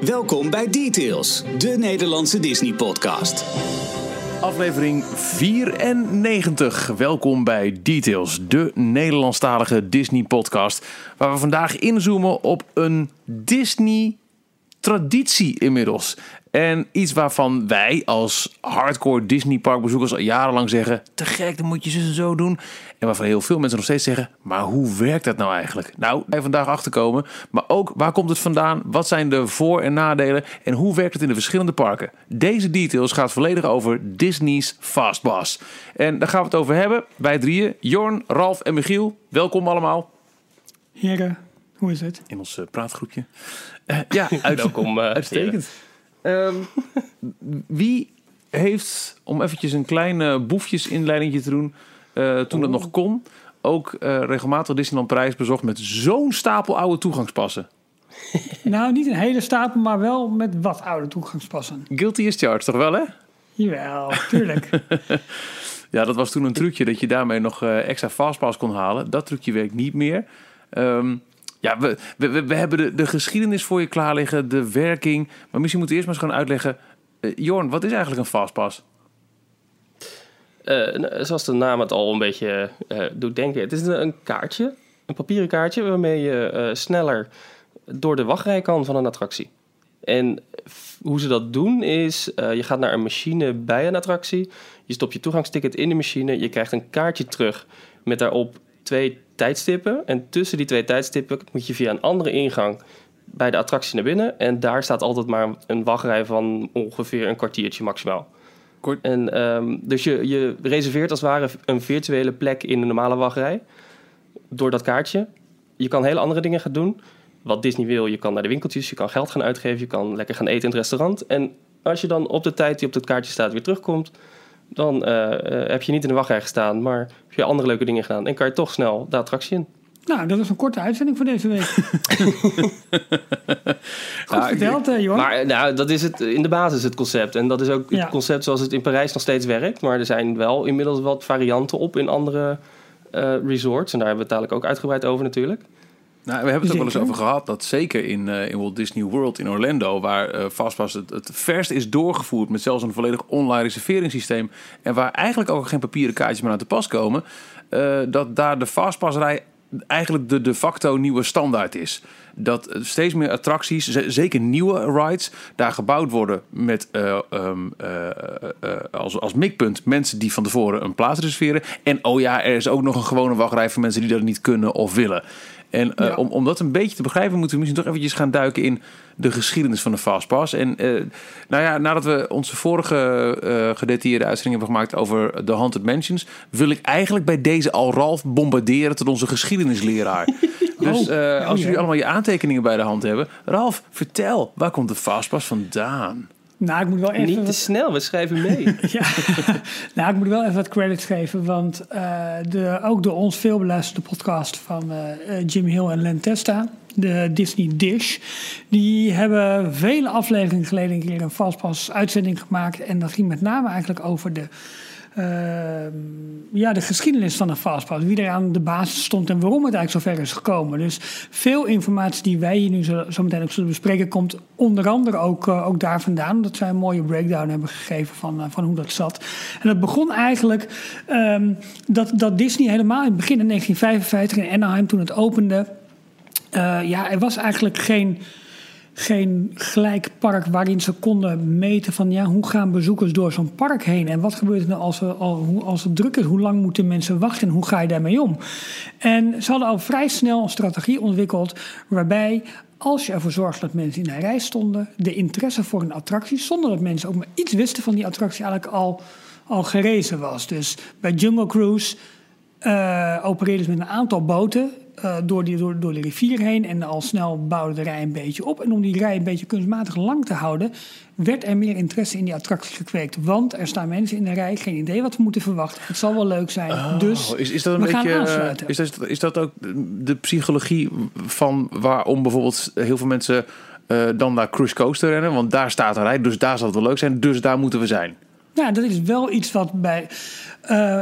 Welkom bij Details, de Nederlandse Disney-podcast. Aflevering 94. Welkom bij Details, de Nederlandstalige Disney-podcast. Waar we vandaag inzoomen op een Disney-traditie inmiddels. En iets waarvan wij als hardcore Disney parkbezoekers al jarenlang zeggen... te gek, dan moet je zo en zo doen. En waarvan heel veel mensen nog steeds zeggen... maar hoe werkt dat nou eigenlijk? Nou, wij vandaag achterkomen. Maar ook, waar komt het vandaan? Wat zijn de voor- en nadelen? En hoe werkt het in de verschillende parken? Deze details gaat volledig over Disney's Fastpass. En daar gaan we het over hebben. Wij drieën, Jorn, Ralf en Michiel. Welkom allemaal Heren, hoe is het? in ons eh, praatgroepje. Eh, ja, Welkom. eh, Uitstekend. Ehm, wie heeft, om eventjes een klein uh, boefjesinleidingje te doen, eh, toen dat nog kon, ook eh, regelmatig Disneyland Parijs bezocht met zo'n stapel oude toegangspassen? Nou, niet een hele stapel, maar wel met wat oude toegangspassen. Guilty is charged, toch wel hè? Jawel, tuurlijk. Ja, dat was toen een trucje dat je daarmee nog eh, extra fastpass kon halen. Dat trucje werkt niet meer. Ehm, ja, we, we, hebben de, de geschiedenis voor je klaar liggen, de werking. Maar misschien moeten we eerst maar eens gaan uitleggen. eh, Jorn, wat is eigenlijk een fastpass? eh, nou, zoals de naam het al een beetje eh, doet denken. Het is een, kaartje, een papieren kaartje... waarmee je sneller door de wachtrij kan van een attractie. En hoe ze dat doen is... je gaat naar een machine bij een attractie... je stopt je toegangsticket in de machine... je krijgt een kaartje terug met daarop twee tijdstippen... en tussen die twee tijdstippen moet je via een andere ingang... bij de attractie naar binnen... en daar staat altijd maar een wachtrij van ongeveer een kwartiertje maximaal. Kort- En, ehm, dus je, je reserveert als het ware een virtuele plek in de normale wachtrij. Door dat kaartje. Je kan hele andere dingen gaan doen. Wat Disney wil, je kan naar de winkeltjes, je kan geld gaan uitgeven, je kan lekker gaan eten in het restaurant. En als je dan op de tijd die op het kaartje staat weer terugkomt, dan eh, eh, heb je niet in de wachtrij gestaan, maar heb je andere leuke dingen gedaan. En kan je toch snel de attractie in. nou, dat was een korte uitzending voor deze week. Goed verteld, eh, Johan. Maar nou, dat is het, in de basis het concept. En dat is ook Ja. het concept zoals het in Parijs nog steeds werkt. Maar er zijn wel inmiddels wat varianten op in andere eh, resorts. En daar hebben we het dadelijk ook uitgebreid over natuurlijk. Nou, we hebben het ook wel eens over gehad dat zeker in, eh, in Walt Disney World in Orlando, waar eh Fastpass het, het verst is doorgevoerd met zelfs een volledig online reserveringssysteem en waar eigenlijk ook geen papieren kaartjes meer aan te pas komen, eh, dat daar de Fastpassrij eigenlijk de de facto nieuwe standaard is. Dat steeds meer attracties, zeker nieuwe rides, daar gebouwd worden met eh, ehm, eh, eh, eh, als, als mikpunt mensen die van tevoren een plaats reserveren. En oh ja, er is ook nog een gewone wachtrij voor mensen die dat niet kunnen of willen. En eh, om, om dat een beetje te begrijpen, moeten we misschien toch eventjes gaan duiken in de geschiedenis van de Fastpass. En eh, nou ja, nadat we onze vorige eh gedetailleerde uitzending hebben gemaakt over de Haunted Mansions, wil ik eigenlijk bij deze al Ralf bombarderen tot onze geschiedenisleraar. dus eh, oh als jullie allemaal je aantekeningen bij de hand hebben, Ralf, vertel, waar komt de Fastpass vandaan? Nou, ik moet wel even... Niet te wat- snel, we schrijven mee. Ja, nou, ik moet wel even wat credits geven, want eh, de, ook de ons veel beluisterde podcast van eh, eh, Jim Hill en Len Testa, de Disney Dish, die hebben vele afleveringen geleden een keer een Fastpass uitzending gemaakt en dat ging met name eigenlijk over de, ja, de geschiedenis van de Fastpass, wie er aan de basis stond en waarom het eigenlijk zo ver is gekomen. Dus veel informatie die wij hier nu zo, zo meteen ook zullen bespreken, komt onder andere ook, eh, ook daar vandaan. Omdat zij een mooie breakdown hebben gegeven van, eh, van hoe dat zat. En dat begon eigenlijk ehm, dat, dat Disney helemaal in het begin in 1955 in Anaheim, toen het opende. eh, ja, er was eigenlijk geen geen gelijk park waarin ze konden meten van ja, hoe gaan bezoekers door zo'n park heen en wat gebeurt er nou als, als het druk is, hoe lang moeten mensen wachten en hoe ga je daarmee om? En ze hadden al vrij snel een strategie ontwikkeld waarbij als je ervoor zorgt dat mensen in de rij stonden, de interesse voor een attractie, zonder dat mensen ook maar iets wisten van die attractie, eigenlijk al, al gerezen was. Dus bij Jungle Cruise eh opereerden ze met een aantal boten eh, door, die, door, door de rivier heen. En al snel bouwde de rij een beetje op. En om die rij een beetje kunstmatig lang te houden, werd er meer interesse in die attractie gekweekt. Want er staan mensen in de rij, geen idee wat we moeten verwachten. Het zal wel leuk zijn. dus Oh, is, is dat een we gaan beetje. eh, aansluiten. is, dat, is dat ook de psychologie van waarom bijvoorbeeld heel veel mensen eh, dan naar Cruise Coaster rennen? Want daar staat een rij, dus daar zal het wel leuk zijn, dus daar moeten we zijn. Nou, dat is wel iets wat bij. eh,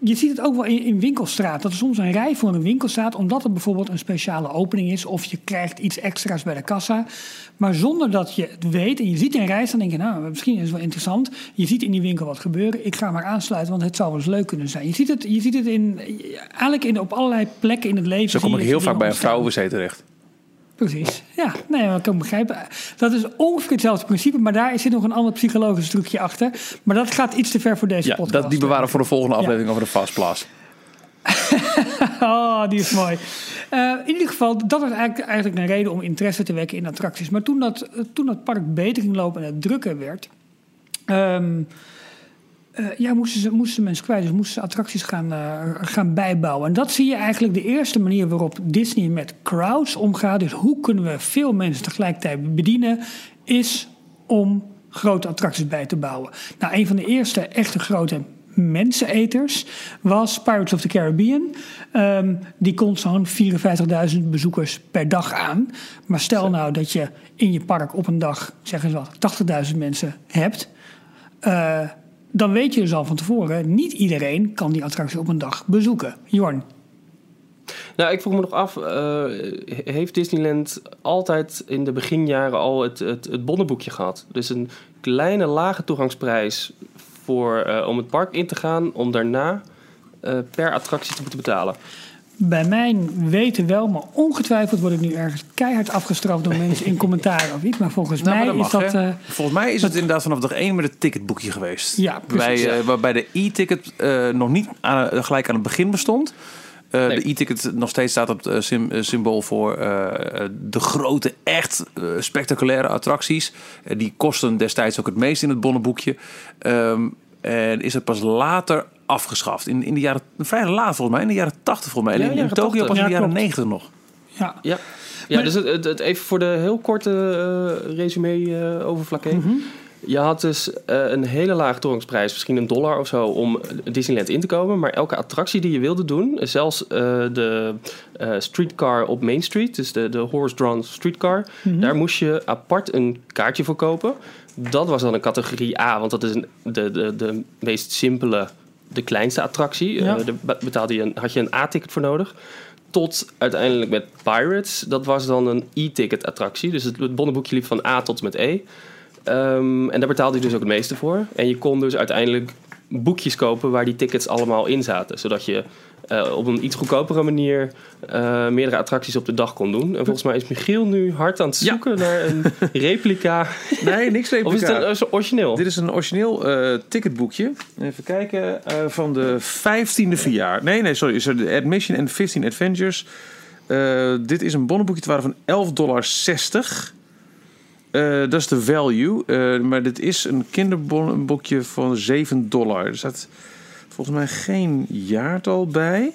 je ziet het ook wel in, in winkelstraat. Dat er soms een rij voor een winkel staat, omdat er bijvoorbeeld een speciale opening is. Of je krijgt iets extra's bij de kassa. Maar zonder dat je het weet en je ziet een rij staan, denk je, nou, misschien is het wel interessant. Je ziet in die winkel wat gebeuren. Ik ga maar aansluiten, want het zou wel eens leuk kunnen zijn. Je ziet het, je ziet het in, eigenlijk in, op allerlei plekken in het leven. Zo kom ik heel vaak bij een vrouwenwc terecht. Precies, ja. Nee, ik kan begrijpen. Dat is ongeveer hetzelfde principe, maar daar zit nog een ander psychologisch trucje achter. Maar dat gaat iets te ver voor deze Ja, podcast. dat, die bewaren we voor de volgende Ja. aflevering over de Fastpass. Oh, die is mooi. Eh, in ieder geval, dat was eigenlijk, eigenlijk een reden om interesse te wekken in attracties. Maar toen dat, eh, toen dat park beter ging lopen en het drukker werd... ehm, eh, ja, moesten, ze, moesten mensen kwijt. Dus moesten ze attracties gaan, eh, gaan bijbouwen. En dat zie je eigenlijk de eerste manier waarop Disney met crowds omgaat. Dus hoe kunnen we veel mensen tegelijkertijd bedienen... is om grote attracties bij te bouwen. Nou, een van de eerste echte grote menseneters was Pirates of the Caribbean. Ehm, die kon zo'n 54.000 bezoekers per dag aan. Maar stel nou dat je in je park op een dag, zeggen ze wat, 80.000 mensen hebt. Eh, dan weet je dus al van tevoren, niet iedereen kan die attractie op een dag bezoeken. Jorn. Nou, ik vroeg me nog af, eh, heeft Disneyland altijd in de beginjaren al het, het, het bonnenboekje gehad? Dus een kleine lage toegangsprijs voor, eh, om het park in te gaan, om daarna eh, per attractie te moeten betalen. Bij mijn weten wel, maar ongetwijfeld word ik nu ergens keihard afgestraft door mensen in commentaar of iets. Maar volgens Nou, maar mij dat mag, is dat. hè? eh, Volgens mij is het inderdaad vanaf dag 1 met het ticketboekje geweest. Ja, precies, Bij, eh, waarbij de e-ticket eh, nog niet aan, gelijk aan het begin bestond. Eh, Nee. De e-ticket nog steeds staat op het eh, sym- eh, symbool voor de grote, echt spectaculaire attracties. Die kosten destijds ook het meest in het bonnenboekje. Ehm, en is het pas later afgeschaft. In, in de jaren, vrij laat volgens mij, in de jaren 80 volgens mij. Ja, in in Tokio 80. pas in de Ja, jaren klopt. 90 nog. ja. Ja, ja dus het, het, het- even voor de heel korte eh, resume eh over vlak 1. Mhm. Je had dus eh, een hele lage toegangsprijs, misschien een dollar of zo, om Disneyland in te komen. Maar elke attractie die je wilde doen, zelfs eh, de eh, streetcar op Main Street, dus de, de horse-drawn streetcar, Mhm. daar moest je apart een kaartje voor kopen. Dat was dan een categorie A, want dat is een, de, de, de meest simpele, de kleinste attractie. Ja. Eh, daar betaalde je een, had je een A-ticket voor nodig. Tot uiteindelijk met Pirates. Dat was dan een e-ticket attractie. Dus het, het bonnenboekje liep van A tot met E. Ehm, en daar betaalde je dus ook het meeste voor. En je kon dus uiteindelijk boekjes kopen waar die tickets allemaal in zaten. Zodat je eh, op een iets goedkopere manier eh, meerdere attracties op de dag kon doen. En volgens mij is Michiel nu hard aan het Ja. zoeken naar een replica. Nee, niks Of is het een, origineel? Dit is een origineel eh, ticketboekje. Even kijken. van de 15e verjaar. Nee, nee, sorry. Is er de Admission en 15 Adventures. Dit is een bonnenboekje te waarde van 11,60 dollar. dat is de value. Maar dit is een kinderbonnenboekje van 7 dollar. Er staat volgens mij geen jaartal bij.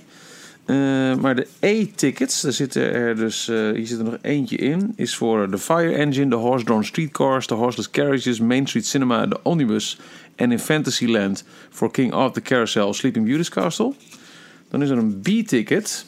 Eh, maar de E-tickets, daar zitten er dus, eh, hier zit er nog eentje in, is voor de Fire Engine, de Horse-Drawn Streetcars, de Horseless Carriages, Main Street Cinema, de Omnibus en in Fantasyland voor King Arthur Carousel, Sleeping Beauty's Castle. Dan is er een B-ticket.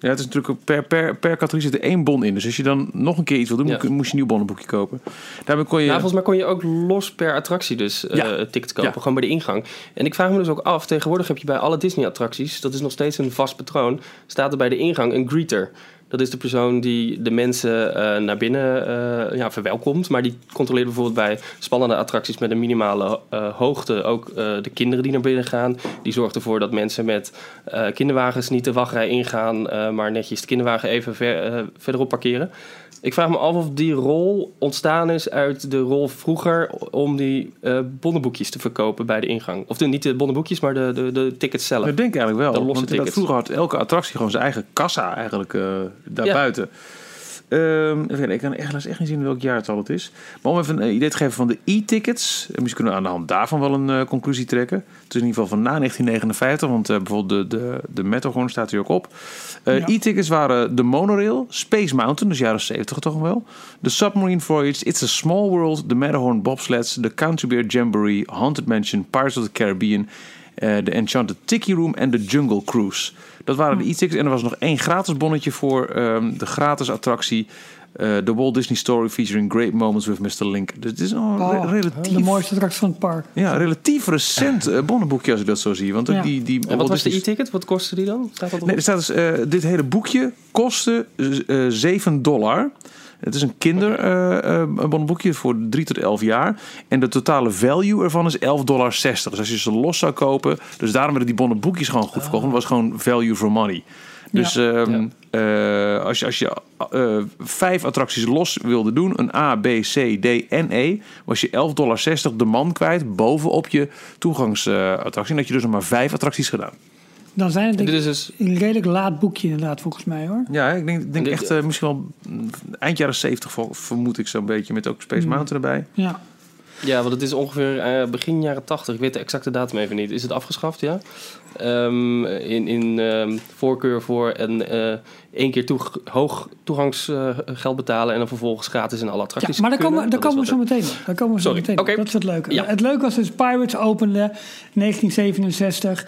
Ja, het is natuurlijk per, per, per categorie zit er één bon in. Dus als je dan nog een keer iets wil doen, Ja. moest je een nieuw bonnenboekje kopen. Daarmee kon je... Nou, volgens mij kon je ook los per attractie dus eh Ja. tickets kopen, Ja. gewoon bij de ingang. En ik vraag me dus ook af, tegenwoordig heb je bij alle Disney-attracties, dat is nog steeds een vast patroon, staat er bij de ingang een greeter. Dat is de persoon die de mensen eh, naar binnen eh, ja, verwelkomt. Maar die controleert bijvoorbeeld bij spannende attracties met een minimale eh, hoogte ook de kinderen die naar binnen gaan. Die zorgt ervoor dat mensen met kinderwagens niet de wachtrij ingaan, maar netjes de kinderwagen even ver, verderop parkeren. Ik vraag me af of die rol ontstaan is uit de rol vroeger om die eh bonnenboekjes te verkopen bij de ingang. Of de, niet de bonnenboekjes, maar de, de, de tickets zelf. Ik denk eigenlijk wel. De losse want tickets. vroeger had elke attractie gewoon zijn eigen kassa eigenlijk eh daarbuiten. Ehm, kijken, ik kan echt, echt niet zien welk jaartal het is. Maar om even een idee te geven van de e-tickets. en Misschien kunnen we aan de hand daarvan wel een eh, conclusie trekken. Het is in ieder geval van na 1959. Want eh, bijvoorbeeld de, de, de Matterhorn staat hier ook op. Eh, Ja. E-tickets waren de monorail, Space Mountain, dus jaren 70 toch wel. De Submarine Voyage, It's a Small World, de Matterhorn Bobsleds, de Country Bear Jamboree, Haunted Mansion, Pirates of the Caribbean, eh, de Enchanted Tiki Room en de Jungle Cruise. Dat waren de e-tickets. En er was nog één gratis bonnetje voor ehm, de gratis attractie eh, The Walt Disney Story featuring great moments with Mr. Link. Dus het is al Oh, re- relatief, De mooiste attractie van het park. ja, relatief recent eh, bonnenboekje als ik dat zo zie. Want Ja. die, die En wat was de e-ticket? Wat kostte die dan? Staat dat Nee, er staat dus, eh, dit hele boekje kostte eh 7 dollar. Het is een kinderbonnenboekje voor 3 tot 11 jaar. En de totale value ervan is 11,60 dollar. Dus als je ze los zou kopen... Dus daarom werden die bonnenboekjes gewoon goed verkocht. want Het was gewoon value for money. Dus ehm, eh, als je, als je eh, vijf attracties los wilde doen... een A, B, C, D en E... was je 11,60 dollar de man kwijt... bovenop je toegangsattractie. en dat je dus nog maar vijf attracties gedaan. Dan zijn het denk Dit ik is dus... een redelijk laat boekje inderdaad volgens mij hoor. Ja, ik denk, denk Dit- echt eh, misschien wel eind jaren 70 vol- vermoed ik zo'n beetje. Met ook Space Mm. Mountain erbij. Ja. Ja, want het is ongeveer eh, begin jaren 80. Ik weet de exacte datum even niet. Is het afgeschaft, ja? Ehm, in in ehm, voorkeur voor een eh één keer toeg- hoog toegangsgeld betalen... en dan vervolgens gratis in alle Ja, attracties maar daar komen, daar komen we zo meteen op. Daar komen we zo Sorry, meteen. Dat is het leuke. Ja. Het leuke was dus Pirates opende 1967.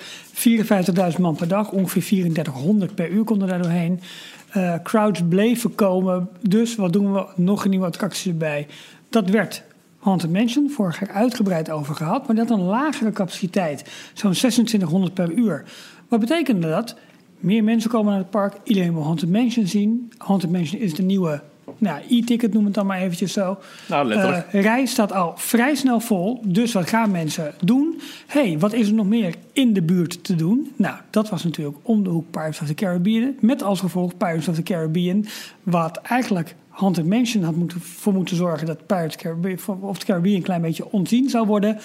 54.000 man per dag. Ongeveer 3400 per uur konden daar doorheen. Eh crowds bleven komen. Dus wat doen we? Nog een nieuwe attractie erbij. Dat werd Haunted Mansion. Vorig jaar uitgebreid over gehad. Maar dat had een lagere capaciteit. Zo'n 2600 per uur. Wat betekende dat? Meer mensen komen naar het park. Iedereen wil Haunted Mansion zien. Haunted Mansion is de nieuwe nou, e-ticket, noem het dan maar eventjes zo. Nou, letterlijk. Eh, rij staat al vrij snel vol. Dus wat gaan mensen doen? hey, wat is er nog meer in de buurt te doen? Nou, dat was natuurlijk om de hoek Pirates of the Caribbean. Met als gevolg Pirates of the Caribbean. Wat eigenlijk Haunted Mansion had moeten, voor moeten zorgen... dat Pirates Caribbean, of the Caribbean een klein beetje ontzien zou worden.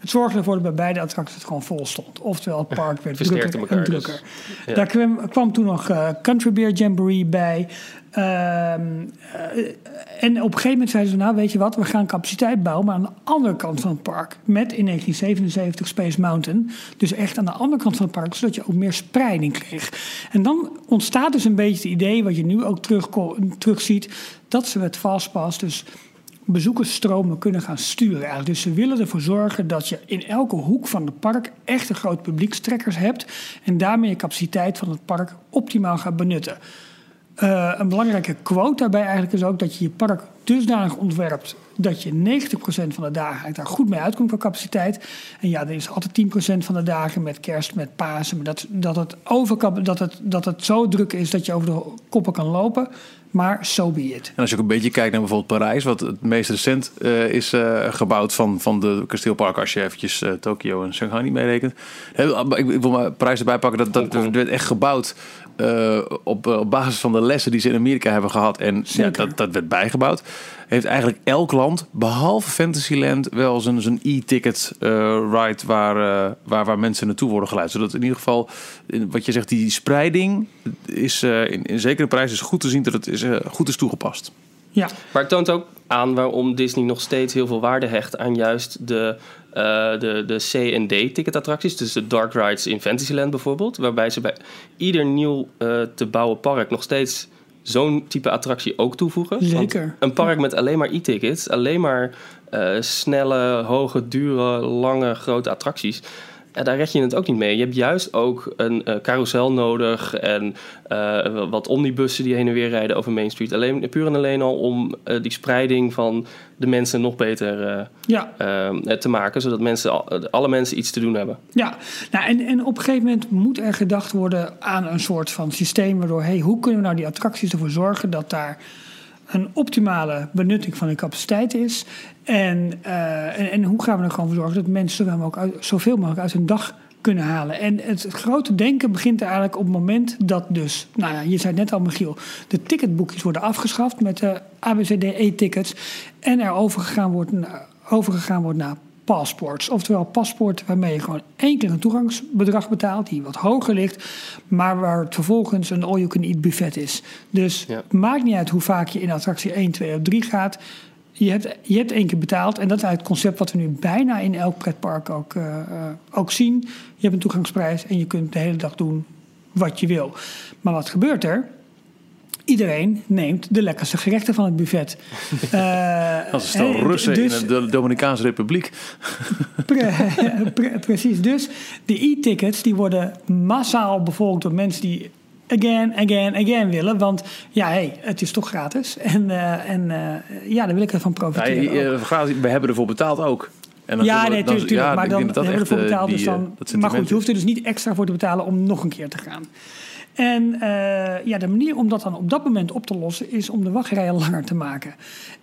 Het zorgde ervoor dat bij beide attracties het gewoon vol stond. Oftewel, het park werd drukker en dus. drukker. Ja. Daar kwam, kwam toen nog eh, Country Beer Jamboree bij. Ehm, eh, en op een gegeven moment zeiden ze, nou weet je wat, we gaan capaciteit bouwen, maar aan de andere kant van het park. Met in 1977 Space Mountain. Dus echt aan de andere kant van het park, zodat je ook meer spreiding kreeg. En dan ontstaat dus een beetje het idee, wat je nu ook terug, terugziet, dat ze met Fastpass dus bezoekersstromen kunnen gaan sturen. Dus ze willen ervoor zorgen dat je in elke hoek van het park echt een groot publiekstrekkers hebt. En daarmee je capaciteit van het park optimaal gaat benutten. Eh, een belangrijke quote daarbij eigenlijk is ook dat je je park dusdanig ontwerpt dat je 90% van de dagen eigenlijk daar goed mee uitkomt qua capaciteit. En ja, er is altijd 10% van de dagen met kerst, met Pasen, maar dat, dat, het overkap, dat, het, dat het zo druk is dat je over de koppen kan lopen. Maar so be it. En als je ook een beetje kijkt naar bijvoorbeeld Parijs, wat het meest recent eh, is eh, gebouwd van, van de kasteelparken, als je eventjes eh, Tokio en Shanghai niet meerekent. Ik, ik wil maar Parijs erbij pakken, dat, dat werd echt gebouwd eh, op, eh, op basis van de lessen die ze in Amerika hebben gehad. En ja, dat, dat werd bijgebouwd. Heeft eigenlijk elk land, behalve Fantasyland, wel zijn, zijn e-ticket eh, ride waar, eh, waar, waar mensen naartoe worden geleid. Zodat in ieder geval, in- wat je zegt, die spreiding is uh, in, in zekere prijs is goed te zien dat het is, uh, goed is toegepast. Ja. Maar het toont ook aan waarom Disney nog steeds heel veel waarde hecht aan juist de, de, de C en D ticketattracties. Dus de Dark Rides in Fantasyland bijvoorbeeld. Waarbij ze bij ieder nieuw uh, te bouwen park nog steeds zo'n type attractie ook toevoegen. Zeker. Een park met alleen maar e-tickets, alleen maar uh, snelle, hoge, dure, lange, grote attracties. Daar red je het ook niet mee. Je hebt juist ook een uh, carousel nodig en uh, wat omnibussen die heen en weer rijden over Main Street. Alleen, puur en alleen al om uh, die spreiding van de mensen nog beter ja. te maken. Zodat mensen, alle mensen iets te doen hebben. Ja, nou, en, en op een gegeven moment moet er gedacht worden aan een soort van systeem. Waardoor, hey, hoe kunnen we nou die attracties ervoor zorgen dat daar een optimale benutting van de capaciteit is. En, uh, en, en, hoe gaan we er gewoon voor zorgen dat mensen mogelijk uit, zoveel mogelijk uit hun dag kunnen halen. En het grote denken begint er eigenlijk op het moment dat dus, nou ja, je zei het net al Michiel, de ticketboekjes worden afgeschaft met de ABCDE-tickets en er overgegaan wordt, overgegaan wordt naar passports. Oftewel paspoort waarmee je gewoon één keer een toegangsbedrag betaalt, die wat hoger ligt, maar waar het vervolgens een all-you-can-eat buffet is. Dus ja. maakt niet uit hoe vaak je in attractie 1, 2 of 3 gaat. Je hebt, je hebt één keer betaald en dat is het concept wat we nu bijna in elk pretpark ook, uh, uh, ook zien. Je hebt een toegangsprijs en je kunt de hele dag doen wat je wil. Maar wat gebeurt er? Iedereen neemt de lekkerste gerechten van het buffet. Uh, Als een stel Russen dus, in de Dominicaanse Republiek. Pre, pre, precies. Dus de e-tickets die worden massaal bevolkt door mensen die again, again, again willen. Want ja, hey, het is toch gratis. En, uh, en uh, ja, daar wil ik ervan profiteren. Ja, we hebben ervoor betaald ook. En ja, nee, tuurlijk. Ja, maar dan hebben we ervoor betaald. dus dan, maar goed, je hoeft er dus niet extra voor te betalen om nog een keer te gaan. En uh, ja, de manier om dat dan op dat moment op te lossen is om de wachtrijen langer te maken.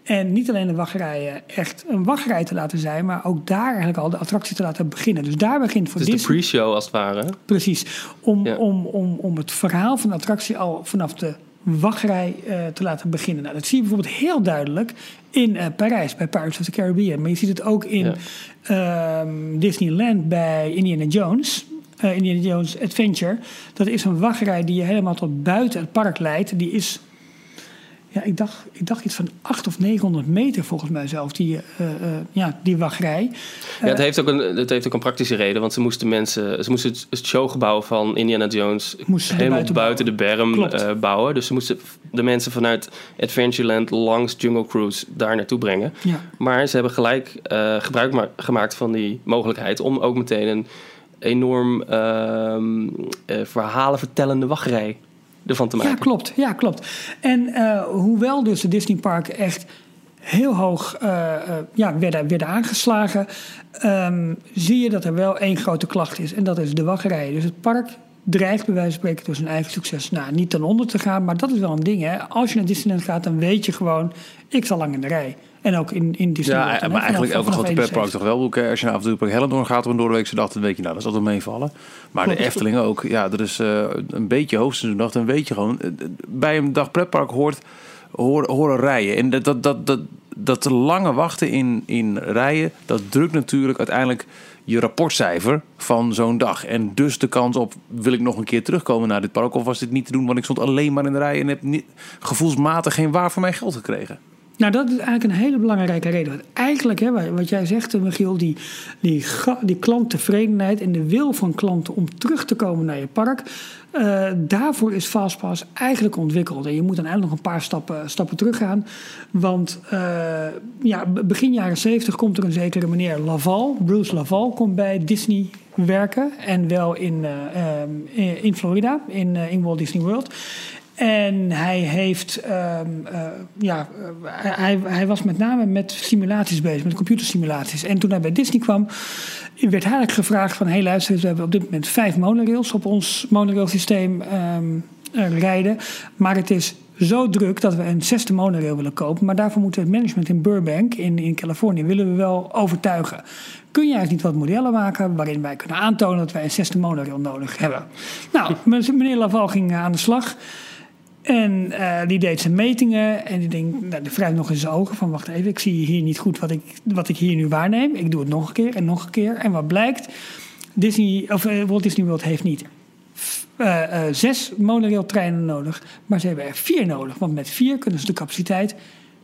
En niet alleen de wachtrijen echt een wachtrij te laten zijn, maar ook daar eigenlijk al de attractie te laten beginnen. Dus daar begint voor dus Disney... de pre-show als het ware. Precies. Om, om, om, om het verhaal van de attractie al vanaf de wachtrij uh, te laten beginnen. Nou, dat zie je bijvoorbeeld heel duidelijk in uh, Parijs bij Pirates of the Caribbean. Maar je ziet het ook in ja. um, Disneyland bij Indiana Jones uh, Indiana Jones Adventure. Dat is een wachtrij die je helemaal tot buiten het park leidt. Die is, ja, ik dacht, ik dacht iets van 800 of 900 meter volgens mij zelf, die, uh, uh, ja, die wachtrij. ja, het heeft, ook een, het heeft ook een praktische reden, want ze moesten mensen, ze moesten het showgebouw van Indiana Jones helemaal buiten, buiten de berm bouwen. Dus ze moesten de mensen vanuit Adventureland langs Jungle Cruise daar naartoe brengen. Ja. Maar ze hebben gelijk gebruik gemaakt van die mogelijkheid om ook meteen een enorm uh, verhalen vertellende wachtrij ervan te maken. Ja, klopt. Ja, klopt. En uh, hoewel dus de Disney Park echt heel hoog uh, ja, werden, werden aangeslagen, um, zie je dat er wel één grote klacht is. En dat is de wachtrij. Dus het park dreigt bij wijze van spreken door zijn eigen succes nou, niet ten onder te gaan. Maar dat is wel een ding. Hè? Als je naar Disneyland gaat, dan weet je gewoon, ik zal lang in de rij. En ook in, in Disneyland. Ja, maar eigenlijk elke grote pretpark toch wel. Als je naar toe Hellendoorn gaat op een doordeweekse dag, dan weet je, nou, dat zal er meevallen. Maar de Efteling ook. Ja, er is uh, een beetje hoofdseizoendag, dan weet je gewoon. Eh, bij een dag pretpark hoort horen, horen rijden. En dat, dat, dat, dat, dat lange wachten in, in rijen, dat drukt natuurlijk uiteindelijk je rapportcijfer van zo'n dag. En dus de kans op, wil ik nog een keer terugkomen naar dit park? Of was dit niet te doen, want ik stond alleen maar in de rij en heb niet, gevoelsmatig geen waar voor mijn geld gekregen? Nou, dat is eigenlijk een hele belangrijke reden. Want eigenlijk, hè, wat jij zegt, eh, Michiel, die, die, die klanttevredenheid en de wil van klanten om terug te komen naar je park. Uh, daarvoor is Fastpass eigenlijk ontwikkeld. En je moet dan eigenlijk nog een paar stappen, stappen teruggaan. Want uh, ja, begin jaren 70 komt er een zekere meneer Laval, Bruce Laval, komt bij Disney werken. En wel in, uh, in Florida, in, in Walt Disney World. En hij heeft, um, uh, ja, hij, hij was met name met simulaties bezig, met computersimulaties. En toen hij bij Disney kwam, werd eigenlijk gevraagd van... hé hey, luister, we hebben op dit moment vijf monorails op ons monorailsysteem um, rijden. Maar het is zo druk dat we een zesde monorail willen kopen. Maar daarvoor moeten we het management in Burbank, in, in Californië, willen we wel overtuigen. Kun je eigenlijk niet wat modellen maken waarin wij kunnen aantonen dat wij een zesde monorail nodig hebben? Nou, meneer Laval ging aan de slag. En uh, die deed zijn metingen en die denkt, nou, die nog in zijn ogen van wacht even, ik zie hier niet goed wat ik, wat ik hier nu waarneem. Ik doe het nog een keer en nog een keer. En wat blijkt, Disney, of, uh, Walt Disney World heeft niet uh, zes monorailtreinen nodig, maar ze hebben er vier nodig. Want met vier kunnen ze de capaciteit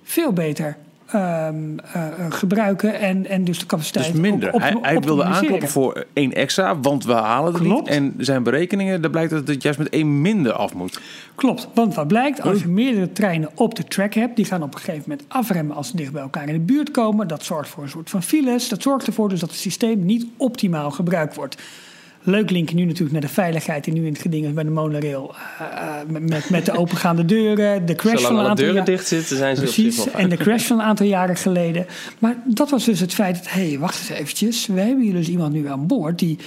veel beter Um, uh, gebruiken en, en dus de capaciteit. Dus minder. Op, hij, hij wilde aankloppen voor één extra, want we halen het Klopt. niet. En zijn berekeningen, daar blijkt dat het juist met één minder af moet. Klopt, want wat blijkt, als je meerdere treinen op de track hebt, die gaan op een gegeven moment afremmen als ze dicht bij elkaar in de buurt komen. Dat zorgt voor een soort van files. Dat zorgt ervoor dus dat het systeem niet optimaal gebruikt wordt. Leuk linkje nu natuurlijk naar de veiligheid die nu in het geding is bij de monorail. Uh, met, met de opengaande deuren, de crash van een aantal deuren dicht zitten, zijn ze Precies, en de crash van een aantal jaren geleden. Maar dat was dus het feit dat, hé, hey, wacht eens eventjes. We hebben hier dus iemand nu aan boord die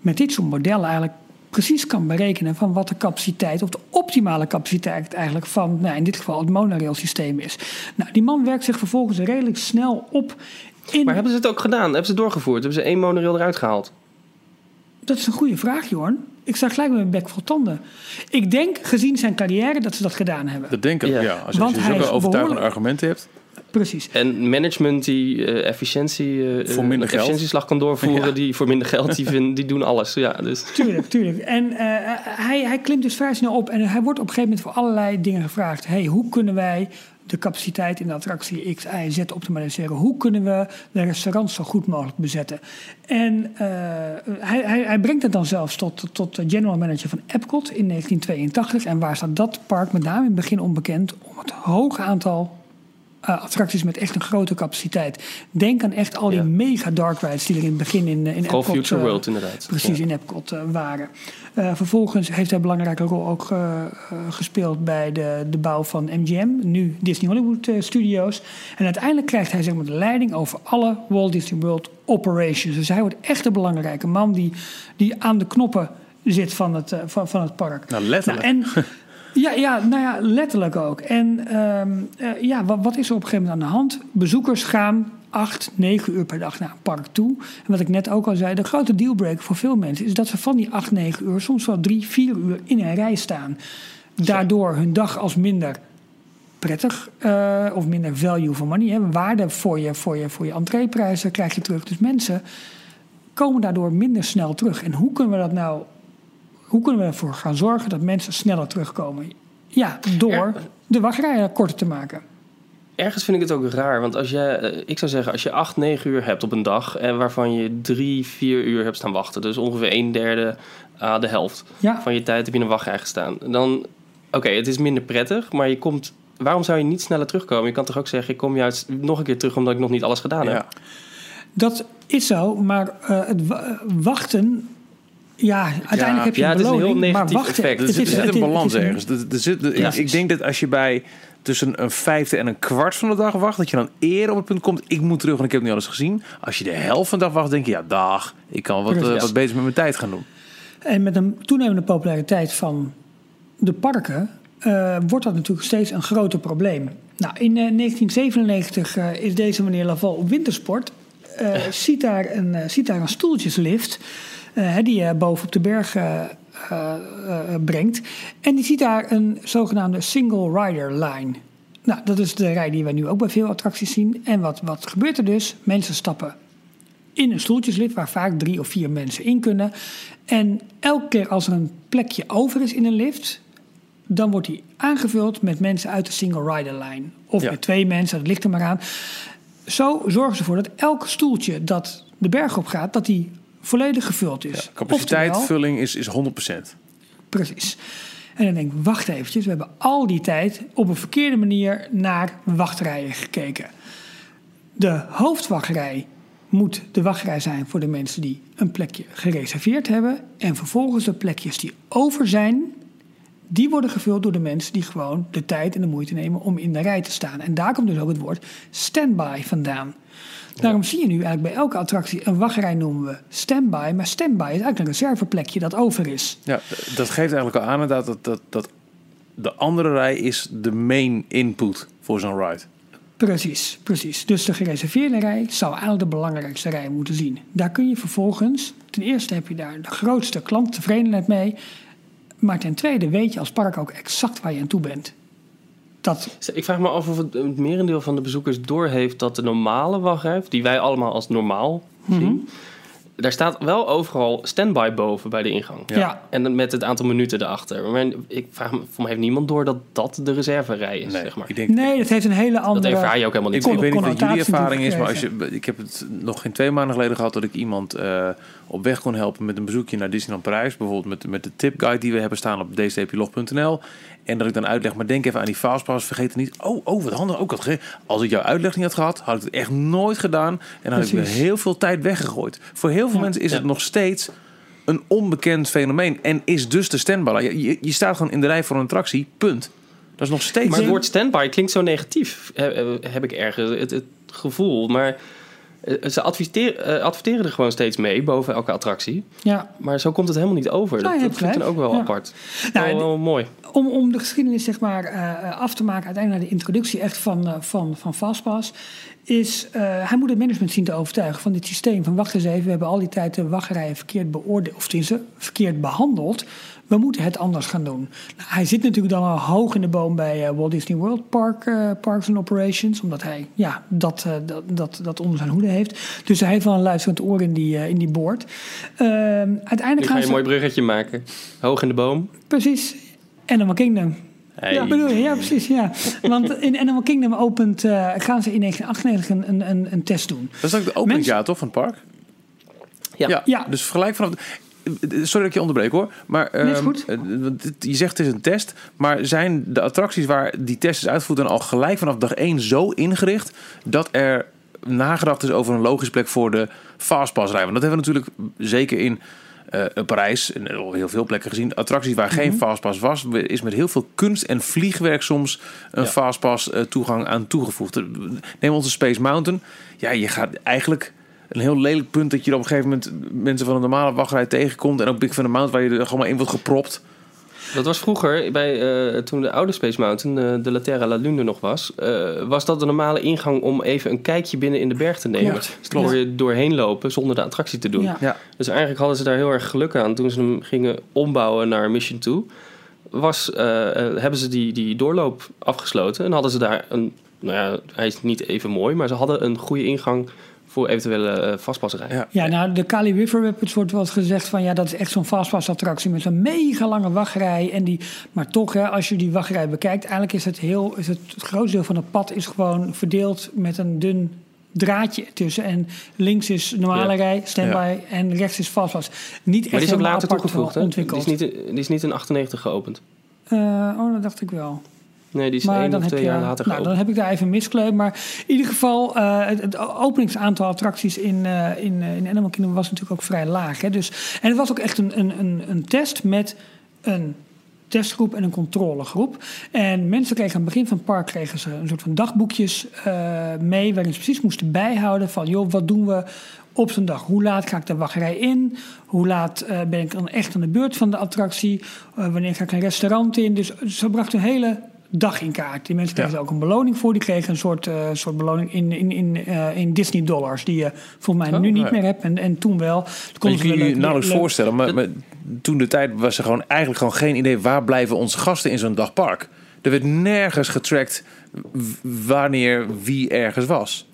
met dit soort modellen eigenlijk precies kan berekenen van wat de capaciteit, of de optimale capaciteit eigenlijk van, nou in dit geval het monorail systeem is. Nou, die man werkt zich vervolgens redelijk snel op in... Maar hebben ze het ook gedaan? Hebben ze het doorgevoerd? Hebben ze één monorail eruit gehaald? Dat is een goede vraag, Jorn. Ik sta gelijk met mijn bek vol tanden. Ik denk, gezien zijn carrière, dat ze dat gedaan hebben. Dat denk ik, ja. ja. Als, je, als zulke overtuigende argumenten hebt. Precies. En management die uh, efficiëntie, uh, voor minder geld. efficiëntieslag kan doorvoeren, ja. die voor minder geld, die, vind, die doen alles. Ja, dus. Tuurlijk, tuurlijk. En uh, hij, hij klimt dus vrij snel op en hij wordt op een gegeven moment voor allerlei dingen gevraagd. Hey, hoe kunnen wij de capaciteit in de attractie X, Y, Z optimaliseren. Hoe kunnen we de restaurants zo goed mogelijk bezetten? En uh, hij, hij, hij, brengt het dan zelfs tot, tot de general manager van Epcot in 1982. En waar staat dat park met name in het begin onbekend? Om het hoge aantal eh, attracties met echt een grote capaciteit. Denk aan echt al die Ja. mega dark rides die er in het begin in, eh, in Epcot... Future eh, World inderdaad. Precies, Ja. in Epcot waren. Eh, vervolgens heeft hij een belangrijke rol ook gespeeld bij de, de bouw van MGM, nu Disney Hollywood Studios. En uiteindelijk krijgt hij zeg maar, de leiding over alle Walt Disney World operations. Dus hij wordt echt een belangrijke man die, die aan de knoppen zit van het, van, van het park. Nou, letterlijk. Nou, en, ja, ja, nou ja, letterlijk ook. En ehm, eh, ja, wat, wat is er op een gegeven moment aan de hand? Bezoekers gaan acht, negen uur per dag naar een park toe. En wat ik net ook al zei, de grote dealbreaker voor veel mensen is dat ze van die acht, negen uur soms wel drie, vier uur in een rij staan. Daardoor hun dag als minder prettig eh, of minder value for money. Hè, waarde voor je, voor, je, voor je entreeprijzen krijg je terug. Dus mensen komen daardoor minder snel terug. En hoe kunnen we dat nou, hoe kunnen we ervoor gaan zorgen dat mensen sneller terugkomen? Ja, door de wachtrijen korter te maken. Ergens vind ik het ook raar, want als je, eh, ik zou zeggen, als je 8, 9 uur hebt op een dag en waarvan je 3, 4 uur hebt staan wachten, dus ongeveer een derde à de helft Ja, van je tijd heb je in een wachtrij gestaan, dan, oké, het is minder prettig, maar je komt, waarom zou je niet sneller terugkomen? Je kan toch ook zeggen, ik kom juist nog een keer terug omdat ik nog niet alles gedaan heb. Ja. dat is zo, maar eh, het wa- eh, wachten. Ja, uiteindelijk heb je ja, een het is een beloning, heel maar negatief wachten. effect. Er het zit, is- er zit een balans ergens. Er, zit, Ja. ik, denk dat als je bij tussen een vijfde en een kwart van de dag wacht, dat je dan eerder op het punt komt, ik moet terug, want ik heb niet alles gezien. Als je de helft van de dag wacht, denk je, ja, dag, ik kan wat, Precies. wat beter met mijn tijd gaan doen. En met een toenemende populariteit van de parken eh, wordt dat natuurlijk steeds een groter probleem. Nou, in eh, 1997 eh, is deze meneer Laval op wintersport. eh, ziet, daar een, eh, ziet daar een stoeltjeslift die je boven op de berg eh, eh, eh, brengt. En die ziet daar een zogenaamde single rider line. Nou, dat is de rij die wij nu ook bij veel attracties zien. En wat, wat gebeurt er dus? Mensen stappen in een stoeltjeslid waar vaak drie of vier mensen in kunnen. En elke keer als er een plekje over is in een lift, dan wordt die aangevuld met mensen uit de single rider line. Of Ja. met twee mensen, dat ligt er maar aan. Zo zorgen ze ervoor dat elk stoeltje dat de berg op gaat, dat die volledig gevuld is. Oftewel- Capaciteitvulling is, is 100%. Precies. En dan denk ik, wacht eventjes, we hebben al die tijd op een verkeerde manier naar wachtrijen gekeken. De hoofdwachtrij moet de wachtrij zijn voor de mensen die een plekje gereserveerd hebben. En vervolgens de plekjes die over zijn, die worden gevuld door de mensen die gewoon de tijd en de moeite nemen om in de rij te staan. En daar komt dus ook het woord standby vandaan. Daarom zie je nu eigenlijk bij elke attractie een wachtrij noemen we standby. Maar standby is eigenlijk een reserveplekje dat over is. Ja, dat geeft eigenlijk al aan inderdaad dat, dat, dat de andere rij is de main input voor zo'n ride. Precies, precies. Dus de gereserveerde rij zou eigenlijk de belangrijkste rij moeten zien. Daar kun je vervolgens, ten eerste heb je daar de grootste klanttevredenheid mee. Maar ten tweede weet je als park ook exact waar je aan toe bent. Dat, Ik vraag me af of het, het merendeel van de bezoekers doorheeft dat de normale wachtrij, die wij allemaal als normaal Mhm. zien, daar staat wel overal standby boven bij de ingang. ja. En met het aantal minuten erachter. Maar ik vraag me, voor mij heeft niemand door dat dat de reserverij is, Nee, zeg maar. ik denk, Nee, dat heeft een hele Dat andere... ervaar je ook helemaal Ik, niet. ik weet niet wat jullie ervaring is, maar als je, ik heb het nog geen twee maanden geleden gehad dat ik iemand eh, op weg kon helpen met een bezoekje naar Disneyland Parijs. Bijvoorbeeld met, met de tipguide die we hebben staan op dcplog.nl. En dat ik dan uitleg, maar denk even aan die fastpass, vergeet het niet. Oh, oh wat handig, ook had Als ik jouw uitleg niet had gehad, had ik het echt nooit gedaan. En dan had ik heel veel tijd weggegooid. Voor heel veel Ja. mensen is het nog steeds een onbekend fenomeen. En is dus de standby. Je, je, je staat gewoon in de rij voor een attractie, punt. Dat is nog steeds... Maar het woord standby klinkt zo negatief, he- heb ik ergens het, het gevoel. Maar ze adverteren, eh, adverteren er gewoon steeds mee boven elke attractie. Ja. Maar zo komt het helemaal niet over. Nou, dat dat vind ik dan ook wel Ja. apart. Nou, wel, en- wel mooi. Om, om de geschiedenis zeg maar, eh, af te maken, uiteindelijk naar de introductie echt van, eh, van, van Fastpass, is eh, hij moet het management zien te overtuigen van dit systeem. Van wacht eens even, we hebben al die tijd de wachtrijen verkeerd beoordeeld, of tenminste verkeerd behandeld. We moeten het anders gaan doen. Nou, hij zit natuurlijk dan al hoog in de boom bij eh, Walt Disney World Park, eh, Parks and Operations, omdat hij ja, dat, eh, dat, dat, dat onder zijn hoede heeft. Dus hij heeft wel een luisterend oor in die, eh, in die boord. Ehm, uiteindelijk Nu ga gaan je ze... een mooi bruggetje maken. Hoog in de boom. Precies. Animal Kingdom. Hey. Ja, bedoel je? Ja, precies. Ja. Want in Animal Kingdom opent, eh, gaan ze in 1998 een, een, een, een test doen. Dat is ook de openingsjaar Mensen- toch van het park? Ja. Ja. Dus vergelijk vanaf... sorry dat ik je onderbreek hoor. Maar ehm, goed. eh, je zegt het is een test. Maar zijn de attracties waar die test is uitgevoerd... dan al gelijk vanaf dag 1 zo ingericht... dat er nagedacht is over een logische plek voor de fastpassrij? Want dat hebben we natuurlijk zeker in eh, Parijs... en op heel veel plekken gezien. Attracties waar geen Mhm. fastpass was... is met heel veel kunst en vliegwerk soms... een Ja. fastpass eh, toegang aan toegevoegd. Neem onze Space Mountain. Ja, je gaat eigenlijk een heel lelijk punt dat je op een gegeven moment mensen van een normale wachtrij tegenkomt. En ook Big Van the Mount waar je er gewoon maar in wordt gepropt. Dat was vroeger, bij, eh, toen de oude Space Mountain, eh, de La Terra La Lune nog was, eh, was dat de normale ingang om even een kijkje binnen in de berg te nemen. Dus kon je doorheen lopen zonder de attractie te doen. Ja. Ja. Dus eigenlijk hadden ze daar heel erg geluk aan toen ze hem gingen ombouwen naar Mission 2. Was, hebben ze die, die doorloop afgesloten en hadden ze daar een, nou ja, hij is niet even mooi, maar ze hadden een goede ingang voor eventuele eh, vastpasserijen. Ja. Ja, nou, de Kali River Rapids wordt wel eens gezegd van ja, dat is echt zo'n fastpass-attractie met een mega lange wachtrij. En die, maar toch, hè, als je die wachtrij bekijkt, eigenlijk is het heel, is het, het grootste deel van het pad is gewoon verdeeld met een dun draadje tussen. En links is normale Ja. rij, standby, en rechts is fastpass. Niet echt Maar die is ook later toegevoegd, hè? Die ontwikkeld. is, niet, die is niet in 98 geopend. Eh, oh, dat dacht ik wel. Nee, die is Maar één dan of heb, twee je, jaar later nou, dan heb ik daar even miskleurd. Maar in ieder geval, eh, het, het openingsaantal attracties in, eh in, eh, in Animal Kingdom was natuurlijk ook vrij laag. Hè? Dus, en het was ook echt een, een, een, een test met een testgroep en een controlegroep. En mensen kregen aan het begin van het park kregen ze een soort van dagboekjes mee... waarin ze precies moesten bijhouden van... joh, wat doen we op zo'n dag? Hoe laat ga ik de wachtrij in? Hoe laat ben ik dan echt aan de beurt van de attractie? Wanneer ga ik een restaurant in? Dus ze brachten een hele dag in kaart. Die mensen kregen Ja. er ook een beloning voor. Die kregen een soort, eh, soort beloning in, in, in, eh, in Disney dollars... die je volgens mij Oh, nu niet meer hebt en, en toen wel. Konden je kunt je nauwelijks voorstellen. Maar, maar toen de tijd was er gewoon eigenlijk gewoon geen idee... waar blijven onze gasten in zo'n dagpark? Er werd nergens getrackt wanneer wie ergens was.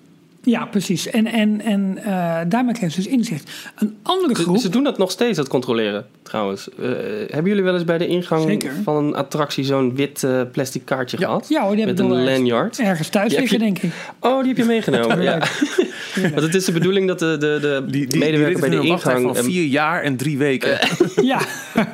Ja, precies. En, en, en eh, daarmee kregen ze dus inzicht. Een andere Ze, groep... ze doen dat nog steeds, dat controleren, trouwens. Eh, hebben jullie wel eens bij de ingang Zeker. van een attractie zo'n wit eh, plastic kaartje Ja. gehad? Ja hoor, die Met een lanyard? Ergens thuis liggen, je- denk ik. Oh, die heb je meegenomen. ja. Want het is de bedoeling dat de, de, de Die, die, medewerker bij de ingang... van vier jaar en drie weken. Ja,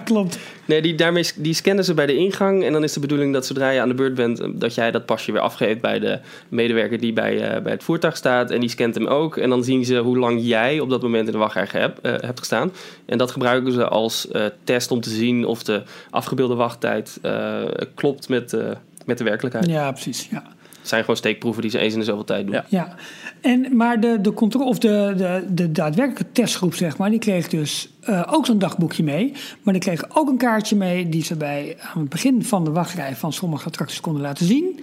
klopt. Nee, die, daarmee, die scannen ze bij de ingang. En dan is de bedoeling dat zodra je aan de beurt bent... eh, dat jij dat pasje weer afgeeft bij de medewerker die bij, eh, bij het voertuig staat. En die scant hem ook. En dan zien ze hoe lang jij op dat moment in de wachtrij hebt, eh, hebt gestaan. En dat gebruiken ze als test om te zien of de afgebeelde wachttijd klopt met, met de werkelijkheid. Ja, precies. Ja. Het zijn gewoon steekproeven die ze eens in de zoveel tijd doen. Ja. En, maar de, de, controle, of de, de, de daadwerkelijke testgroep, zeg maar, die kreeg dus eh, ook zo'n dagboekje mee. Maar die kreeg ook een kaartje mee die ze bij, aan het begin van de wachtrij van sommige attracties konden laten zien.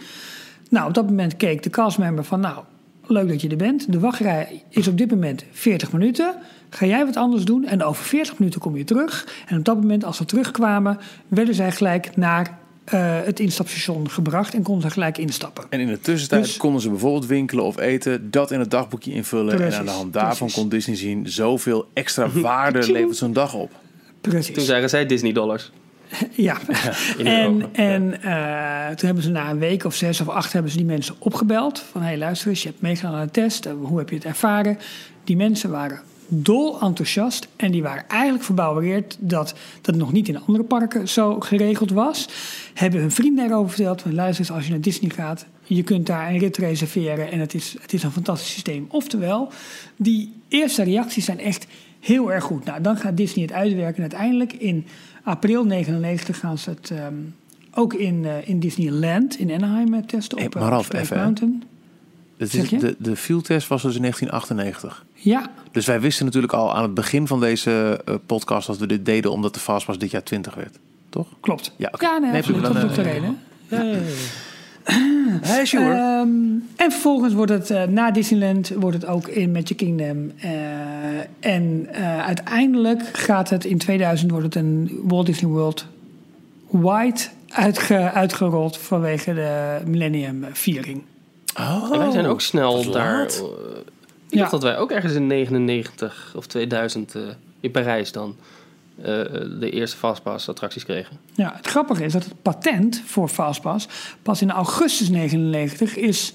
Nou, op dat moment keek de castmember van, nou, leuk dat je er bent. De wachtrij is op dit moment 40 minuten. Ga jij wat anders doen? En over 40 minuten kom je terug. En op dat moment, als ze terugkwamen, werden zij gelijk naar eh, het instapstation gebracht en konden ze gelijk instappen. En in de tussentijd Dus- konden ze bijvoorbeeld winkelen of eten, dat in het dagboekje invullen. en aan de hand daarvan precies. kon Disney zien, zoveel extra waarde levert zo'n dag op. Precies. Toen zagen zij Disney dollars. Ja, en, en eh, toen hebben ze na een week of zes of acht hebben ze die mensen opgebeld. Van hé, hey, luister eens, je hebt meegedaan aan de test. Eh, Hoe heb je het ervaren? Die mensen waren dol enthousiast. En die waren eigenlijk verbouwereerd dat dat nog niet in andere parken zo geregeld was. Hebben hun vrienden daarover verteld. Van luister eens, als je naar Disney gaat, je kunt daar een rit reserveren. En het is, het is een fantastisch systeem. Oftewel, die eerste reacties zijn echt heel erg goed. Nou, dan gaat Disney het uitwerken. En uiteindelijk in april 99 gaan ze het ehm, ook in, eh, in Disneyland in Anaheim eh, testen. Hey, op eh, maar even? Mountain. Is, de, de fieldtest was dus in 1998. Ja, Dus wij wisten natuurlijk al aan het begin van deze eh, podcast dat we dit deden omdat de Fastpass dit jaar 20 werd. Toch? klopt. Ja, oké. Ja, nee, Nee, absoluut. dan, dat is ook de reden. Hey, sure. En vervolgens wordt het eh, na Disneyland wordt het ook in Magic Kingdom. eh, en uiteindelijk gaat het in 2000 wordt het een Walt Disney World wide uitge- uitgerold vanwege de Millennium viering. Oh, En wij zijn ook snel daar. eh, ik Ja. dacht dat wij ook ergens in 99 of 2000 eh, in Parijs dan eh, de eerste Fastpass attracties kregen. Ja, het grappige is dat het patent voor Fastpass pas in augustus 99 is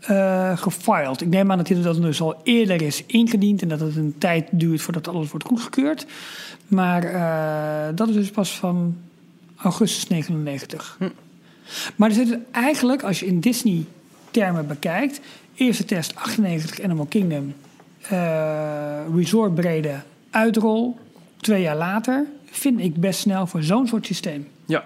eh, gefiled. Ik neem aan dat dit dat dus al eerder is ingediend en dat het een tijd duurt voordat alles wordt goedgekeurd. Maar eh, dat is dus pas van augustus 99. Maar er zit eigenlijk, als je in Disney-termen bekijkt, eerste test 98 Animal Kingdom, eh resort brede uitrol, twee jaar later, vind ik best snel voor zo'n soort systeem. Ja.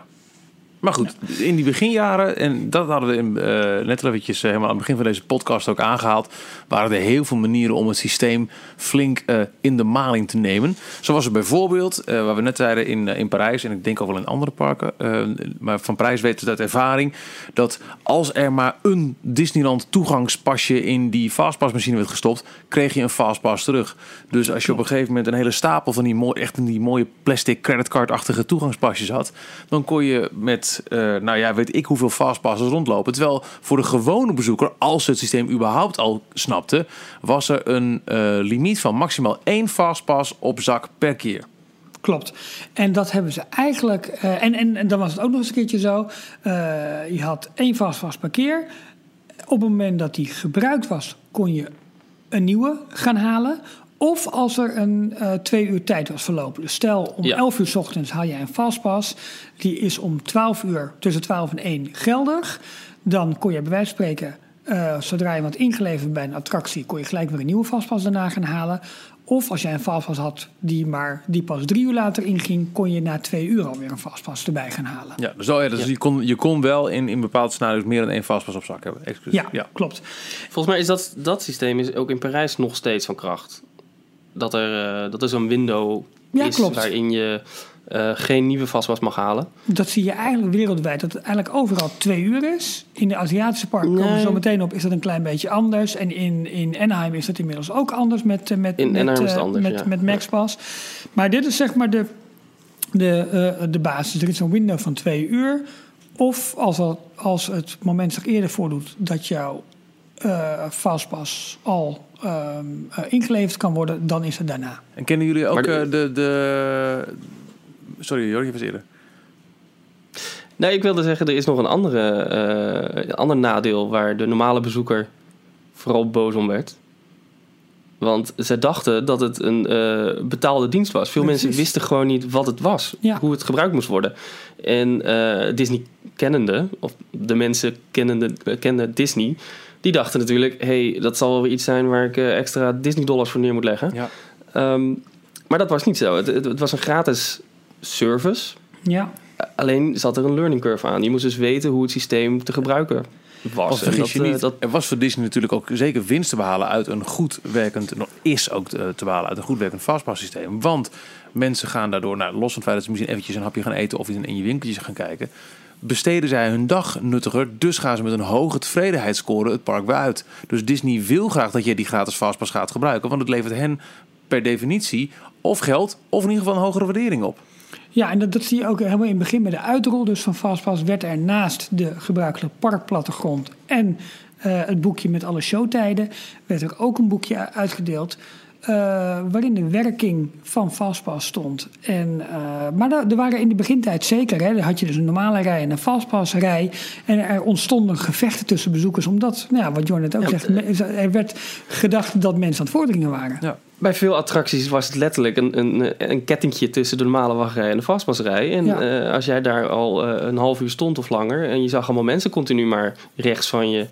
Maar goed, in die beginjaren, en dat hadden we in, eh, net al eventjes eh, helemaal aan het begin van deze podcast ook aangehaald, waren er heel veel manieren om het systeem flink eh, in de maling te nemen. Zo was er bijvoorbeeld, waar we net zeiden in, in Parijs, en ik denk ook wel in andere parken, maar van Parijs weten we uit ervaring, dat als er maar een Disneyland toegangspasje in die fastpassmachine werd gestopt, kreeg je een fastpass terug. Dus als je op een gegeven moment een hele stapel van die, mooi, echt die mooie plastic creditcardachtige toegangspasjes had, dan kon je met, eh, nou ja, weet ik hoeveel fastpasses rondlopen. Terwijl voor de gewone bezoeker, als ze het systeem überhaupt al snapte, was er een eh, limiet van maximaal één fastpass op zak per keer. Klopt. En dat hebben ze eigenlijk. eh, en, en, en dan was het ook nog eens een keertje zo. je had één vastpas per keer. Op het moment dat die gebruikt was, kon je een nieuwe gaan halen. Of als er een eh, twee uur tijd was verlopen. Dus stel om Ja. 11 uur 's ochtends haal jij een fastpass. Die is om 12 uur, tussen 12 en 1 geldig. Dan kon je bij wijze van spreken, eh, zodra je wat ingeleverd bij een attractie, kon je gelijk weer een nieuwe fastpass daarna gaan halen. Of als jij een fastpass had die, maar, die pas drie uur later inging, kon je na twee uur alweer een fastpass erbij gaan halen. Ja, dus, oh ja, dus Ja. Je, kon, je kon wel in, in bepaalde scenario's meer dan één fastpass op zak hebben. Excuus. Ja, ja. klopt. Volgens mij is dat, dat systeem is ook in Parijs nog steeds van kracht. Dat er, eh, dat er zo'n window Ja, is klopt. waarin je eh, geen nieuwe vastwas mag halen. Dat zie je eigenlijk wereldwijd, dat het eigenlijk overal twee uur is. In de Aziatische parken komen we zo meteen op, is dat een klein beetje anders. En in, in Anaheim is dat inmiddels ook anders met, eh, met, In met, anders, met, ja. met MaxPass. Maar dit is zeg maar de, de, de basis. Er is een window van twee uur. Of als, al, als het moment zich eerder voordoet dat jouw eh fastpass al ehm, eh, ingeleverd kan worden, dan is het daarna. En kennen jullie ook Maar de- eh, de, de... Sorry, Jordi, was eerder. Nee, ik wilde zeggen, er is nog een andere, eh, een ander nadeel waar de normale bezoeker vooral boos om werd. Want ze dachten dat het een eh, betaalde dienst was. Veel Precies. mensen wisten gewoon niet wat het was, Ja. hoe het gebruikt moest worden. En eh, Disney kennende, of de mensen kennende, eh, kenden Disney, die dachten natuurlijk: hé, hey, dat zal wel weer iets zijn waar ik eh, extra Disney-dollars voor neer moet leggen. Ja. Ehm, maar dat was niet zo. Het, het, het was een gratis service. Ja, Alleen zat er een learning curve aan. Je moest dus weten hoe het systeem te gebruiken was. Vergis je dat, eh, niet, dat, er was voor Disney natuurlijk ook zeker winst te behalen uit een goed werkend, nog is ook te, te behalen uit een goed werkend fastpass systeem. Want mensen gaan daardoor, nou, los van het feit dat ze misschien eventjes een hapje gaan eten of in in je winkeltje gaan kijken, besteden zij hun dag nuttiger. Dus gaan ze met een hoge tevredenheidsscore het park weer uit. Dus Disney wil graag dat je die gratis fastpass gaat gebruiken, want het levert hen per definitie of geld of in ieder geval een hogere waardering op. Ja, en dat, zie je ook helemaal in het begin bij de uitrol. Dus van Fastpass werd er naast de gebruikelijke parkplattegrond en eh, het boekje met alle showtijden, werd er ook een boekje uitgedeeld. Eh, waarin de werking van Fastpass stond. En, eh, maar er, er waren in de begintijd zeker. Hè, had je dus een normale rij en een Fastpass-rij. En er ontstonden gevechten tussen bezoekers. Omdat, nou ja, wat Jorn net ook Ja, zegt, me- er werd gedacht dat mensen aan het voordringen waren. Ja. bij veel attracties was het letterlijk een, een, een kettingje tussen de normale wachtrij en de fastpassrij. En Ja. eh, als jij daar al eh, een half uur stond of langer en je zag allemaal mensen continu maar rechts van je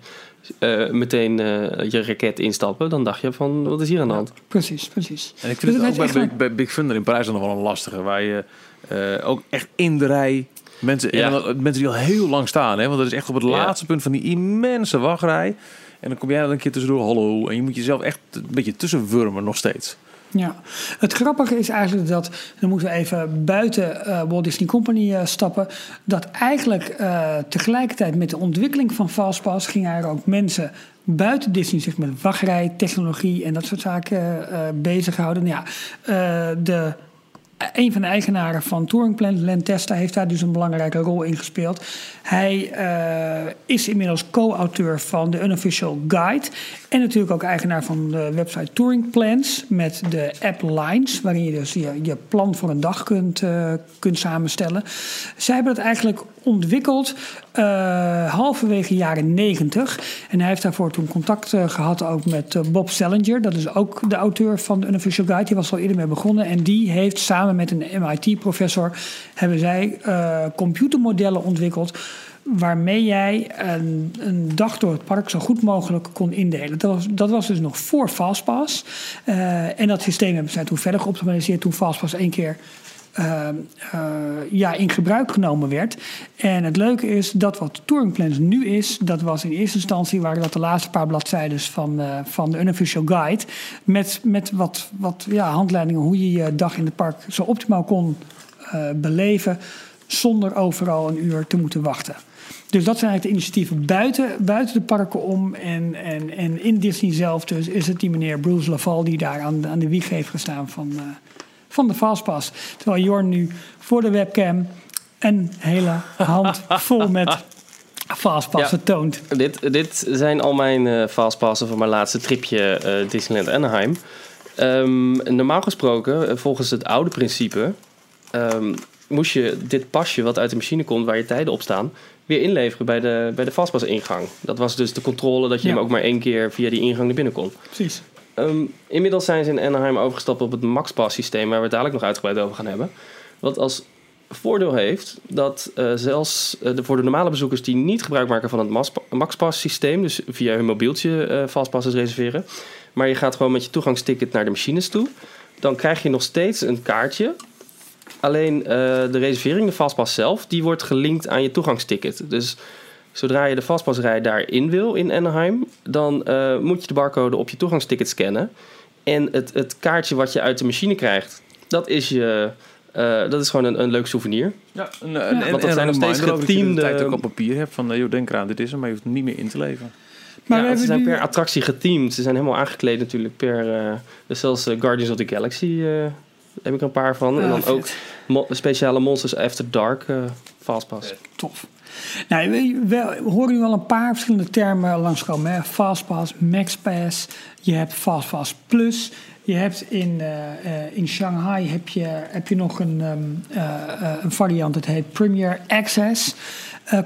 eh, meteen eh, je raket instappen, dan dacht je van wat is hier aan de hand? Precies, precies. En ik Dus vind het ook bij, echt bij, Big Thunder in Parijs dan nog wel een lastige. Waar je eh, ook echt in de rij mensen, Ja. en dan mensen die al heel lang staan. Hè, want dat is echt op het Ja. laatste punt van die immense wachtrij. En dan kom jij er een keer tussendoor, hallo. En je moet jezelf echt een beetje tussenwurmen nog steeds. Ja, het grappige is eigenlijk dat, dan moeten we even buiten eh, Walt Disney Company eh, stappen, dat eigenlijk eh, tegelijkertijd met de ontwikkeling van Fastpass gingen er ook mensen buiten Disney zich met wachtrij, technologie en dat soort zaken bezighouden. Nou ja, de, een van de eigenaren van Touring Plan, Len Testa, heeft daar dus een belangrijke rol in gespeeld. Hij eh, is inmiddels co-auteur van de Unofficial Guide. En natuurlijk ook eigenaar van de website Touring Plans met de app Lines, waarin je dus je, je plan voor een dag kunt, eh, kunt samenstellen. Zij hebben dat eigenlijk ontwikkeld eh, halverwege jaren 90. En hij heeft daarvoor toen contact eh, gehad ook met eh, Bob Salinger. Dat is ook de auteur van de Unofficial Guide. Die was al eerder mee begonnen. En die heeft samen met een MIT-professor... hebben zij computermodellen ontwikkeld waarmee jij een, een dag door het park zo goed mogelijk kon indelen. Dat was, dat was dus nog voor Fastpass. En dat systeem hebben zij toen verder geoptimaliseerd toen Fastpass één keer eh, eh, ja, in gebruik genomen werd. En het leuke is dat wat Touring Plans nu is, dat was in eerste instantie waren dat de laatste paar bladzijden van, eh, van de unofficial guide. Met, met wat, wat ja, handleidingen hoe je je dag in het park zo optimaal kon beleven. Zonder overal een uur te moeten wachten. Dus dat zijn eigenlijk de initiatieven buiten, buiten de parken om. En, en, en in Disney zelf dus is het die meneer Bruce Laval die daar aan, aan de wieg heeft gestaan van, van de Fastpass. Terwijl Jorn nu voor de webcam een hele hand vol met Fastpassen Ja. toont. Dit, dit zijn al mijn eh fastpassen van mijn laatste tripje eh, Disneyland Anaheim. Ehm, normaal gesproken, eh, volgens het oude principe, ehm, moest je dit pasje wat uit de machine komt, waar je tijden op staan, weer inleveren bij de, bij de fastpass-ingang. Dat was dus de controle dat je Ja. hem ook maar één keer via die ingang naar binnen kon. Precies. Ehm, inmiddels zijn ze in Anaheim overgestapt op het MaxPass systeem, waar we het dadelijk nog uitgebreid over gaan hebben. Wat als voordeel heeft dat eh, zelfs eh, de, voor de normale bezoekers die niet gebruik maken van het MaxPass systeem, dus via hun mobieltje fastpasses reserveren, maar je gaat gewoon met je toegangsticket naar de machines toe, dan krijg je nog steeds een kaartje. Alleen de reservering, de fastpass zelf, die wordt gelinkt aan je toegangsticket. Dus zodra je de fastpassrij daarin wil in Anaheim, dan eh, moet je de barcode op je toegangsticket scannen. En het, het kaartje wat je uit de machine krijgt, dat is, je, eh, dat is gewoon een, een leuk souvenir. Ja, een, een, Ja. en- Want dat en zijn nog een steeds ook dat je de tijd ook op papier hebt van, eh, joh, denk eraan, dit is hem, maar je hoeft hem niet meer in te leveren. Maar ja, we ze hebben zijn nu... per attractie geteamd. Ze zijn helemaal aangekleed natuurlijk per... eh, dus zelfs Guardians of the Galaxy eh, heb ik er een paar van. en dan vet. ook mo- speciale Monsters After Dark eh Fastpass. Tof. Nou, we, horen nu al een paar verschillende termen langskomen. Hè? Fastpass, MaxPass, je hebt Fastpass Plus. Je hebt in, eh, eh, in Shanghai heb je, heb je nog een, ehm, eh, een variant, dat heet Premier Access.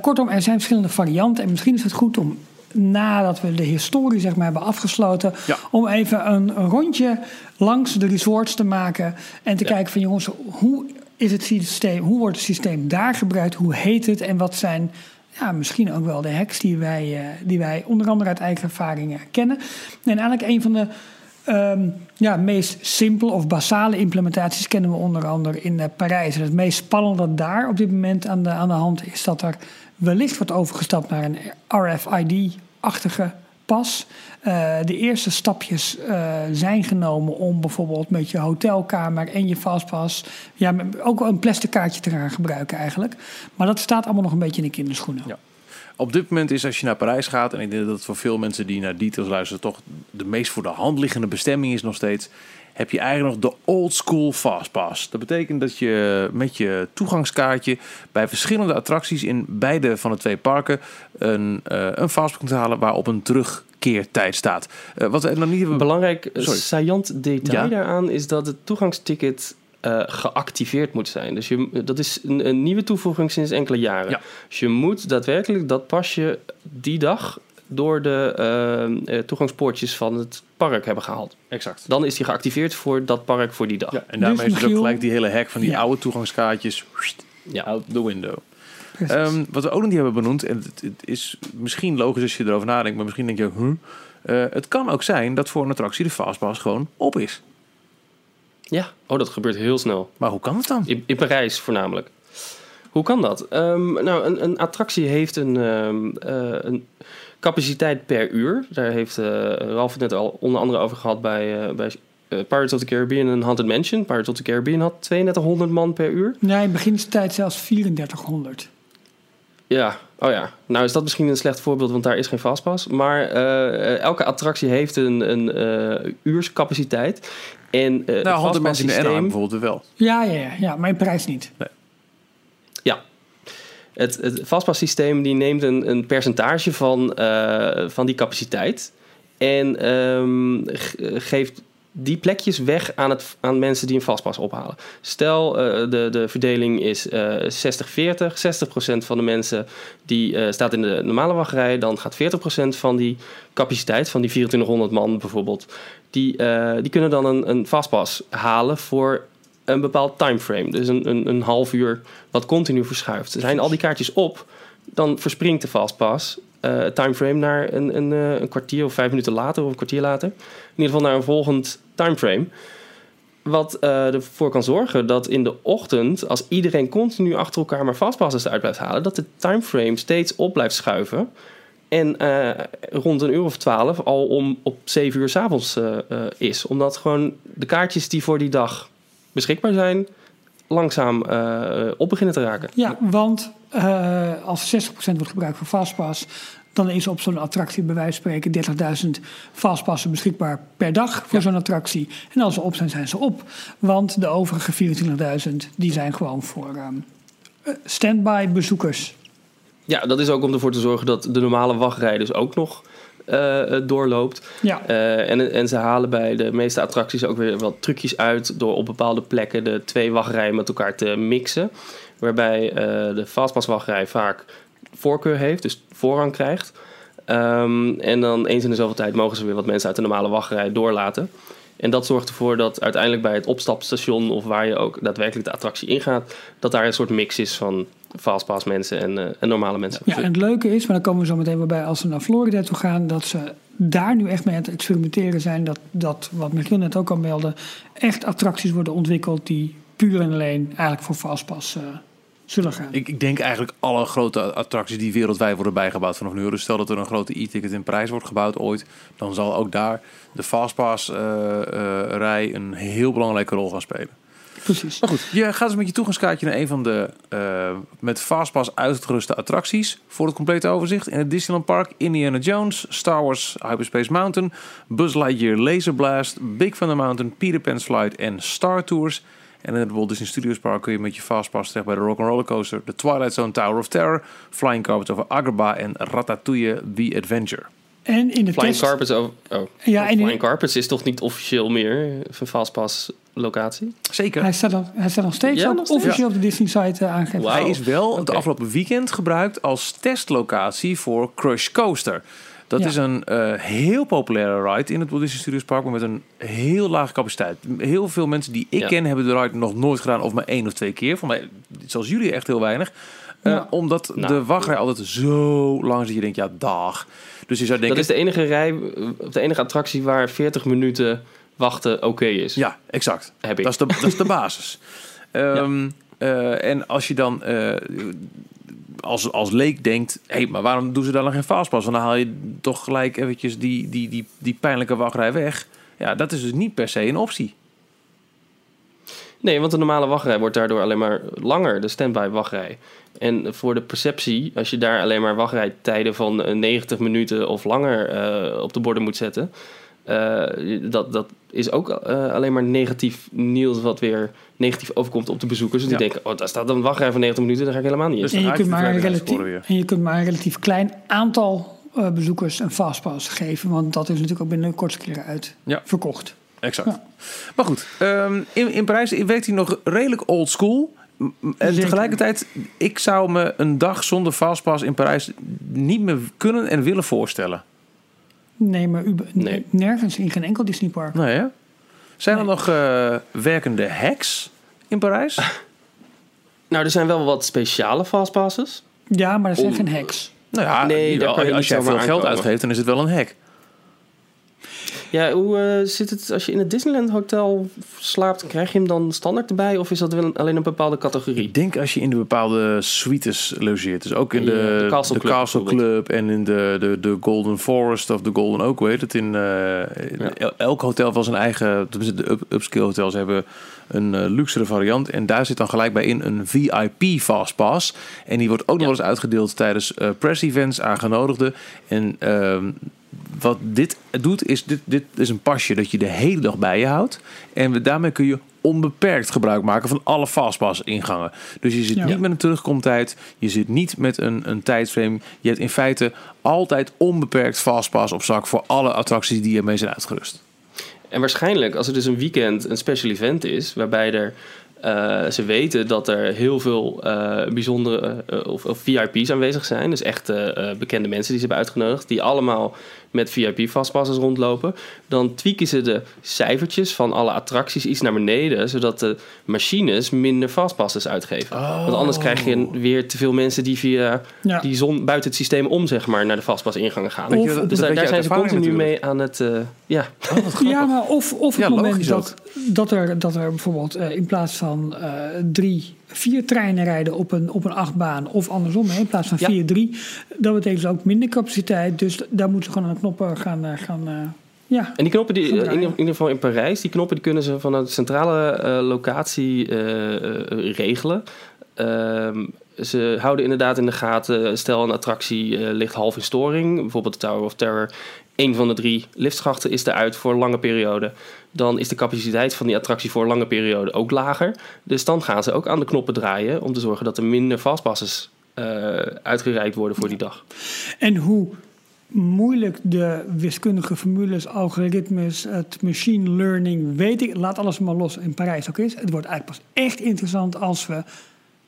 Kortom, er zijn verschillende varianten. En misschien is het goed om, nadat we de historie zeg maar, hebben afgesloten... Ja. om even een, een rondje langs de resorts te maken... en te kijken van jongens, hoe is het systeem, hoe wordt het systeem daar gebruikt? Hoe heet het? En wat zijn ja, misschien ook wel de hacks die wij, eh, die wij onder andere uit eigen ervaringen kennen? En eigenlijk een van de ehm, ja, meest simpele of basale implementaties kennen we onder andere in eh, Parijs. En het meest spannende daar op dit moment aan de, aan de hand is dat er wellicht wordt overgestapt naar een RFID-achtige pas. Eh, de eerste stapjes eh, zijn genomen om bijvoorbeeld met je hotelkamer en je fastpass... Ja, ook een plastic kaartje te gaan gebruiken eigenlijk. Maar dat staat allemaal nog een beetje in de kinderschoenen. Ja. Op dit moment is als je naar Parijs gaat, en ik denk dat het voor veel mensen die naar details luisteren, toch de meest voor de hand liggende bestemming is nog steeds. Heb je eigenlijk nog de old school fastpass. Dat betekent dat je met je toegangskaartje bij verschillende attracties in beide van de twee parken een, eh een fastpass kunt halen waarop een terugkeertijd staat. Eh, wat we nog niet hebben. Belangrijk, eh, Sorry. saillant detail Ja. daaraan is dat het toegangsticket geactiveerd moet zijn. Dus je, dat is een, een nieuwe toevoeging sinds enkele jaren. Ja. Dus je moet daadwerkelijk dat pasje die dag door de eh, toegangspoortjes van het park hebben gehaald. Exact. Dan is die geactiveerd voor dat park voor die dag. Ja, en daarmee Dus is het ook Michiel- gelijk die hele hack van die Ja. oude toegangskaartjes Ja. out the window. Precies. Ehm, wat we ook nog niet hebben benoemd, en het, het is misschien logisch als je erover nadenkt, maar misschien denk je, huh? Eh, het kan ook zijn dat voor een attractie de fastpass gewoon op is. Ja, oh, dat gebeurt heel snel. Maar hoe kan het dan? In, in Parijs voornamelijk. Hoe kan dat? Ehm, nou, een, een attractie heeft een, ehm, eh, een capaciteit per uur. Daar heeft eh Ralf het net al onder andere over gehad bij, eh, bij eh, Pirates of the Caribbean en Haunted Mansion. Pirates of the Caribbean had 3200 man per uur. Ja, in begintijd zelfs 3400. Ja, oh ja. Nou is dat misschien een slecht voorbeeld, want daar is geen fastpass. Maar eh, elke attractie heeft een, een eh, uurscapaciteit. En eh nou, hadden mensen in de bijvoorbeeld wel. Ja, ja, ja, ja, maar in Parijs niet. Ja. Het, het vastpassysteem die neemt een, een percentage van, eh, van die capaciteit. En ehm, ge- geeft die plekjes weg aan, het, aan mensen die een vastpas ophalen. Stel, eh, de, de verdeling is eh 60-40. 60% van de mensen die eh, staat in de normale wachtrij. Dan gaat 40% van die capaciteit, van die 2400 man bijvoorbeeld... die, die kunnen dan een, een vastpas halen voor een bepaald timeframe. Dus een, een, een half uur wat continu verschuift. Zijn al die kaartjes op, dan verspringt de fastpass eh timeframe naar een, een, eh, een kwartier of vijf minuten later of een kwartier later. In ieder geval naar een volgend timeframe. Wat eh, ervoor kan zorgen dat in de ochtend, als iedereen continu achter elkaar maar fastpasses eruit blijft halen, dat de timeframe steeds op blijft schuiven. En rond een uur of twaalf al om op zeven uur s'avonds eh, is. Omdat gewoon de kaartjes die voor die dag beschikbaar zijn, langzaam eh, op beginnen te raken. Ja, want eh, als 60% wordt gebruikt voor Fastpass, dan is op zo'n attractie bij wijze van spreken 30.000 Fastpassen beschikbaar per dag voor zo'n attractie. En als ze op zijn, zijn ze op. Want de overige 24.000 die zijn gewoon voor ehm, eh, standby bezoekers. Ja, dat is ook om ervoor te zorgen dat de normale wachtrij dus ook nog doorloopt. Ja, Eh, en, en ze halen bij de meeste attracties ook weer wat trucjes uit door op bepaalde plekken de twee wachtrijen met elkaar te mixen. Waarbij eh, de Fastpass wachtrij vaak voorkeur heeft, dus voorrang krijgt. Ehm, en dan eens in de zoveel tijd mogen ze weer wat mensen uit de normale wachtrij doorlaten. En dat zorgt ervoor dat uiteindelijk bij het opstapstation of waar je ook daadwerkelijk de attractie ingaat, dat daar een soort mix is van Fastpass mensen en, eh, en normale mensen. ja, en het leuke is, maar dan komen we zo meteen weer bij als we naar Florida toe gaan, dat ze daar nu echt mee aan het experimenteren zijn. Dat, dat wat Michiel net ook al meldde, echt attracties worden ontwikkeld die puur en alleen eigenlijk voor Fastpass eh, zullen gaan. Ik, ik denk eigenlijk alle grote attracties die wereldwijd worden bijgebouwd vanaf nu. Dus stel dat er een grote e-ticket in Parijs wordt gebouwd ooit, dan zal ook daar de Fastpass-rij een heel belangrijke rol gaan spelen. Precies. Maar goed, je gaat eens met je toegangskaartje naar een van de eh, met Fastpass uitgeruste attracties. Voor het complete overzicht in het Disneyland Park, Indiana Jones, Star Wars Hyperspace Mountain, Buzz Lightyear Laser Blast, Big Thunder Mountain, Peter Pan's Flight en Star Tours. En in het Walt Disney Studios Park kun je met je Fastpass terecht bij de Rock'n'Roller Coaster, de Twilight Zone Tower of Terror, Flying Carpets over Agrabah en Ratatouille The Adventure. En in de Flying test... Carpets, oh, oh. Ja, en in- Flying Carpets is toch niet officieel meer een Fastpass locatie? Zeker. Hij staat, nog, hij staat nog steeds Ja, op, nog steeds. officieel op de Disney-site eh, aangegeven. Wauw. Hij is wel het afgelopen weekend gebruikt als testlocatie voor Crush Coaster. Dat Ja. is een eh, heel populaire ride in het Walt Disney Studios Park, maar met een heel lage capaciteit. Heel veel mensen die ik Ja. ken hebben de ride nog nooit gedaan, of maar één of twee keer. Voor mij, zoals jullie, echt heel weinig. Eh, Ja. Omdat Nou. de wachtrij altijd zo lang is dat je denkt, ja, dag. Dus je zou denken, Dat is de enige rij, eh, de enige attractie waar 40 minuten wachten oké is. ja, exact. Heb ik. Dat is de, dat is de basis. Ehm, eh, en als je dan eh, als, als leek denkt... hé, maar waarom doen ze dan nog geen fastpass? Want dan haal je toch gelijk eventjes die, die, die, die pijnlijke wachtrij weg. Ja, dat is dus niet per se een optie. Nee, want de normale wachtrij wordt daardoor alleen maar langer, de standby wachtrij. En voor de perceptie, als je daar alleen maar wachtrijtijden van eh, 90 minuten of langer eh, op de borden moet zetten, eh, dat, dat is ook eh, alleen maar negatief nieuws wat weer negatief overkomt op de bezoekers. Dus die Ja. denken, oh, daar staat een wachtrij van 90 minuten, daar ga ik helemaal niet in. Dus- En je, kunt maar een relatief, en je kunt maar een relatief klein aantal eh, bezoekers een fastpass geven. Want dat is natuurlijk ook binnen de kortste keren uit Ja. verkocht. Exact. Ja. Maar goed, ehm, in, in Parijs werkt hij nog redelijk old school. En Zeker. tegelijkertijd, ik zou me een dag zonder fastpass in Parijs niet meer kunnen en willen voorstellen. Nee, maar u, Nee. nergens in geen enkel Disneypark. Nee, hè? Zijn Nee. er nog eh, werkende hacks in Parijs? Nou, er zijn wel wat speciale fastpasses. Ja, maar dat zijn Om- geen hacks. Nou ja, Nee, je als niet jij veel geld uitgeeft, dan is het wel een hack. Ja, hoe eh, zit het als je in het Disneyland Hotel slaapt? Krijg je hem dan standaard erbij of is dat wel een- alleen een bepaalde categorie? Ik denk als je in de bepaalde suites logeert. Dus ook in Ja, de, de de Castle Castle, Club en in de, de, de Golden Forest of de Golden Oak. Weet het. In, eh, elk hotel wel zijn eigen. De up, upscale hotels hebben een eh, luxere variant. En daar zit dan gelijk bij in een VIP fastpass. En die wordt ook nog Ja. wel eens uitgedeeld tijdens press events aan genodigden. En ehm, wat dit doet, is dit, dit is een pasje dat je de hele dag bij je houdt. En daarmee kun je onbeperkt gebruik maken van alle fastpass ingangen. Dus je zit Ja. niet met een terugkomtijd. Je zit niet met een, een tijdframe. Je hebt in feite altijd onbeperkt fastpass op zak voor alle attracties die ermee zijn uitgerust. En waarschijnlijk, als er dus een weekend een special event is, waarbij er eh, ze weten dat er heel veel eh, bijzondere eh, of, of VIP's aanwezig zijn. Dus echt bekende mensen die ze hebben uitgenodigd. Die allemaal met VIP-vastpassers rondlopen. Dan tweaken ze de cijfertjes van alle attracties iets naar beneden. Zodat de machines minder vastpassers uitgeven. Want anders krijg je weer te veel mensen die via Ja. die zon buiten het systeem om zeg maar, naar de vastpasingangen gaan. Of- dus daar, zijn ze continu natuurlijk. mee aan het... eh, ja, Ja, maar of, of het Ja, moment dat, dat, er, dat er bijvoorbeeld eh, in plaats van eh, drie, vier treinen rijden op een, op een achtbaan, of andersom, hè, in plaats van Ja. vier, drie, dat betekent dus ook minder capaciteit. Dus daar moeten ze gewoon aan de knoppen gaan. eh, gaan eh, ja. En die knoppen, die, Gaan in, ieder geval in Parijs, die knoppen die kunnen ze vanuit de centrale eh, locatie eh, eh, regelen. Ehm, ze houden inderdaad in de gaten, stel een attractie eh, ligt half in storing, bijvoorbeeld de Tower of Terror. Een van de drie liftschachten is eruit voor een lange periode. Dan is de capaciteit van die attractie voor een lange periode ook lager. Dus dan gaan ze ook aan de knoppen draaien om te zorgen dat er minder fastpasses eh, uitgereikt worden voor die dag. En hoe moeilijk de wiskundige formules, algoritmes, het machine learning, weet ik, laat alles maar los in Parijs ook is. Het wordt eigenlijk pas echt interessant als we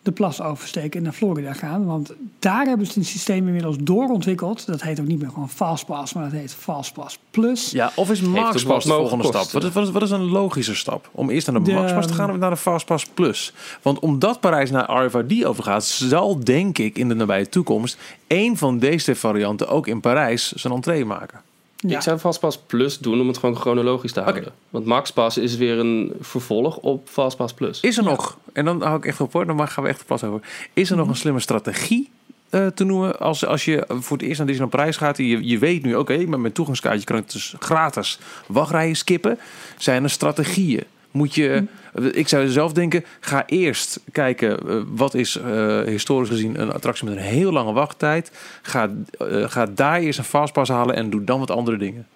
de plas oversteken en naar Florida gaan. Want daar hebben ze een systeem inmiddels doorontwikkeld. Dat heet ook niet meer gewoon Fastpass, maar dat heet Fastpass Plus. Ja, of is Maxpass de volgende stap? Wat is, wat, is, wat is een logische stap? Om eerst naar de, De- Maxpass te gaan of naar de Fastpass Plus? Want omdat Parijs naar RFID overgaat, zal denk ik in de nabije toekomst één van deze varianten ook in Parijs zijn entree maken. Ja. Ik zou Fastpass Plus doen om het gewoon chronologisch te houden. Want MaxPass is weer een vervolg op Fastpass Plus. Is er nog, en dan hou ik echt op hoor, dan gaan we echt de plas over. Is er nog een slimme strategie eh, te noemen als, als je voor het eerst naar Disneyland Parijs gaat? en Je, je weet nu, oké, met mijn toegangskaartje kan ik dus gratis wachtrijen skippen. Zijn er strategieën? Moet je, ik zou zelf denken, ga eerst kijken eh, wat is eh, historisch gezien een attractie met een heel lange wachttijd. Ga, eh, ga daar eerst een fastpass halen en doe dan wat andere dingen.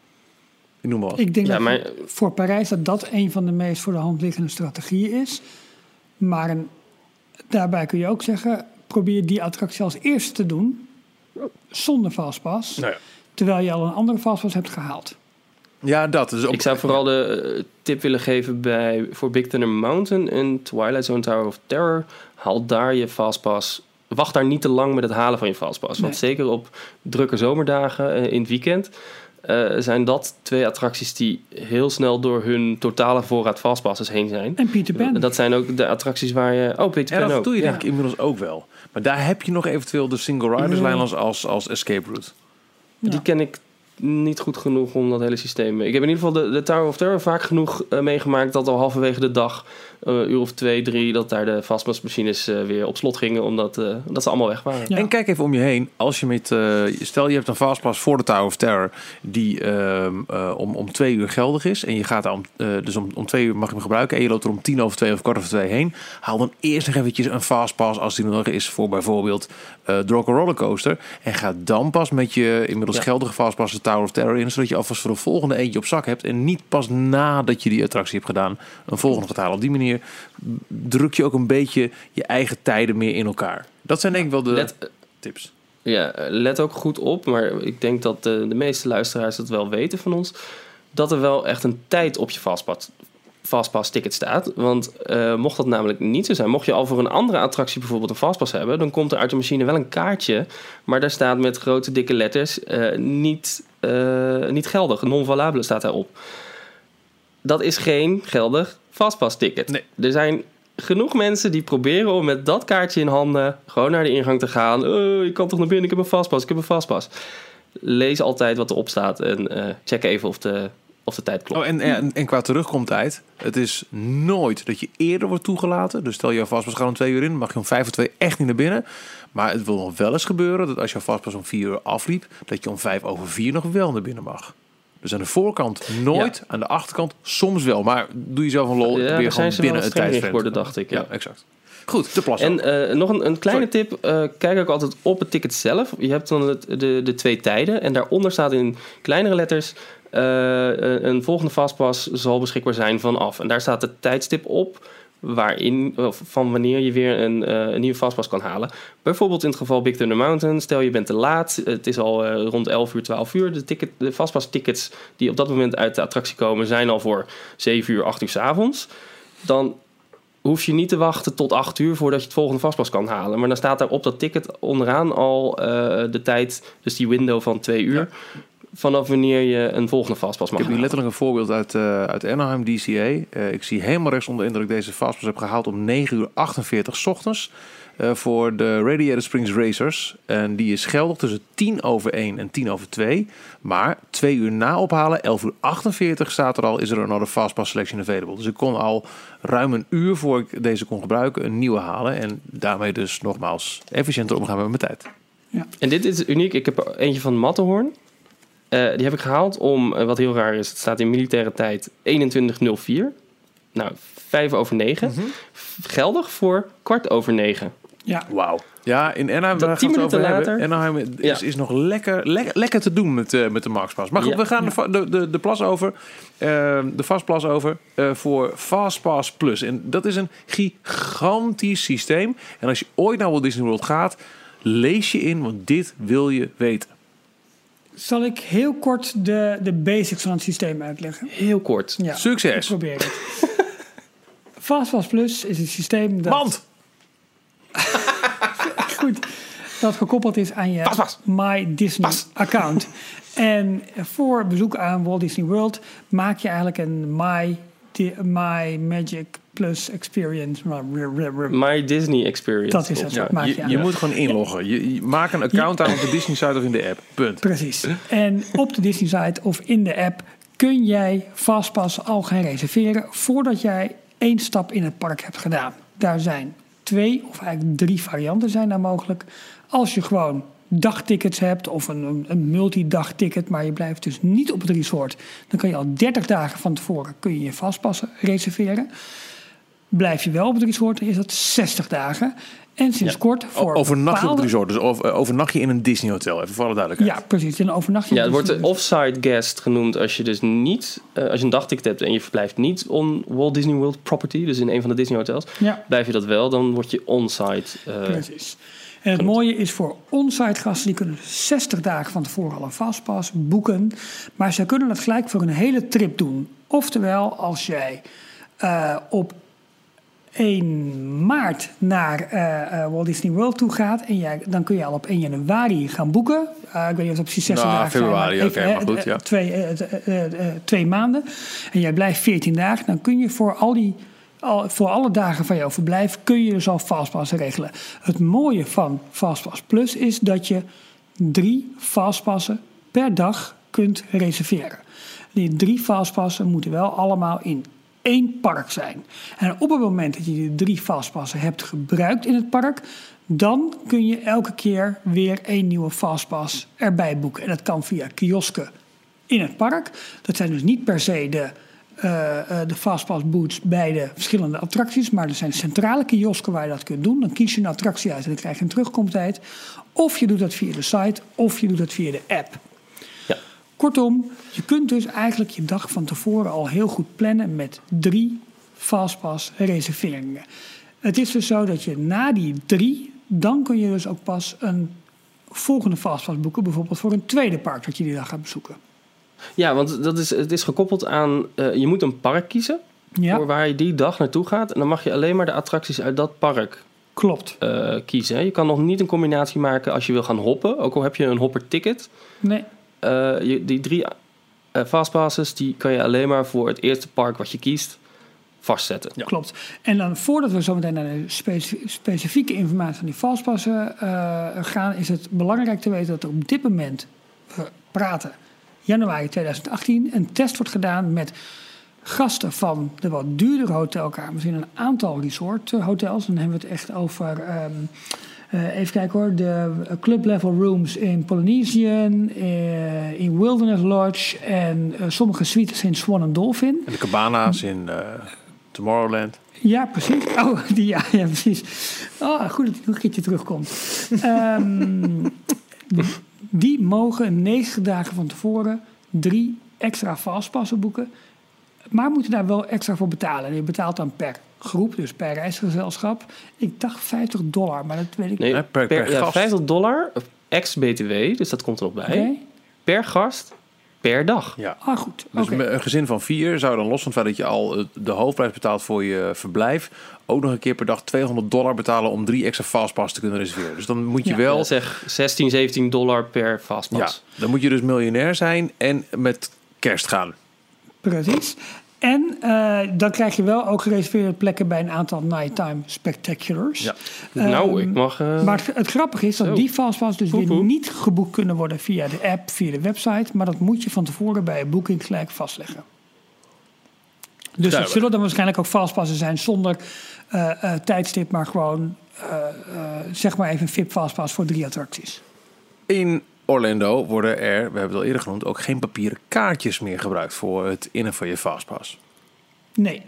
Ik noem maar wat. Ik denk Ja, dat maar- voor Parijs dat dat een van de meest voor de hand liggende strategieën is. Maar een- daarbij kun je ook zeggen, probeer die attractie als eerste te doen, zonder Fastpass, Nou ja. terwijl je al een andere Fastpass hebt gehaald. Ja, dat is ook. Ik zou vooral de eh, tip willen geven bij, voor Big Thunder Mountain en Twilight Zone Tower of Terror. Haal daar je Fastpass. Wacht daar niet te lang met het halen van je Fastpass. Want Nee. zeker op drukke zomerdagen eh, in het weekend... eh, zijn dat twee attracties die heel snel door hun totale voorraad Fastpasses heen zijn. En Peter Pan. Dat zijn ook de attracties waar je... Oh, Peter En Pan dat ook. doe je ja. denk ik inmiddels ook wel. Maar daar heb je nog eventueel de single riders line als, als, als escape route. Ja. Die ken ik niet goed genoeg om dat hele systeem... Ik heb in ieder geval de, de Tower of Terror vaak genoeg eh, meegemaakt... dat al halverwege de dag, eh, een uur of twee, drie... dat daar de fastpassmachines eh, weer op slot gingen... omdat, eh, omdat ze allemaal weg waren. Ja. En kijk even om je heen. Als je met, eh, stel je hebt een fastpass voor de Tower of Terror die ehm, eh, om, om twee uur geldig is. En je gaat daar om, eh, dus om, om twee uur mag je hem gebruiken. En je loopt er om tien over twee of kwart over twee heen. Haal dan eerst nog eventjes een fastpass als die er nog is voor bijvoorbeeld eh Droger Rollercoaster. En ga dan pas met je inmiddels Ja. geldige fastpass de Tower of Terror in. Zodat je alvast voor de volgende eentje op zak hebt. En niet pas nadat je die attractie hebt gedaan een volgende gaat halen. Op die manier druk je ook een beetje je eigen tijden meer in elkaar. Dat zijn denk ik wel de Let, tips. ja, let ook goed op, maar ik denk dat de, de meeste luisteraars dat wel weten van ons... dat er wel echt een tijd op je fastpass, fastpass ticket staat. Want eh, mocht dat namelijk niet zo zijn... mocht je al voor een andere attractie bijvoorbeeld een fastpass hebben... dan komt er uit de machine wel een kaartje... maar daar staat met grote dikke letters eh, niet, eh, niet geldig. Non-valabele staat daarop. Dat is geen geldig fastpass ticket. Nee. Er zijn genoeg mensen die proberen om met dat kaartje in handen gewoon naar de ingang te gaan. Oh, ik kan toch naar binnen, ik heb een vastpas, ik heb een vastpas. Lees altijd wat erop staat en eh, check even of de, of de tijd klopt. Oh, en, en, en qua terugkomtijd, het is nooit dat je eerder wordt toegelaten. Dus stel je vastpas gaat om twee uur in, mag je om vijf voor twee echt niet naar binnen. Maar het wil nog wel eens gebeuren dat als je vastpas om vier uur afliep, dat je om vijf over vier nog wel naar binnen mag. Dus aan de voorkant nooit, aan de achterkant soms wel. Maar doe jezelf een lol, Ja, probeer gewoon binnen het tijdsframe geworden, te dacht ik, Ja, ja. exact. Goed, de plas. En eh, nog een, een kleine Sorry. tip. eh, kijk ook altijd op het ticket zelf. Je hebt dan het, de, de twee tijden. En daaronder staat in kleinere letters... eh, een volgende fastpass zal beschikbaar zijn vanaf. En daar staat het tijdstip op... waarin, van wanneer je weer een, eh, een nieuwe fastpass kan halen. Bijvoorbeeld in het geval Big Thunder Mountain. Stel je bent te laat, het is al eh, rond 11 uur, 12 uur. De, ticket, de fastpass tickets die op dat moment uit de attractie komen... zijn al voor 7 uur, 8 uur 's avonds. Dan hoef je niet te wachten tot 8 uur voordat je het volgende vastpas kan halen. Maar dan staat daar op dat ticket onderaan al de tijd, dus die window van 2 uur, vanaf wanneer je een volgende vastpas mag Ik heb nu halen. letterlijk een voorbeeld uit, eh, uit Anaheim DCA. Eh, ik zie helemaal rechts onder indruk deze fastpass heb gehaald om 9 uur 48 's ochtends. eh, voor de Radiator Springs Racers. En die is geldig tussen 10 over 1 en 10 over 2. Maar twee uur na ophalen, 11 uur 48 staat er al, is er een other fastpass selection available. Dus ik kon al ruim een uur voor ik deze kon gebruiken een nieuwe halen. En daarmee dus nogmaals efficiënter omgaan met mijn tijd. En dit is uniek. Ik heb eentje van Matterhorn. Eh, die heb ik gehaald om, eh, wat heel raar is, het staat in militaire tijd 21.04. Nou, 5 over 9. Mhm. Geldig voor kwart over 9. Ja, Wauw. Ja, in Anaheim, Dat daar tien minuten hebben. Anaheim is, Ja. is nog lekker, lekker, lekker te doen met, eh, met de Maxpas. Maar goed, Ja. we gaan de, va- de, de, de plas over. eh, de Fastplas over eh, voor Fastpass Plus. En dat is een gigantisch systeem. En als je ooit naar Walt Disney World gaat, lees je in, want dit wil je weten. Zal ik heel kort de, de basics van het systeem uitleggen? Heel kort. Ja, Succes. Ik probeer het. Fastpass Plus is een systeem dat, Mand! goed, dat gekoppeld is aan je. My Disney Pas. account. En voor bezoek aan Walt Disney World maak je eigenlijk een My, Di- My Magic Plus Experience. My Disney Experience. Dat is het. Ja. maak je moet gewoon inloggen. Je, je- maak een account aan op de Disney site of in de app. Punt. Precies. En op de Disney site of in de app kun jij Fastpass al gaan reserveren voordat jij één stap in het park hebt gedaan. Daar zijn twee of eigenlijk drie varianten zijn daar mogelijk. Als je gewoon dagtickets hebt of een, een, een multidagticket, maar je blijft dus niet op het resort, dan kan je al 30 dagen van tevoren kun je je Fastpassen reserveren. Blijf je wel op het resort, dan is dat 60 dagen. En sinds Ja. kort voor Overnacht je op het resort. Dus over, overnacht je in een Disney hotel. Even voor alle duidelijkheid. Ja, precies. En overnacht je Ja, het dus- wordt de offsite guest genoemd als je dus niet, eh, als je een dagticket hebt en je verblijft niet on Walt Disney World property, dus in een van de Disney hotels, Ja. blijf je dat wel, dan word je onsite. eh Precies. En het mooie is voor onsite gasten, die kunnen 60 dagen van tevoren al een fastpass boeken. Maar ze kunnen dat gelijk voor een hele trip doen. Oftewel, als jij eh, op 1 maart naar eh, Walt Disney World toe gaat, en jij, dan kun je al op 1 januari gaan boeken. Eh, ik weet niet of het precies 60 Nou, dagen februari, oké, even, maar goed, ja. twee, twee maanden. En jij blijft 14 dagen, dan kun je voor al die voor alle dagen van jouw verblijf kun je dus al Fastpass regelen. Het mooie van Fastpass Plus is dat je drie Fastpassen per dag kunt reserveren. Die drie Fastpassen moeten wel allemaal in één park zijn. En op het moment dat je die drie Fastpassen hebt gebruikt in het park, dan kun je elke keer weer één nieuwe Fastpass erbij boeken. En dat kan via kiosken in het park. Dat zijn dus niet per se de, de fastpass booths bij de verschillende attracties, maar er zijn centrale kiosken waar je dat kunt doen. Dan kies je een attractie uit en dan krijg je een terugkomtijd. Of je doet dat via de site, of je doet dat via de app. Ja. Kortom, je kunt dus eigenlijk je dag van tevoren al heel goed plannen met drie fastpass reserveringen. Het is dus zo dat je na die drie, dan kun je dus ook pas een volgende fastpass boeken, bijvoorbeeld voor een tweede park dat je die dag gaat bezoeken. Ja, want dat is, het is gekoppeld aan, eh, je moet een park kiezen Ja, voor waar je die dag naartoe gaat. En dan mag je alleen maar de attracties uit dat park klopt. eh, kiezen. hè. Je kan nog niet een combinatie maken als je wil gaan hoppen, ook al heb je een hopper ticket. Nee, Eh, je, die drie eh, fastpasses, die kan je alleen maar voor het eerste park wat je kiest vastzetten. klopt. En dan voordat we zo meteen naar de speci- specifieke informatie van die fastpassen eh, gaan, is het belangrijk te weten dat er op dit moment, we praten januari 2018, een test wordt gedaan met gasten van de wat duurdere hotelkamers in een aantal resorthotels. Dan hebben we het echt over, eh, even kijken hoor, de club level rooms in Polynesian, eh, in Wilderness Lodge en eh, sommige suites in Swan and Dolphin. En de cabana's in eh, Tomorrowland. Ja, precies. Oh, die, ja, ja, precies. Oh, goed dat hij nog een keertje terugkomt. Ehm, die mogen 90 dagen van tevoren drie extra fastpassen boeken. maar moeten daar wel extra voor betalen. Je betaalt dan per groep, dus per reisgezelschap. Ik dacht 50 dollar, maar dat weet ik Nee, Ja, per- per, per ja, gast. 50 dollar ex-BTW, dus dat komt er nog bij. Oké. Per gast, per dag. Ja. Ah, goed. Dus een gezin van vier zou dan los van het feit dat je al eh, de hoofdprijs betaalt voor je verblijf, ook nog een keer per dag 200 dollar betalen om drie extra fastpass te kunnen reserveren. Dus dan moet je Ja. wel, Ja, zeg 16, 17 dollar per fastpass. ja, dan moet je dus miljonair zijn en met kerst gaan. Precies. En eh, dan krijg je wel ook gereserveerde plekken bij een aantal nighttime spectaculars. Ja. Nou, Ehm, ik mag... eh, Maar het, het grappige is dat die fastpass dus weer niet geboekt kunnen worden via de app, via de website. Maar dat moet je van tevoren bij een boeking gelijk vastleggen. Dus het Duidelijk. zullen dan waarschijnlijk ook fastpassen zijn zonder eh, tijdstip, maar gewoon zeg maar even een VIP fastpass voor drie attracties. In Orlando worden er, we hebben het al eerder genoemd, ook geen papieren kaartjes meer gebruikt voor het innen van je fastpass. Nee,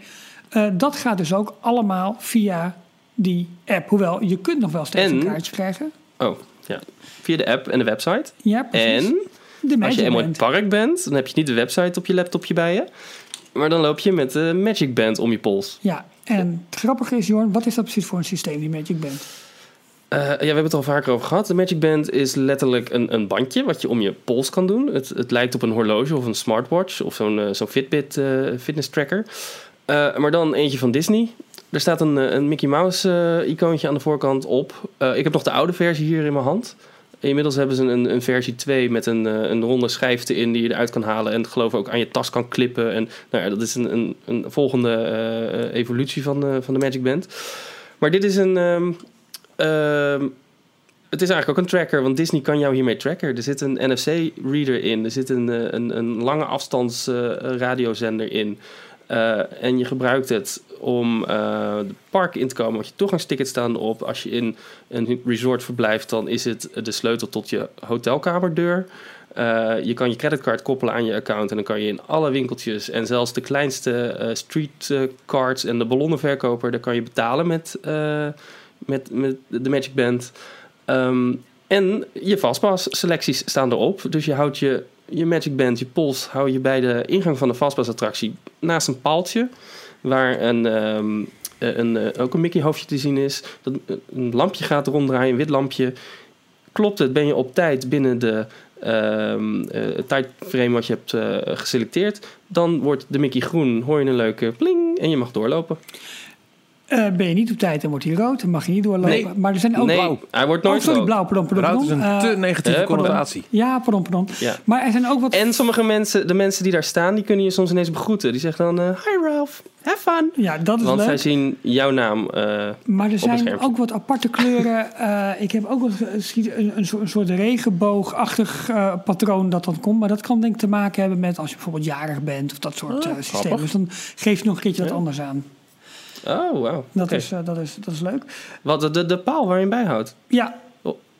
Eh, dat gaat dus ook allemaal via die app. Hoewel, je kunt nog wel steeds een En- kaartje krijgen. Oh, ja. Via de app en de website. Ja, precies. En de als je eenmaal in Band. het park bent, dan heb je niet de website op je laptopje bij je. Maar dan loop je met de Magic Band om je pols. Ja, en het grappige is, Jorn, wat is dat precies voor een systeem, die Magic Band? Eh, ja, we hebben het al vaker over gehad. De Magic Band is letterlijk een, een bandje wat je om je pols kan doen. Het, het lijkt op een horloge of een smartwatch of zo'n eh, zo'n Fitbit eh, fitness tracker. Maar dan eentje van Disney. Er staat een, een Mickey Mouse icoontje aan de voorkant op. Ik heb nog de oude versie hier in mijn hand. Inmiddels hebben ze een, een versie 2 met een, een ronde schijf erin die je eruit kan halen. En geloof ik ook aan je tas kan klippen. En nou ja, dat is een, een, een volgende evolutie van, de van de Magic Band. Maar dit is een... ehm, ehm, het is eigenlijk ook een tracker, want Disney kan jou hiermee tracken. Er zit een NFC-reader in, er zit een, eh, een, een lange afstands eh, in. Eh, en je gebruikt het om de park in te komen, want je toegangstickets staan erop. Als je in een resort verblijft, dan is het de sleutel tot je hotelkamerdeur. Je kan je creditcard koppelen aan je account en dan kan je in alle winkeltjes en zelfs de kleinste eh, street eh, cards en de ballonnenverkoper, daar kan je betalen met, met, met de Magic Band. Ehm, en je fastpass selecties staan erop. Dus je houdt je, je Magic Band, je pols, hou je bij de ingang van de fastpass attractie naast een paaltje. Waar een, ehm, eh, een, eh, ook een Mickey hoofdje te zien is. Dat, een lampje gaat ronddraaien, een wit lampje. Klopt het, ben je op tijd binnen de ehm eh, tijdframe wat je hebt geselecteerd. Dan wordt de Mickey groen, hoor je een leuke pling en je mag doorlopen. Eh, ben je niet op tijd, dan wordt hij rood. Dan mag je niet doorlopen. Nee. Maar er zijn ook nee, blauw. hij wordt Oh, nooit sorry, rood. blauw, pardon, pardon. Rood is een te Eh, negatieve pardon. connotatie. Ja, pardon, pardon. Ja. Maar er zijn ook wat... En sommige mensen, de mensen die daar staan, die kunnen je soms ineens begroeten. Die zeggen dan, eh, hi Ralph, have fun. Ja, dat is Want zij zien jouw naam. eh, Maar er zijn ook wat aparte kleuren. Eh, ik heb ook een, een, soort, een soort regenboogachtig eh, patroon dat dan komt. Maar dat kan denk ik te maken hebben met als je bijvoorbeeld jarig bent of dat soort systemen. Dus dan geef je nog een keertje wat Ja. anders aan. Oh, wauw. Dat, is, eh, dat, is, dat is leuk. Wat, de, de, de paal waar je hem bijhoudt. Ja,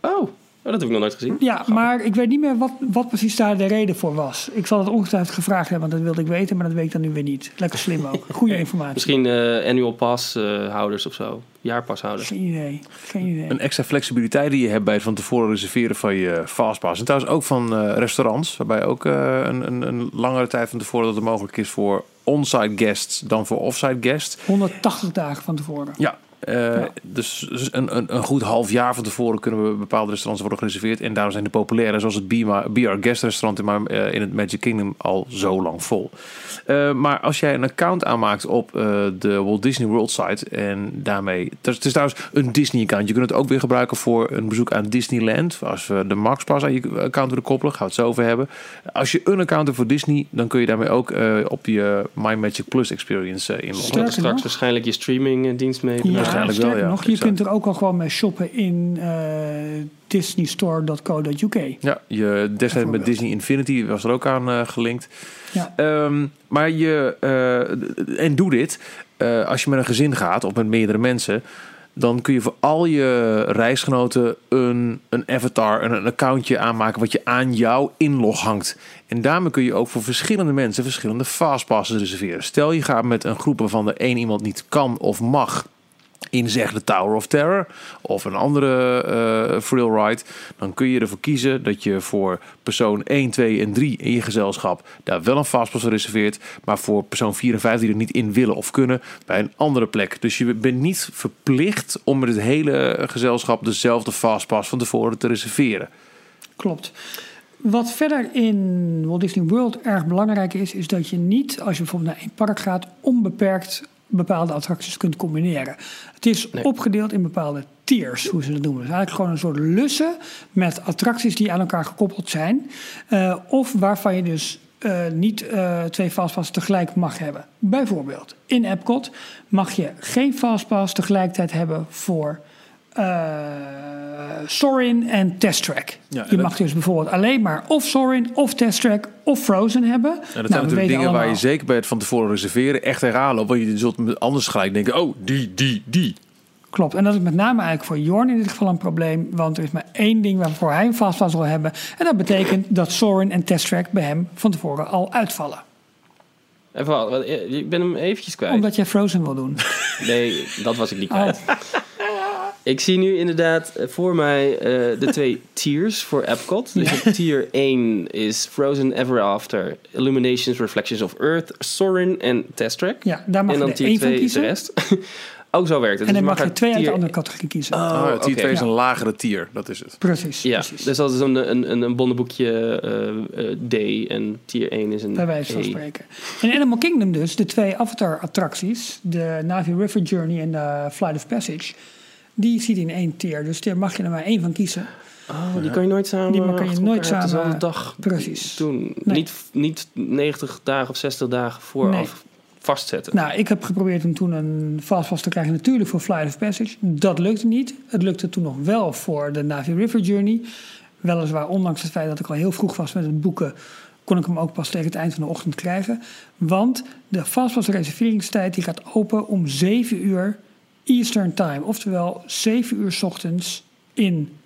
Oh, oh, dat heb ik nog nooit gezien. ja maar ik weet niet meer wat, wat precies daar de reden voor was. Ik zal het ongetwijfeld gevraagd hebben, want dat wilde ik weten. Maar dat weet ik dan nu weer niet. Lekker slim ook. Goede informatie. Misschien eh, annual pass eh, houders of zo. Jaarpashouders. Geen idee. Geen idee. Een extra flexibiliteit die je hebt bij het van tevoren reserveren van je fastpass. En trouwens ook van eh, restaurants, waarbij ook eh, een, een, een langere tijd van tevoren dat het mogelijk is voor on-site guests dan voor off-site guests. 180 dagen van tevoren. Ja. Eh, Ja. Dus dus een, een, een goed half jaar van tevoren kunnen we bepaalde restaurants worden gereserveerd. En daarom zijn de populaire, zoals het BR Guest restaurant in, maar, eh, in het Magic Kingdom al zo lang vol. Eh, maar als jij een account aanmaakt op eh, de Walt Disney World site en daarmee... Het is, het is trouwens een Disney account. Je kunt het ook weer gebruiken voor een bezoek aan Disneyland. Als we de Max Pass aan je account willen koppelen, gaan we het zo over hebben. Als je een account hebt voor Disney, dan kun je daarmee ook eh, op je My Magic Plus experience inloggen. Straks waarschijnlijk je streamingdienst mee. Ja, Waarschijnlijk wel, ja. nog, je Exact. kunt er ook al gewoon mee shoppen in eh disneystore.co.uk. Ja, je destijds met. Disney Infinity was er ook aan eh, gelinkt. Ja. Ehm, maar je, eh, en doe dit, als je met een gezin gaat of met meerdere mensen, dan kun je voor al je reisgenoten een, een avatar, een, een accountje aanmaken wat je aan jouw inlog hangt. En daarmee kun je ook voor verschillende mensen verschillende fastpasses reserveren. Stel je gaat met een groep waarvan er één iemand niet kan of mag in zeg de Tower of Terror of een andere eh thrill ride, dan kun je ervoor kiezen dat je voor persoon 1, 2 en 3 in je gezelschap daar wel een fastpass reserveert, maar voor persoon 4 en 5 die er niet in willen of kunnen, bij een andere plek. Dus je bent niet verplicht om met het hele gezelschap dezelfde fastpass van tevoren te reserveren. Klopt. Wat verder in Walt Disney World erg belangrijk is, is dat je niet, als je bijvoorbeeld naar één park gaat, onbeperkt bepaalde attracties kunt combineren. Het is Nee. opgedeeld in bepaalde tiers, hoe ze dat noemen. Dus eigenlijk gewoon een soort lussen met attracties die aan elkaar gekoppeld zijn. eh, of waarvan je dus eh, niet eh, twee fastpass tegelijk mag hebben. Bijvoorbeeld, in Epcot mag je geen fastpass tegelijkertijd hebben voor Sorin en Test Track. Ja, en je dat- mag dus bijvoorbeeld alleen maar of Sorin, of Test Track, of Frozen hebben. En dat Nou, zijn we natuurlijk weten dingen waar je zeker bij het van tevoren reserveren echt herhalen. Want je zult met- anders gelijk denken, oh, die, die, die. Klopt. En dat is met name eigenlijk voor Jorn in dit geval een probleem. Want er is maar één ding waarvoor hij een fastpass wil hebben. En dat betekent dat Sorin en Test Track bij hem van tevoren al uitvallen. Even, ik ben hem eventjes kwijt. Omdat jij Frozen wil doen. Nee, dat was ik niet Oh, kwijt. Ik zie nu inderdaad eh, voor mij eh, de twee tiers voor Epcot. Dus tier 1 is Frozen Ever After, Illuminations, Reflections of Earth, Sorin en Test Track. ja, daar mag en je dan tier één van 2 de kiezen. rest. Ook zo werkt het. En Dus dan mag je twee uit de tier- andere categorie kiezen. Oh, Ah, tier oké. 2 is Ja. een lagere tier, dat is het. precies. Ja, precies. dus dat is een, een, een, een bonnenboekje eh, eh, D en tier 1 is een Bij wijze van E. spreken. In Animal Kingdom dus, de twee Avatar-attracties, de Navi River Journey en de Flight of Passage, die zit in één tier. Dus daar mag je er maar één van kiezen. Oh, die kan je nooit samen Die kan je nooit samen- dezelfde dag Precies. doen. Nee. Niet, niet 90 dagen of 60 dagen vooraf vastzetten. Nou, ik heb geprobeerd om toen een fastpass te krijgen, natuurlijk voor Flight of Passage. Dat lukte niet. Het lukte toen nog wel voor de Navi River Journey. Weliswaar, ondanks het feit dat ik al heel vroeg was met het boeken, kon ik hem ook pas tegen het eind van de ochtend krijgen. Want de fastpass reserveringstijd die gaat open om 7 uur Eastern Time. Oftewel 7 uur 's ochtends in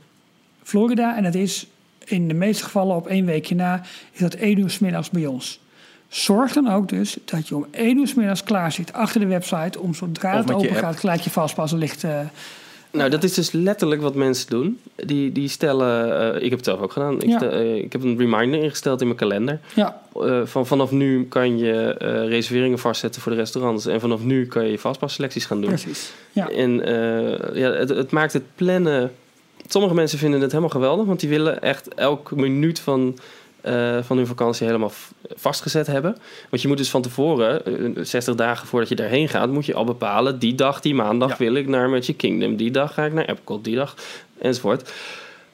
Florida. En dat is in de meeste gevallen op één weekje na, is dat 1 uur 's middags bij ons. Zorg dan ook dus dat je om 1 uur 's middags klaar zit achter de website om zodra Of het open app. gaat gelijk je vastpassen ligt. eh, Nou, dat is dus letterlijk wat mensen doen. Die, die stellen, eh, ik heb het zelf ook gedaan. Ik, Ja. stel- eh, ik heb een reminder ingesteld in mijn kalender. ja, Eh, van vanaf nu kan je reserveringen vastzetten voor de restaurants. En vanaf nu kan je vastpasselecties gaan doen. precies. Ja. En ja, het, het maakt het plannen. Sommige mensen vinden het helemaal geweldig, want die willen echt elke minuut van, eh, van hun vakantie helemaal vastgezet hebben. Want je moet dus van tevoren, eh, 60 dagen voordat je daarheen gaat, moet je al bepalen: die dag, die maandag Ja. wil ik naar Magic Kingdom, die dag ga ik naar Epcot, die dag enzovoort.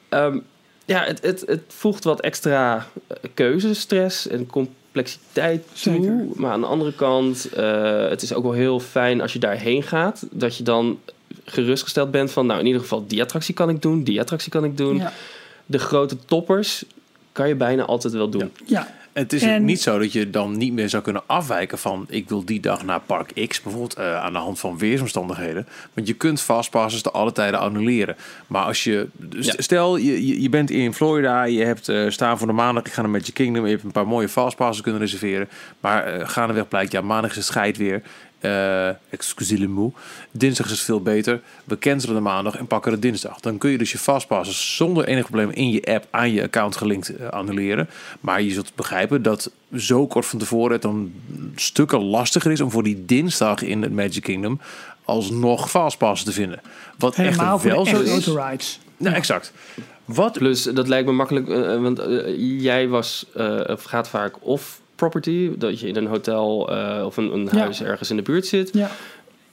Ehm, ja, het, het, het voegt wat extra eh, keuzestress en complexiteit toe. Zeker. Maar aan de andere kant, eh, het is ook wel heel fijn als je daarheen gaat, dat je dan gerustgesteld bent van, nou in ieder geval die attractie kan ik doen, die attractie kan ik doen. Ja. De grote toppers kan je bijna altijd wel doen. ja. Het is En- niet zo dat je dan niet meer zou kunnen afwijken van... ik wil die dag naar Park X, bijvoorbeeld eh, aan de hand van weersomstandigheden. Want je kunt fastpasses te alle tijden annuleren. Maar als je... dus Ja. Stel, je, je- bent in Florida, je hebt eh, staan voor de maandag... ik ga naar Magic Kingdom, je hebt een paar mooie fastpasses kunnen reserveren. Maar eh gaandeweg blijkt, ja, maandag is het scheid weer... eh excusez le mot. Dinsdag is het veel beter. We cancelen de maandag en pakken de dinsdag. Dan kun je dus je fastpasses zonder enig probleem in je app aan je account gelinkt eh, annuleren. Maar je zult begrijpen dat zo kort van tevoren het dan stukken lastiger is om voor die dinsdag in het Magic Kingdom alsnog fastpassen te vinden. Wat Helemaal echt voor wel de zo is. rides. Nou, exact. Wat Plus, dat lijkt me makkelijk, eh, want jij was, eh, of gaat vaak off property, dat je in een hotel eh, of een, een Ja. huis ergens in de buurt zit. Ja,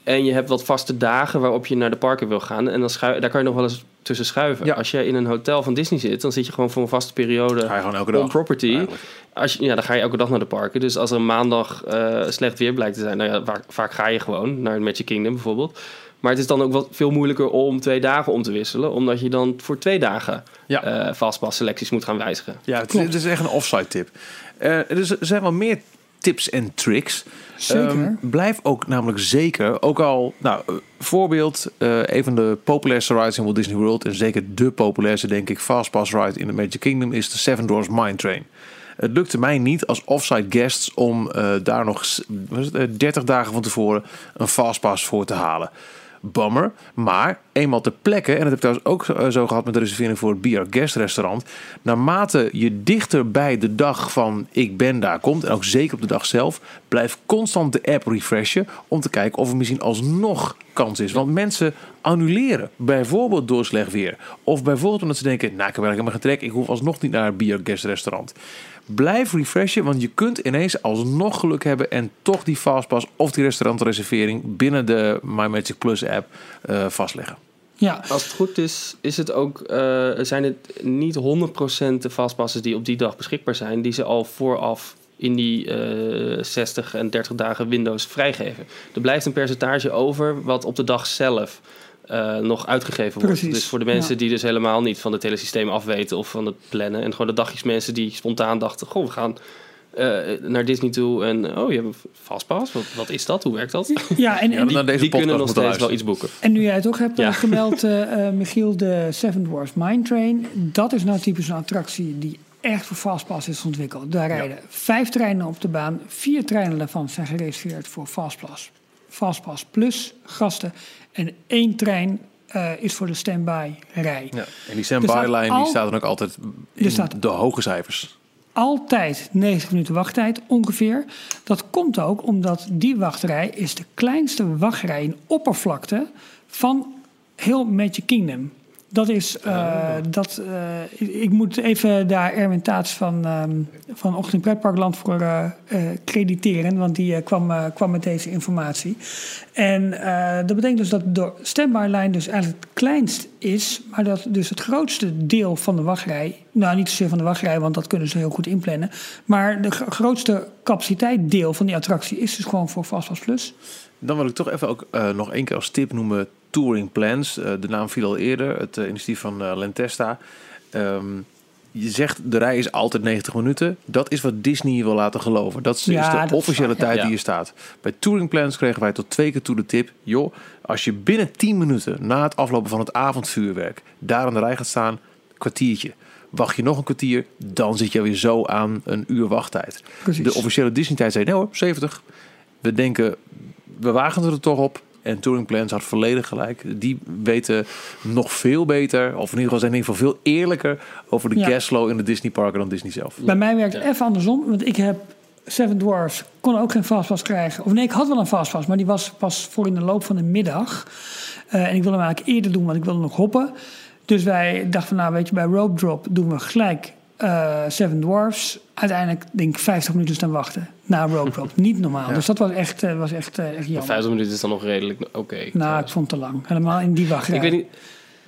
En je hebt wat vaste dagen waarop je naar de parken wil gaan. En dan schui- daar kan je nog wel eens tussen schuiven. Ja. Als je in een hotel van Disney zit, dan zit je gewoon voor een vaste periode ga je gewoon elke on dag. property. Eigenlijk. Als je, ja, dan ga je elke dag naar de parken. Dus als er een maandag eh, slecht weer blijkt te zijn, nou ja, vaak, vaak ga je gewoon naar Magic Kingdom bijvoorbeeld. Maar het is dan ook wat veel moeilijker om twee dagen om te wisselen, omdat je dan voor twee dagen Ja. fastpass selecties moet gaan wijzigen. Ja, het is, het is echt een offsite tip. Dus er zijn wel meer tips en tricks. zeker. Ehm, blijf ook namelijk zeker, ook al, nou, eh, voorbeeld, eh een van de populairste rides in Walt Disney World, en zeker de populairste, denk ik, fastpass ride in de Magic Kingdom, is de Seven Doors Mine Train. Het lukte mij niet als offsite guests om daar nog s- wat is het, eh, 30 dagen van tevoren een fastpass voor te halen. Bummer. Maar eenmaal ter plekke, en dat heb ik trouwens ook zo, zo gehad met de reservering voor het Bier Guest restaurant. Naarmate je dichter bij de dag van ik ben daar komt, en ook zeker op de dag zelf, blijf constant de app refreshen om te kijken of er misschien alsnog kans is. Want mensen annuleren, bijvoorbeeld door slecht weer. Of bijvoorbeeld omdat ze denken, nou ik heb eigenlijk helemaal geen trek, ik hoef alsnog niet naar het Bier Guest restaurant. Blijf refreshen, want je kunt ineens alsnog geluk hebben en toch die fastpass of die restaurantreservering binnen de My Magic Plus app eh, vastleggen. Ja, Als het goed is, is het ook, eh, zijn het niet 100% de fastpassen die op die dag beschikbaar zijn, die ze al vooraf in die eh 60 en 30 dagen Windows vrijgeven. Er blijft een percentage over wat op de dag zelf eh, nog uitgegeven wordt. Precies, Dus voor de mensen ja. die dus helemaal niet van het hele systeem afweten of van het plannen. En gewoon de dagjes mensen die spontaan dachten, goh, we gaan eh, naar Disney toe. En oh, je hebt een fastpass. Wat, wat is dat? Hoe werkt dat? ja en, naar deze die kunnen podcast nog steeds wel iets boeken. en nu jij het ook hebt Ja. gemeld, Michiel, de Seven Dwarfs Mine Train. Dat is nou typisch een attractie die echt voor Fastpass is ontwikkeld. Daar rijden vijf treinen op de baan. Vier treinen daarvan zijn gereserveerd voor Fastpass. Fastpass plus gasten. En één trein eh, is voor de standby rij. Ja. En die standby staat line die staat dan ook altijd in staat- de hoge cijfers. altijd 90 minuten wachttijd ongeveer. Dat komt ook omdat die wachtrij is de kleinste wachtrij in oppervlakte van heel Magic Kingdom. Dat is, eh, dat, eh, ik- moet even daar Erwin Taats van, ehm van Ochtend Pretparkland voor eh, crediteren, want die kwam, kwam met deze informatie. En dat betekent dus dat de standby line dus eigenlijk het kleinst is, maar dat dus het grootste deel van de wachtrij, nou niet zozeer van de wachtrij, want dat kunnen ze heel goed inplannen, maar de gro- grootste capaciteit deel van die attractie is dus gewoon voor Fastpass Plus. Dan wil ik toch even ook eh, nog één keer als tip noemen Touring Plans. Eh, de naam viel al eerder, het eh, initiatief van eh, Lentesta. Ehm, je zegt de rij is altijd 90 minuten. Dat is wat Disney je wil laten geloven. Dat is, Ja, is dat de is officiële waar, tijd Ja. die hier staat. Bij Touring Plans kregen wij tot twee keer toe de tip. Joh, als je binnen 10 minuten na het aflopen van het avondvuurwerk daar aan de rij gaat staan, kwartiertje. Wacht je nog een kwartier, dan zit je weer zo aan een uur wachttijd. Precies. De officiële Disney-tijd zei, nee hoor, 70. We denken, we wagen er toch op. En Touring Plans had volledig gelijk. Die weten nog veel beter, of in ieder geval zijn in ieder geval veel eerlijker over de Ja. cashflow in de Disney parken dan Disney zelf. Bij mij werkt het Ja. even andersom, want ik heb Seven Dwarfs, kon ook geen fastpass krijgen. Of nee, ik had wel een fastpass, maar die was pas voor in de loop van de middag. Eh, en ik wilde hem eigenlijk eerder doen, want ik wilde nog hoppen. Dus wij dachten van, nou weet je, bij Rope Drop doen we gelijk eh, Seven Dwarfs. Uiteindelijk denk ik 50 minuten staan wachten na Rope Drop. Niet normaal. Ja. Dus dat was echt, eh, was echt, eh, Maar jammer. 50 minuten is dan nog redelijk oké. Nou, ik vond het te lang. Helemaal in die wachtrij. ik weet niet.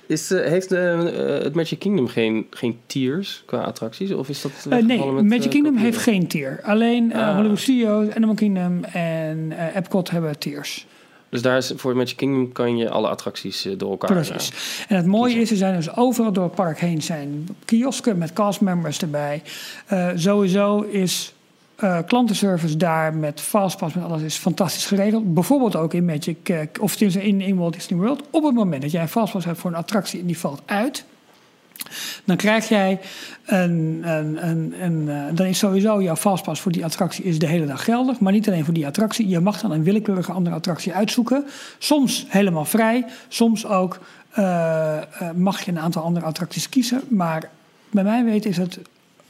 Is, eh, heeft eh, het Magic Kingdom geen, geen tiers qua attracties? Of is dat Eh, nee, met, Magic Kingdom heeft geen tier. Alleen eh, Ah. Hollywood Studios, Animal Kingdom en eh, Epcot hebben tiers. Dus daar is, voor Magic Kingdom kan je alle attracties door elkaar... Precies. En het mooie is, er zijn dus overal door het park heen zijn kiosken met castmembers erbij. Eh, sowieso is eh, klantenservice daar met Fastpass met alles is fantastisch geregeld. Bijvoorbeeld ook in Magic, eh, of in, in Walt Disney World. Op het moment dat jij een Fastpass hebt voor een attractie en die valt uit... Dan krijg jij een, een, een, een eh, dan is sowieso jouw fastpass voor die attractie is de hele dag geldig. Maar niet alleen voor die attractie. Je mag dan een willekeurige andere attractie uitzoeken. Soms helemaal vrij. Soms ook mag je een aantal andere attracties kiezen. Maar bij mij weten is het,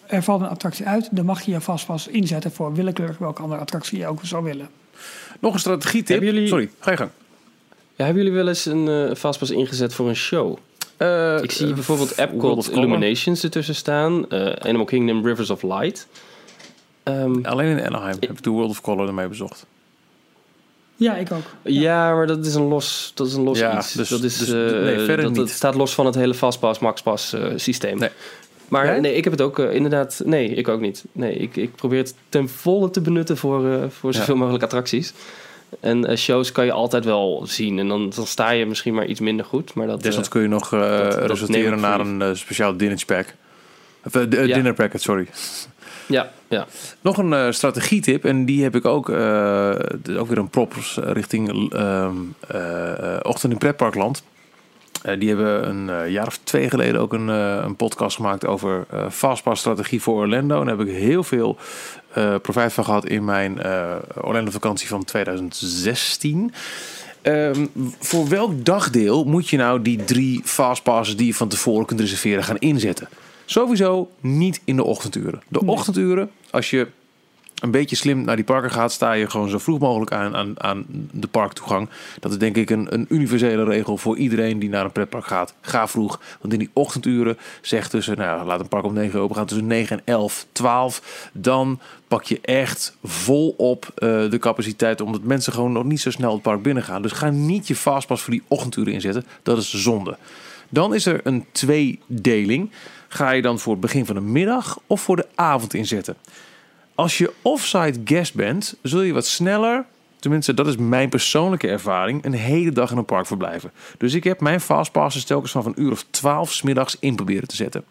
er valt een attractie uit. Dan mag je je fastpass inzetten voor willekeurig welke andere attractie je ook zou willen. Nog een strategietip. Hebben jullie- Sorry, ga je gang. Ja, hebben jullie wel eens een eh Fastpass ingezet voor een show? Eh, Ik zie eh, bijvoorbeeld Epcot. Illuminations ertussen staan. eh, Animal Kingdom Rivers of Light. Ehm, Alleen in Anaheim heb ik de World of Color ermee bezocht. Ja, ik ook. ja. maar dat is een los, dat is een los Ja, iets. dus- dat is, dus- eh, nee, verder dat, dat niet. staat los van het hele Fastpass, Maxpass eh, systeem. Nee. Maar Jij? nee, ik heb het ook eh, inderdaad... Nee, ik ook niet. Nee, ik, ik probeer het ten volle te benutten voor, eh, voor zoveel mogelijk attracties. En eh, shows kan je altijd wel zien. En dan, dan sta je misschien maar iets minder goed. Maar dat, Desnoods kun je nog dat resulteren naar een speciaal dinnerpack. Of Ja. dinner packet, sorry. ja, ja. Nog een eh, strategietip, en die heb ik ook, ook weer een props richting ehm, eh, eh, Ochtend in Pretparkland. Eh, die hebben een eh, jaar of twee geleden ook een, eh, een podcast gemaakt over eh fastpass strategie voor Orlando. En daar heb ik heel veel profijt van gehad in mijn eh, Orlando vakantie van 2016. Ehm, voor welk dagdeel moet je nou die drie fastpasses die je van tevoren kunt reserveren gaan inzetten? Sowieso niet in de ochtenduren. De ochtenduren, als je een beetje slim naar die parken gaat, sta je gewoon zo vroeg mogelijk aan, aan, aan de parktoegang. Dat is denk ik een, een universele regel voor iedereen die naar een pretpark gaat. Ga vroeg, want in die ochtenduren zegt tussen, nou, laat een park om 9 uur open gaan, tussen 9 en 11, 12. Dan pak je echt vol op eh, de capaciteit, omdat mensen gewoon nog niet zo snel het park binnen gaan. Dus ga niet je fastpass voor die ochtenduren inzetten. Dat is zonde. Dan is er een tweedeling. Ga je dan voor het begin van de middag of voor de avond inzetten? Als je offsite guest bent, zul je wat sneller, tenminste dat is mijn persoonlijke ervaring, een hele dag in een park verblijven. Dus ik heb mijn fastpasses telkens van een uur of 12 's middags in proberen te zetten.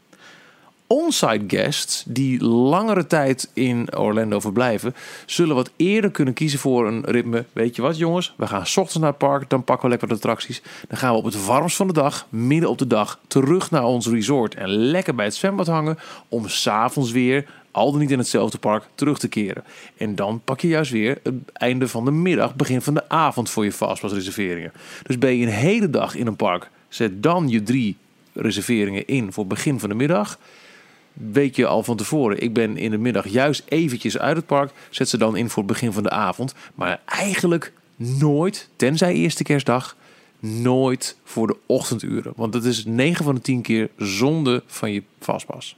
On-site guests die langere tijd in Orlando verblijven, zullen wat eerder kunnen kiezen voor een ritme. Weet je wat, jongens? We gaan 's ochtends naar het park, dan pakken we lekker wat attracties. Dan gaan we op het warmst van de dag, midden op de dag, terug naar ons resort en lekker bij het zwembad hangen. Om s'avonds weer, al dan niet in hetzelfde park, terug te keren. En dan pak je juist weer het einde van de middag, begin van de avond voor je fastpass reserveringen. Dus ben je een hele dag in een park, zet dan je drie reserveringen in voor begin van de middag weet je al van tevoren. Ik ben in de middag juist eventjes uit het park. Zet ze dan in voor het begin van de avond. Maar eigenlijk nooit, tenzij eerste kerstdag, nooit voor de ochtenduren. Want dat is 9 van de 10 keer zonde van je vastpas.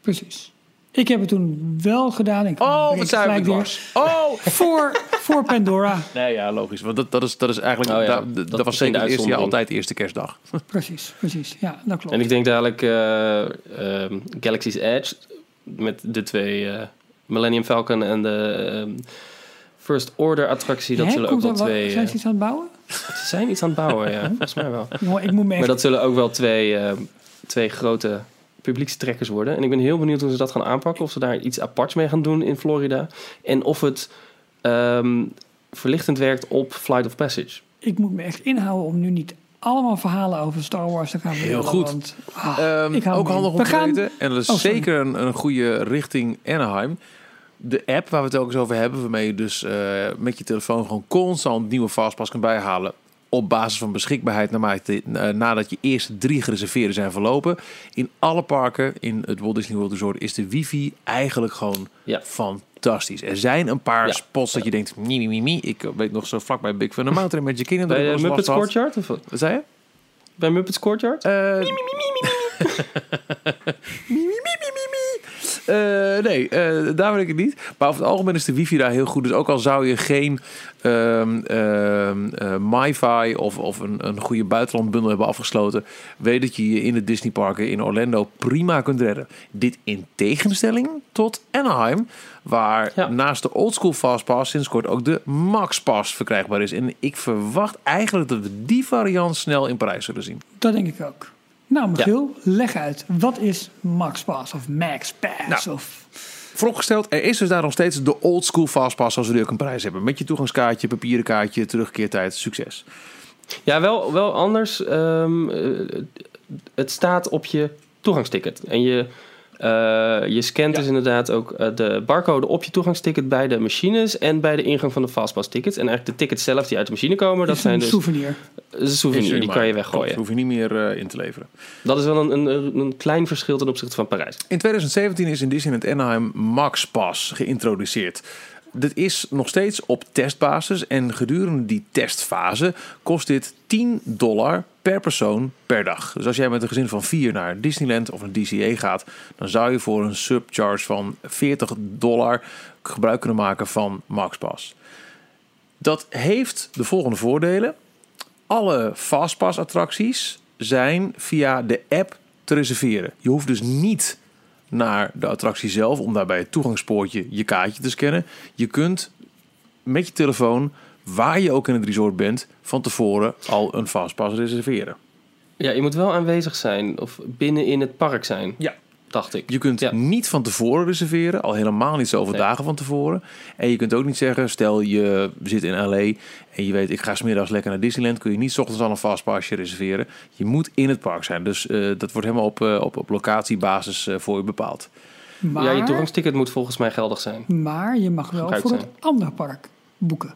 Precies. Ik heb het toen wel gedaan. Ik Oh, wat zijn we. Oh! Voor, voor Pandora. Nee, ja, logisch. Want dat, dat, is, dat is eigenlijk... Oh ja, dat, dat, dat was zeker de het eerste jaar uitzondering. altijd eerste kerstdag. Precies, precies. Ja, dat klopt. En ik denk dadelijk eh, ehm, Galaxy's Edge met de twee eh, Millennium Falcon en de ehm, First Order attractie. Dat Hè, zullen ook wel wat- twee. Zijn eh, ze iets aan het bouwen? ze zijn iets aan het bouwen, ja, volgens mij wel. Jongen, ik moet me echt... Maar dat zullen ook wel twee, eh, twee grote publiekstrekkers worden. En ik ben heel benieuwd hoe ze dat gaan aanpakken. Of ze daar iets aparts mee gaan doen in Florida. En of het ehm, verlichtend werkt op Flight of Passage. Ik moet me echt inhouden om nu niet allemaal verhalen over Star Wars te gaan Heel goed. Want, ah, Ehm, ik hou ook mee. handig om We te gaan- weten. En dat is Oh, zeker een, een goede richting Anaheim. De app waar we het ook eens over hebben, waarmee je dus eh, met je telefoon gewoon constant nieuwe fastpass kan bijhalen. Op basis van beschikbaarheid naarmate, eh, nadat je eerste drie gereserveerden zijn verlopen. In alle parken in het Walt Disney World Resort is de wifi eigenlijk gewoon Ja. fantastisch. Er zijn een paar Ja. spots dat je denkt, mie, mie. Ik weet nog zo vlak bij Big Thunder Mountain met je kinderen. Bij uh, eens Muppets. Courtyard? Of wat? Zei je? Bij Muppets Courtyard? Eh, nee, eh, daar weet ik het niet. Maar over het algemeen is de wifi daar heel goed. Dus ook al zou je geen ehm ehm eh, MiFi of, of een, een goede buitenlandbundel hebben afgesloten, weet dat je je in de Disneyparken in Orlando prima kunt redden. Dit in tegenstelling tot Anaheim, waar Ja. naast de oldschool Fastpass sinds kort ook de Max Pass verkrijgbaar is. En ik verwacht eigenlijk dat we die variant snel in Parijs zullen zien. Dat denk ik ook. Nou, Michiel, leg uit. Wat is Max Pass of Max Pass? Nou. Of, Vooropgesteld, er is dus daar nog steeds de old school fastpass zoals we die ook in Parijs hebben. Met je toegangskaartje, papieren kaartje, terugkeertijd, succes. Ja, wel, wel anders. Ehm, eh, het staat op je toegangsticket. En je, je scant Ja. dus inderdaad ook eh, de barcode op je toegangsticket bij de machines en bij de ingang van de fastpass tickets. En eigenlijk de tickets zelf die uit de machine komen, dat zijn dus souvenir. dat is een souvenir, die kan je weggooien. hoef je niet meer eh, in te leveren. Dat is wel een, een, een klein verschil ten opzichte van Parijs. In 2017 is in Disneyland Anaheim Max Pass geïntroduceerd. Dit is nog steeds op testbasis en gedurende die testfase kost dit 10 dollar per persoon per dag. Dus als jij met een gezin van 4 naar Disneyland of naar DCA gaat, dan zou je voor een subcharge van 40 dollar gebruik kunnen maken van Max Pass. Dat heeft de volgende voordelen. Alle Fastpass attracties zijn via de app te reserveren. Je hoeft dus niet naar de attractie zelf om daar bij het toegangspoortje je kaartje te scannen. Je kunt met je telefoon, waar je ook in het resort bent, van tevoren al een Fastpass reserveren. Ja, je moet wel aanwezig zijn of binnen in het park zijn, Ja. dacht ik. Je kunt Ja. niet van tevoren reserveren, al helemaal niet zoveel Nee. dagen van tevoren. En je kunt ook niet zeggen, stel je zit in LA en je weet ik ga smiddags lekker naar Disneyland, kun je niet 's ochtends al een fastpassje reserveren. Je moet in het park zijn, dus eh, dat wordt helemaal op, eh, op, op locatiebasis eh, voor je bepaald. Maar, Ja, je toegangsticket moet volgens mij geldig zijn. maar je mag wel Gebruikt voor zijn. het andere park boeken.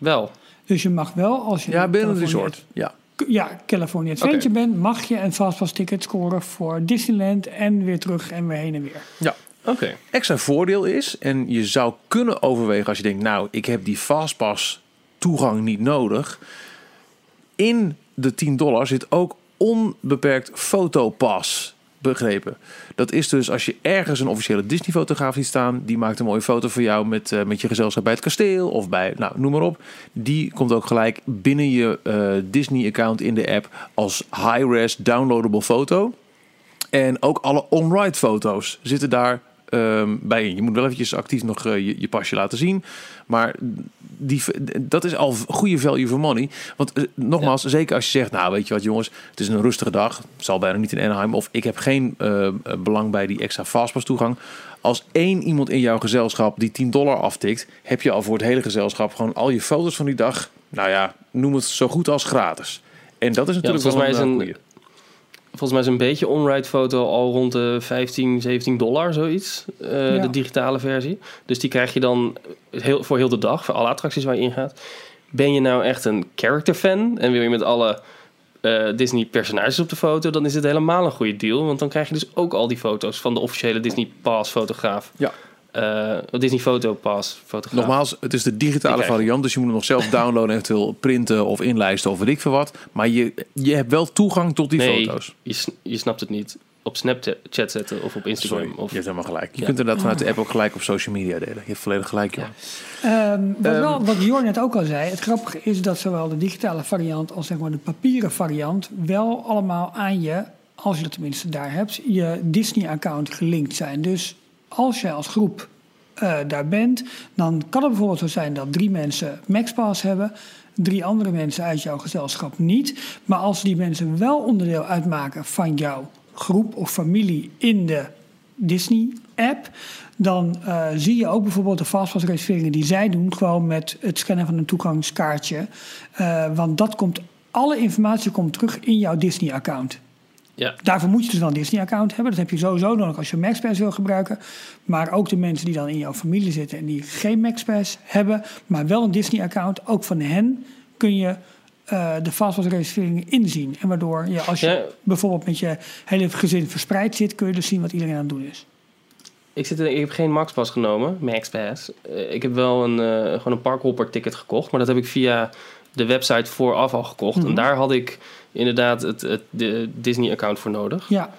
Wel. Dus je mag wel, als je Ja, binnen het resort. Ja. Ja, California Adventure bent, mag je een fastpass ticket scoren voor Disneyland en weer terug en weer heen en weer. ja. Oké. Extra voordeel is, en je zou kunnen overwegen als je denkt, nou, ik heb die Fastpass toegang niet nodig. In de 10 dollar zit ook onbeperkt fotopas begrepen. Dat is dus als je ergens een officiële Disney-fotograaf ziet staan, die maakt een mooie foto van jou met, eh, met je gezelschap bij het kasteel of bij, nou, noem maar op. Die komt ook gelijk binnen je eh, Disney-account in de app als high-res downloadable foto. En ook alle on-ride foto's zitten daar ehm, bij in. Je moet wel eventjes actief nog eh, je, je pasje laten zien. Maar die, dat is al goede value for money. Want eh, nogmaals, zeker als je zegt... nou, weet je wat jongens, het is een rustige dag. Zal bijna niet in Anaheim. Of ik heb geen eh, belang bij die extra fastpass toegang. Als één iemand in jouw gezelschap die 10 dollar aftikt... heb je al voor het hele gezelschap gewoon al je foto's van die dag... nou ja, noem het zo goed als gratis. En dat is natuurlijk volgens wel mij is eh, een-. Volgens mij is een beetje on-ride foto al rond de 15, 17 dollar, zoiets. eh, Ja. De digitale versie. Dus die krijg je dan heel, voor heel de dag, voor alle attracties waar je ingaat. Ben je nou echt een character fan en wil je met alle eh, Disney personages op de foto, dan is het helemaal een goede deal. Want dan krijg je dus ook al die foto's van de officiële Disney Pass fotograaf. Ja. Eh, Disney Photo Pass fotograaf. Nogmaals, het is de digitale variant, dus je moet hem nog zelf downloaden, eventueel printen of inlijsten of weet ik veel wat. Maar je, je hebt wel toegang tot die nee, foto's. Je, je snapt het niet. Op Snapchat zetten of op Instagram. Sorry, of, je hebt helemaal gelijk. Je Ja. kunt inderdaad vanuit de app ook gelijk op social media delen. Je hebt volledig gelijk, joh. Ja. Ehm, wat, wel, wat Jor net ook al zei, het grappige is dat zowel de digitale variant als zeg maar de papieren variant wel allemaal aan je, als je dat tenminste daar hebt, je Disney-account gelinkt zijn. Dus als je als groep eh, daar bent, dan kan het bijvoorbeeld zo zijn dat drie mensen MaxPass hebben, drie andere mensen uit jouw gezelschap niet. Maar als die mensen wel onderdeel uitmaken van jouw groep of familie in de Disney-app, dan eh, zie je ook bijvoorbeeld de fastpass-reserveringen die zij doen, gewoon met het scannen van een toegangskaartje. Eh, want dat komt, alle informatie komt terug in jouw Disney-account. Ja. Daarvoor moet je dus wel een Disney-account hebben. Dat heb je sowieso nodig als je MaxPass wil gebruiken. Maar ook de mensen die dan in jouw familie zitten en die geen MaxPass hebben, maar wel een Disney-account, ook van hen kun je eh, de fastpass-reserveringen inzien. En waardoor je, als je Ja. bijvoorbeeld met je hele gezin verspreid zit, kun je dus zien wat iedereen aan het doen is. Ik, zit ik heb geen MaxPass genomen, MaxPass. Eh, ik heb wel een, eh, gewoon een parkhopper ticket gekocht, maar dat heb ik via de website vooraf al gekocht. Mhm. En daar had ik inderdaad het, het de Disney-account voor nodig. Ja,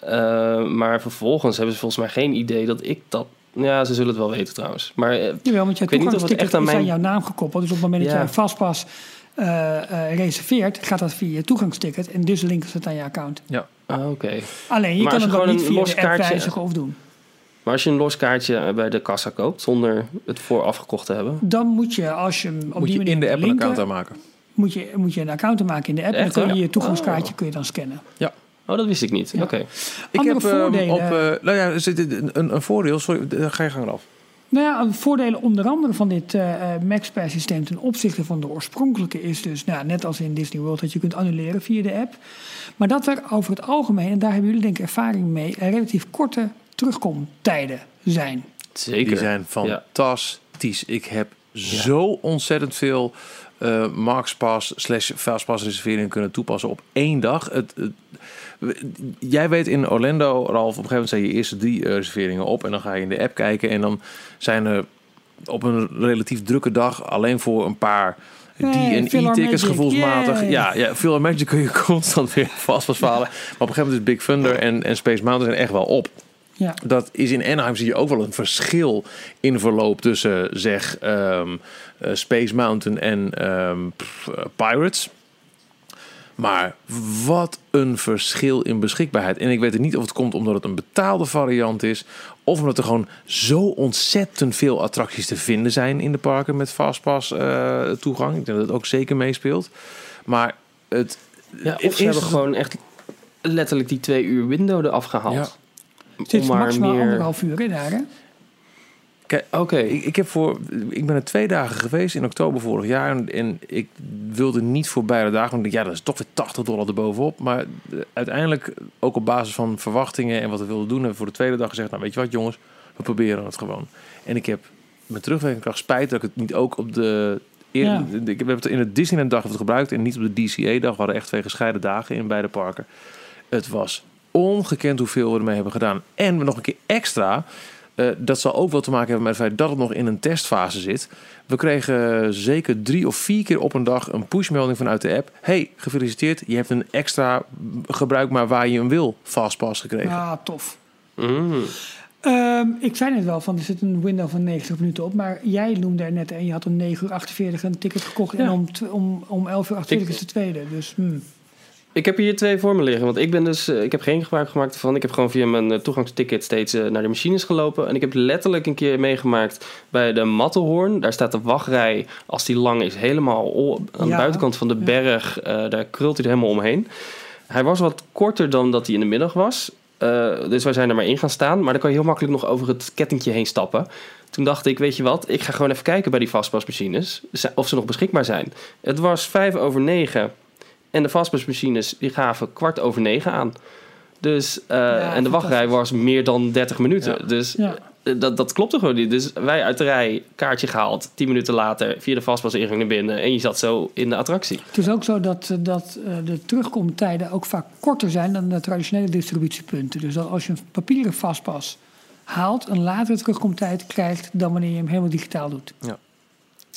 Eh, maar vervolgens hebben ze volgens mij geen idee dat ik dat... Ja, ze zullen het wel weten trouwens. Maar eh, jawel, want je Ik weet niet of het toegangsticket echt aan is aan mijn- jouw naam gekoppeld. Dus op het moment dat Ja. jij een vastpas eh, eh, reserveert, gaat dat via je toegangsticket. En dus linken ze het aan je account. ah, oké. Alleen, je Maar kan het ook gewoon niet een via los de app kaartje- wijzigen of doen. Maar als je een los kaartje bij de kassa koopt, zonder het vooraf gekocht te hebben... Dan moet je, als je hem op Moet die je manier in de app een linken, account aanmaken. Moet je, moet je een account aanmaken in de app. Echt, en dan kun je je toegangskaartje Oh. kun je dan scannen. Oh, dat wist ik niet. Ja. Oké. Ik Andere heb ehm, voordelen. op... eh, nou ja, er zit een, een, een voordeel. Sorry, ga je gang eraf. Nou ja, voordelen onder andere van dit eh, eh, MaxPass systeem ten opzichte van de oorspronkelijke is dus, nou, net als in Disney World, dat je kunt annuleren via de app. Maar dat er over het algemeen, en daar hebben jullie denk ik ervaring mee, er relatief korte terugkomtijden zijn. Zeker. Die zijn fantastisch. Ik heb zo ontzettend veel eh MaxPass slash Fastpass reserveringen kunnen toepassen op één dag. Het, het- jij weet in Orlando, Ralf, op een gegeven moment zijn je eerste drie eh, reserveringen op. En dan ga je in de app kijken en dan zijn er op een relatief drukke dag alleen voor een paar... Die en e-tickets gevoelsmatig. Ja, ja, veel Magic kun je constant weer falen. Maar op een gegeven moment is Big Thunder en, en Space Mountain zijn echt wel op. Ja. Dat is in Anaheim zie je ook wel een verschil in verloop tussen zeg ehm, eh, Space Mountain en ehm, pff, eh, Pirates. Maar wat een verschil in beschikbaarheid. En ik weet het niet of het komt omdat het een betaalde variant is. Of omdat er gewoon zo ontzettend veel attracties te vinden zijn in de parken met Fastpass eh, toegang. Ik denk dat het ook zeker meespeelt. Maar het, Ja, of ze hebben gewoon echt letterlijk die twee uur window eraf gehaald. Ja. Zit Om maar maximaal meer... anderhalf uur in daar, hè? Oké. Ik, ik, heb voor, ik ben er twee dagen geweest in oktober vorig jaar. En, en ik wilde niet voor beide dagen. Want ik dacht, ja, dat is toch weer 80 dollar erbovenop. Maar eh, uiteindelijk, ook op basis van verwachtingen en wat we wilden doen, hebben we voor de tweede dag gezegd: Nou, weet je wat, jongens, we proberen het gewoon. En ik heb met terugwerkende kracht spijt dat ik het niet ook op de In, Ja. ik, hebben het in het Disneyland dag hebben we het gebruikt en niet op de DCA dag. We hadden echt twee gescheiden dagen in beide parken. Het was ongekend hoeveel we ermee hebben gedaan. En we nog een keer extra. eh, dat zal ook wel te maken hebben met het feit dat het nog in een testfase zit. We kregen zeker drie of vier keer op een dag een pushmelding vanuit de app. Hey, gefeliciteerd, je hebt een extra gebruik maar waar je hem wil fastpass gekregen. Ja, tof. Mm. Ehm, ik zei net wel van er zit een window van 90 minuten op, maar jij noemde er net en je had om 9 uur 48 een ticket gekocht en om, om, om 11 uur 48 is de tweede. Dus hmm. Ik heb hier twee voor me liggen. Want ik ben dus. eh, Ik heb geen gebruik gemaakt van. Ik heb gewoon via mijn eh, toegangsticket steeds eh, naar de machines gelopen. En ik heb letterlijk een keer meegemaakt bij de Matterhorn. Daar staat de wachtrij, als die lang is, helemaal aan de Ja. buitenkant van de berg. daar krult hij er helemaal omheen. Hij was wat korter dan dat hij in de middag was. Dus wij zijn er maar in gaan staan. Maar dan kan je heel makkelijk nog over het kettingje heen stappen. Toen dacht ik, weet je wat, ik ga gewoon even kijken bij die vastpasmachines. Of ze nog beschikbaar zijn. Het was vijf over negen. En de vastpasmachines die gaven kwart over negen aan. Dus, eh, en de wachtrij was meer dan 30 minuten. Ja. Dus ja. eh, dat, dat klopte gewoon niet. Dus wij uit de rij, kaartje gehaald. 10 minuten later via de vastpasingang naar binnen. En je zat zo in de attractie. Het is ook zo dat, eh, dat de terugkomtijden ook vaak korter zijn dan de traditionele distributiepunten. Dus dat als je een papieren vastpas haalt, een latere terugkomtijd krijgt dan wanneer je hem helemaal digitaal doet.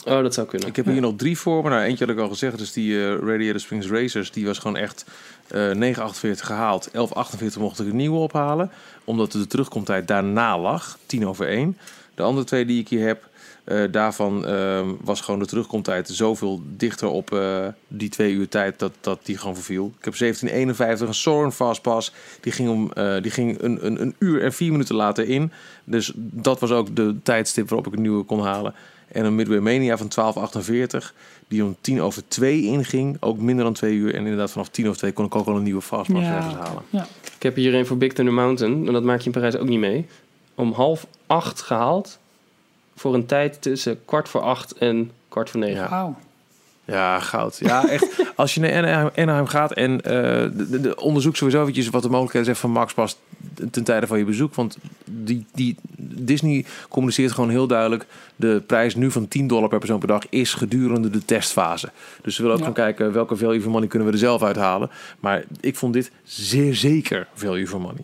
Oh, dat zou kunnen. Ik heb hier nog drie voor me. Nou, eentje had ik al gezegd. Dus die eh, Radiator Springs Racers. Die was gewoon echt eh 9,48 gehaald. 11,48 mocht ik een nieuwe ophalen. Omdat de terugkomtijd daarna lag. 10 over 1. De andere twee die ik hier heb. eh, daarvan ehm, was gewoon de terugkomtijd zoveel dichter op eh, die twee uur tijd dat, dat die gewoon verviel. Ik heb 1751 een Soren Fastpass. Die ging, om, eh, die ging een, een, een uur en vier minuten later in. Dus dat was ook de tijdstip waarop ik een nieuwe kon halen. En een Midway Mania van 1248, die om tien over twee inging. Ook minder dan twee uur. En inderdaad vanaf tien over twee kon ik ook al een nieuwe Fastpass ergens halen. ja. Ik heb hier een voor Big Thunder Mountain. En dat maak je in Parijs ook niet mee. Om half acht gehaald. Voor een tijd tussen kwart voor acht en kwart voor negen. Ja. Wauw. Ja, goud. Ja, echt. Als je naar Anaheim, gaat en eh, de, de, de- onderzoek sowieso eventjes wat de mogelijkheden zijn van Max Pass ten tijde van je bezoek. Want die, die, Disney communiceert gewoon heel duidelijk... de prijs nu van 10 dollar per persoon per dag is gedurende de testfase. Dus ze willen ook Ja. gaan kijken welke value for money kunnen we er zelf uithalen. Maar ik vond dit zeer zeker value for money.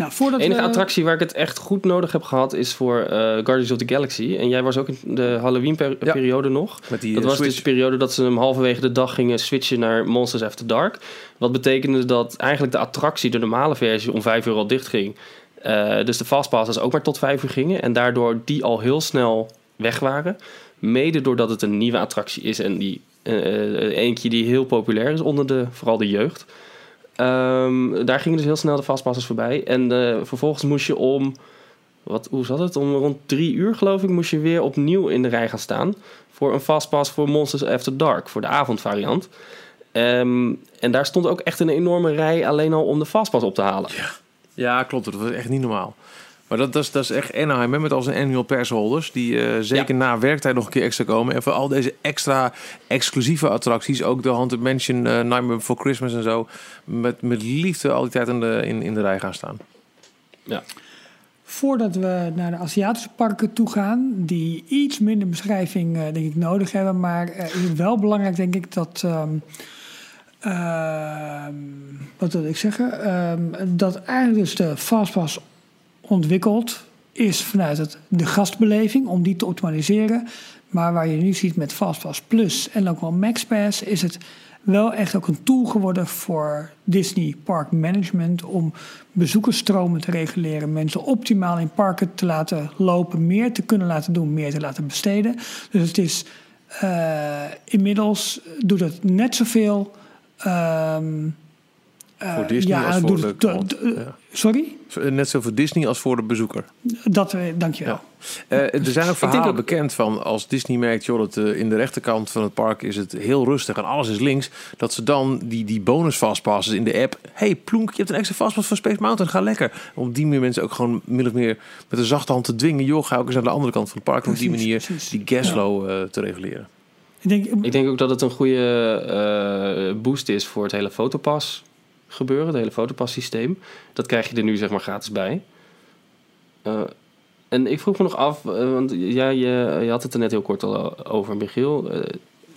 Nou, voordat De enige we... attractie waar ik het echt goed nodig heb gehad is voor eh, Guardians of the Galaxy. En jij was ook in de Halloween-periode nog. Met die Dat eh, was switch. dus de periode dat ze hem halverwege de dag gingen switchen naar Monsters After Dark. Wat betekende dat eigenlijk de attractie, de normale versie, om vijf uur al dicht ging. Eh, dus de fastpasses ook maar tot vijf uur gingen. En daardoor die al heel snel weg waren. Mede doordat het een nieuwe attractie is en die eentje die heel populair is onder de, vooral de jeugd. Ehm, daar gingen dus heel snel de fastpassers voorbij. En eh, vervolgens moest je om, wat, hoe zat het? Om rond drie uur geloof ik, moest je weer opnieuw in de rij gaan staan. Voor een fastpass voor Monsters After Dark, voor de avondvariant. Ehm, en daar stond ook echt een enorme rij alleen al om de fastpass op te halen. Ja, klopt. Dat was echt niet normaal. Maar dat, dat, is, dat is echt Anaheim, hè, met al zijn annual persholders. Die eh, zeker na werktijd nog een keer extra komen. En voor al deze extra exclusieve attracties. Ook de Haunted Mansion, eh Nightmare Before Christmas en zo. Met, met liefde al die tijd in de, in, in de rij gaan staan. Voordat we naar de Aziatische parken toe gaan, die iets minder beschrijving eh, denk ik nodig hebben, maar eh, is het wel belangrijk denk ik dat, ehm, ehm, wat wil ik zeggen, Ehm, dat eigenlijk dus de Fastpass ontwikkeld is vanuit het, de gastbeleving om die te optimaliseren. Maar waar je nu ziet met Fastpass Plus en ook wel MaxPass is het wel echt ook een tool geworden voor Disney Park Management om bezoekersstromen te reguleren, mensen optimaal in parken te laten lopen, meer te kunnen laten doen, meer te laten besteden. Dus het is eh, inmiddels doet het net zoveel. ehm, eh, Voor Disney als voor doet de het- klant. d- d- Ja. Sorry? Net zo voor Disney als voor de bezoeker. Dat, eh, dankjewel. Eh, er zijn ook verhalen ook- bekend van als Disney merkt, joh, dat eh, in de rechterkant van het park is het heel rustig en alles is links, dat ze dan die, die bonus fastpasses in de app, hey plonk, je hebt een extra fastpass van Space Mountain, ga lekker. Om die manier mensen ook gewoon min of meer met een zachte hand te dwingen, joh, ga ook eens aan de andere kant van het park om op die manier precies. die gasflow eh, te reguleren. Ik denk, Ik denk ook dat het een goede eh, boost is voor het hele fotopas gebeuren, het hele fotopas systeem. Dat krijg je er nu zeg maar gratis bij. Eh, en ik vroeg me nog af, eh, want jij je, had het er net heel kort al over, Michiel. Eh,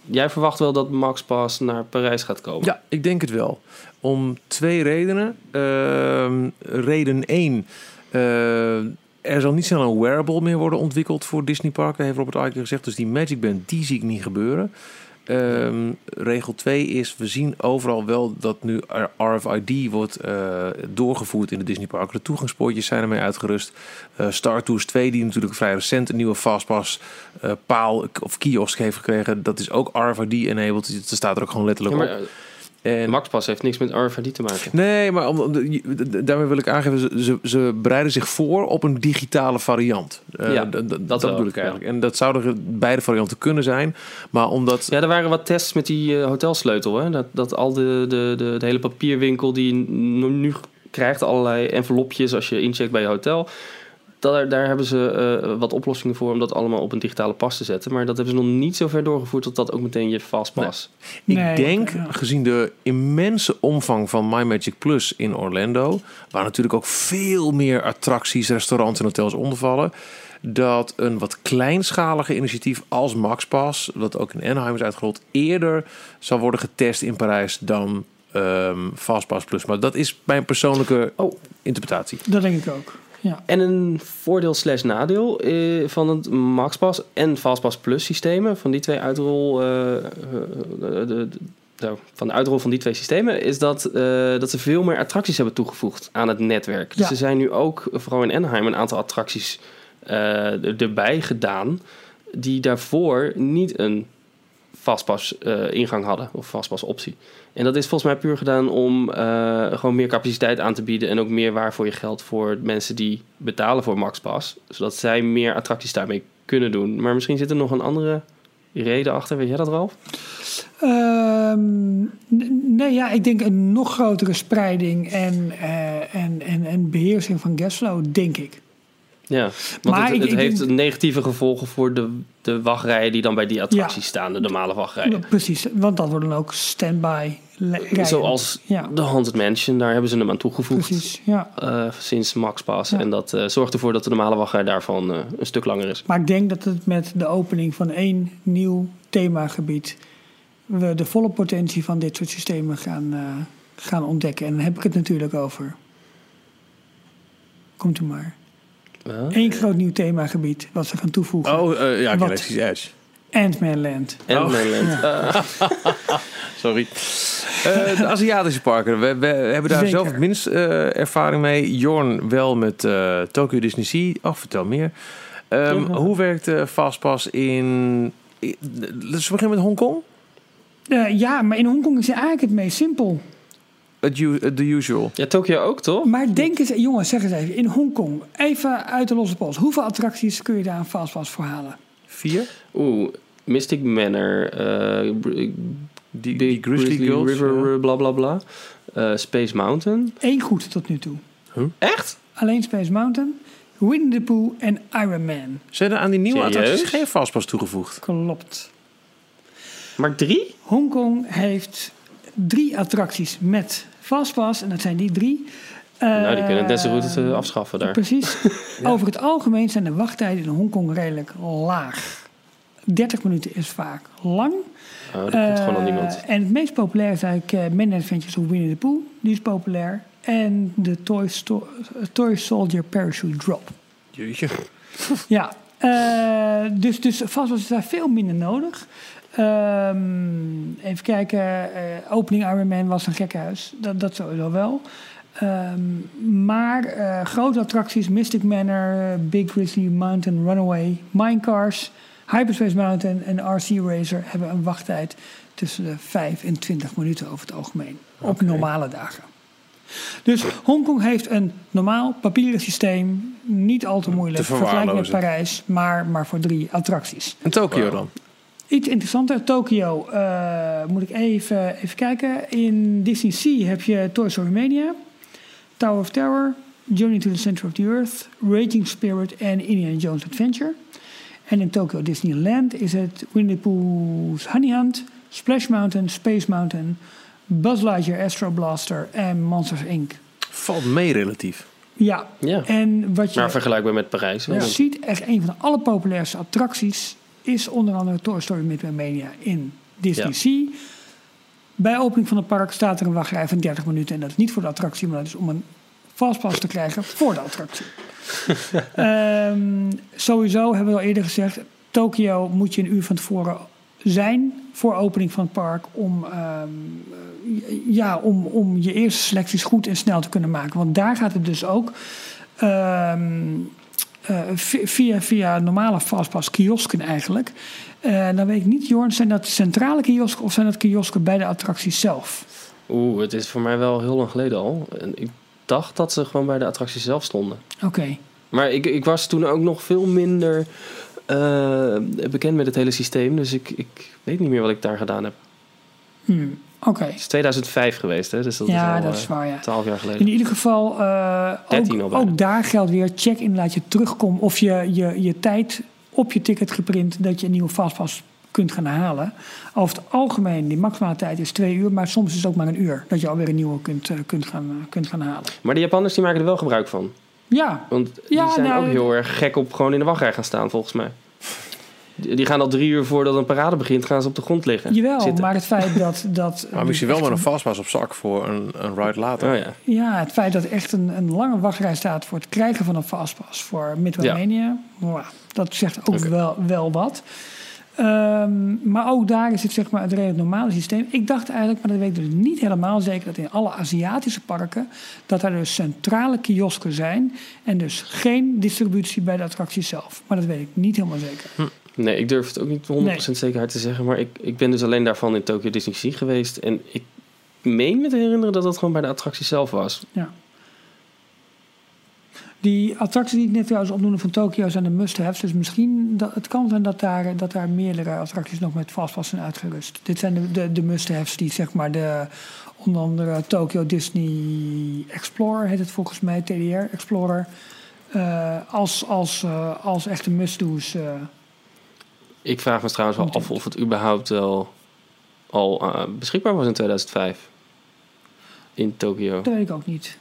jij verwacht wel dat Max Pass naar Parijs gaat komen? Ja, ik denk het wel. Om twee redenen. Ehm, reden 1. er zal niet snel een wearable meer worden ontwikkeld voor Disney Parken, heeft Robert Iger gezegd. Dus die Magic Band, die zie ik niet gebeuren. Ehm, regel 2 is, we zien overal wel dat nu RFID wordt eh, doorgevoerd in de Disney Parken. De toegangspoortjes zijn ermee uitgerust. Uh, Star Tours 2, die natuurlijk vrij recent een nieuwe Fastpass uh, paal of kiosk heeft gekregen, dat is ook RFID-enabled. Dat staat er ook gewoon letterlijk Ja, maar, op. En MaxPass heeft niks met RFID te maken. Nee, maar om, daarmee wil ik aangeven, ze, ze, bereiden zich voor op een digitale variant. Eh, Ja, dat dat bedoel ik eigenlijk. En dat zouden beide varianten kunnen zijn. Maar omdat... Ja, er waren wat tests met die eh, hotelsleutel. Hè? Dat, dat al de, de, de, de hele papierwinkel die nu krijgt, allerlei envelopjes als je incheckt bij je hotel. Daar, daar hebben ze eh, wat oplossingen voor om dat allemaal op een digitale pas te zetten. Maar dat hebben ze nog niet zo ver doorgevoerd tot dat ook meteen je fastpass. Ik Nee, denk, ja. gezien de immense omvang van My Magic Plus in Orlando, waar natuurlijk ook veel meer attracties, restaurants en hotels onder vallen, dat een wat kleinschalige initiatief als MaxPass, dat ook in Anaheim is uitgerold, eerder zal worden getest in Parijs dan ehm Fastpass Plus. Maar dat is mijn persoonlijke Oh. interpretatie. Dat denk ik ook. Ja. En een voordeel slash nadeel eh, van het MaxPass en Fastpass Plus systemen, van die twee uitrol, eh, eh, de, de, van de uitrol van die twee systemen, is dat, dat ze veel meer attracties hebben toegevoegd aan het netwerk. Dus Ja. er zijn nu ook, vooral in Anaheim, een aantal attracties erbij gedaan die daarvoor niet een Fastpass eh, ingang hadden of Fastpass optie. En dat is volgens mij puur gedaan om eh, gewoon meer capaciteit aan te bieden en ook meer waar voor je geld voor mensen die betalen voor MaxPass, zodat zij meer attracties daarmee kunnen doen. Maar misschien zit er nog een andere reden achter. Weet jij dat, Ralf? Ehm, nee, ja, ik denk een nog grotere spreiding en, eh, en, en, en beheersing van guestflow, denk ik. Ja, want Maar het, ik- het ik heeft negatieve gevolgen voor de, de wachtrijen die dan bij die attracties staan, de normale wachtrijen. Precies, want dat worden dan ook standby rijden. Zoals Ja, de Haunted Mansion, daar hebben ze hem aan toegevoegd. precies. Ja. eh, sinds MaxPass. Ja. En dat eh, zorgt ervoor dat de normale wachtrij daarvan eh, een stuk langer is. Maar ik denk dat het met de opening van één nieuw themagebied we de volle potentie van dit soort systemen gaan, gaan ontdekken. En dan heb ik het natuurlijk over. Komt u maar. Ja. Eén groot nieuw themagebied wat ze gaan toevoegen. Oh, eh, ja, Wat? Galaxy's Edge. Ant-Man Land. En Oh. Mainland. Eh, Sorry. Eh, de Aziatische parken. We, we hebben daar Zeker. zelf het minst eh, ervaring mee. Jorn wel met eh Tokyo Disney Sea. Oh, vertel meer. Ehm, Ja. Hoe werkt Fastpass in... in- Laten we beginnen met Hongkong. Ja, maar in Hongkong is het eigenlijk het meest simpel. Het u- eh, The usual. ja, Tokio ook, toch? Maar denk eens, jongens, zeg eens even. In Hongkong, even uit de losse pols. Hoeveel attracties kun je daar een fastpass voor halen? Vier. Oeh, Mystic Manor, eh, Br- Die, die Grizzly, Girls. River, ja. eh, bla bla bla. Eh, Space Mountain. Eén goed tot nu toe. Echt? Alleen Space Mountain, Winnie the Pooh en Iron Man. Zijn er aan die nieuwe Serieus? attracties geen Fastpass toegevoegd? Klopt. Maar drie? Hongkong heeft drie attracties met fastpass. En dat zijn die drie. nou, die kunnen het net zo goed Eh, eh, afschaffen daar. Precies. Over het algemeen zijn de wachttijden in Hongkong redelijk laag. 30 minuten is vaak lang. Oh, dat komt gewoon aan Eh, niemand. En het meest populair is eigenlijk uh, Midnight Adventures of Winnie the Pooh. Die is populair. En de Toy, Sto- Toy Soldier Parachute Drop. Jeetje. Ja, eh, dus, dus vast was daar veel minder nodig. Ehm, even kijken, eh, opening Iron Man was een gekkenhuis. Dat, dat sowieso wel. Ehm, maar eh, grote attracties, Mystic Manor, Big Grizzly Mountain Runaway, Minecars, Hyperspace Mountain en RC Racer hebben een wachttijd tussen de 5 en 20 minuten over het algemeen. Op normale dagen. Dus Hongkong heeft een normaal papieren systeem. Niet al te moeilijk. Te Vergelijk met. Parijs, maar, maar voor drie attracties. En Tokyo Wow. dan? Iets interessanter, Tokyo. eh, moet ik even, even kijken. In Disney Sea heb je Toy Story Mania, Tower of Terror, Journey to the Center of the Earth, Raging Spirit en Indiana Jones Adventure. En in Tokyo Disneyland is het Winnie the Pooh's Honey Hunt, Splash Mountain, Space Mountain, Buzz Lightyear Astro Blaster en Monsters Inc. Valt mee relatief. Ja, Ja. en wat je Maar vergelijkbaar met Parijs. wel. ziet, echt een van de allerpopulairste attracties is onder andere Toy Story Midway Mania in Disney Ja. Sea. Bij opening van het park staat er een wachtrij van 30 minuten. En dat is niet voor de attractie, maar dat is om een fastpass te krijgen voor de attractie. Ehm, sowieso hebben we al eerder gezegd, Tokio moet je een uur van tevoren zijn voor opening van het park om, ehm, ja, om, om je eerste selecties goed en snel te kunnen maken. Want daar gaat het dus ook ehm, eh, vi- via, via normale fastpass kiosken eigenlijk. Eh, dan weet ik niet, Jorn, zijn dat centrale kiosken of zijn dat kiosken bij de attracties zelf? Oeh, het is voor mij wel heel lang geleden al. En ik dacht dat ze gewoon bij de attractie zelf stonden. Oké. Maar ik, ik was toen ook nog veel minder eh, bekend met het hele systeem. Dus ik, ik weet niet meer wat ik daar gedaan heb. Hmm, Oké. Het is 2005 geweest, hè? Dus dat Ja, is al dat is eh, waar, ja. 12 jaar geleden. In ieder geval, eh, 13 al ook, daar geldt weer, check inderdaad je terugkomt of je, je, je tijd op je ticket geprint dat je een nieuwe fastpass kunt gaan halen. Over het algemeen, die maximale tijd is twee uur, maar soms is het ook maar een uur dat je alweer een nieuwe kunt, eh, kunt, gaan, kunt gaan halen. Maar de Japanners die maken er wel gebruik van. Ja, Want Ja, die zijn nou, ook heel erg gek op gewoon in de wachtrij gaan staan, volgens mij. Die gaan al drie uur voordat een parade begint, gaan ze op de grond liggen. jawel, zitten. maar het feit dat... dat Maar misschien wel met een fastpass op zak voor een, een ride later. Oh ja. Ja, het feit dat er echt een, een lange wachtrij staat voor het krijgen van een fastpass voor Midway Ja. Wow, dat zegt ook wel, wel wat. Ehm, maar ook daar is het zeg maar het redelijk normale systeem. Ik dacht eigenlijk, maar dat weet ik dus niet helemaal zeker, dat in alle Aziatische parken dat er dus centrale kiosken zijn en dus geen distributie bij de attractie zelf. Maar dat weet ik niet helemaal zeker. Nee, ik durf het ook niet 100% zekerheid te zeggen. Maar ik, ik ben dus alleen daarvan in Tokyo Disney Sea geweest. En ik meen me te herinneren dat dat gewoon bij de attractie zelf was. Ja. Die attracties die ik net trouwens opnoemde van Tokio zijn de must-haves. Dus misschien, dat, het kan zijn dat daar, dat daar meerdere attracties nog met fastpass zijn uitgerust. Dit zijn de, de, de must-haves die zeg maar de, onder andere Tokyo Disney Explorer heet het volgens mij, TDR Explorer. eh, als, als, eh, als echte must-do's. eh, Ik vraag me trouwens wel af of het überhaupt wel al eh, beschikbaar was in 2005. In Tokyo. dat weet ik ook niet.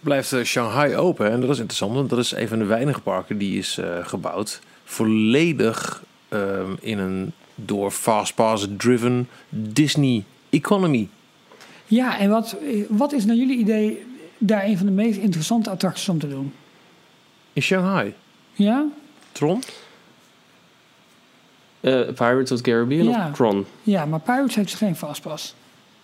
Blijft eh, Shanghai open en dat is interessant, want dat is een van de weinige parken die is eh, gebouwd. Volledig ehm, in een door fastpass-driven Disney economy. Ja, en wat, wat is naar jullie idee daar een van de meest interessante attracties om te doen? In Shanghai. Ja? Tron? Eh, Pirates of the Caribbean Ja. of Tron? Ja, maar Pirates heeft dus geen fastpass.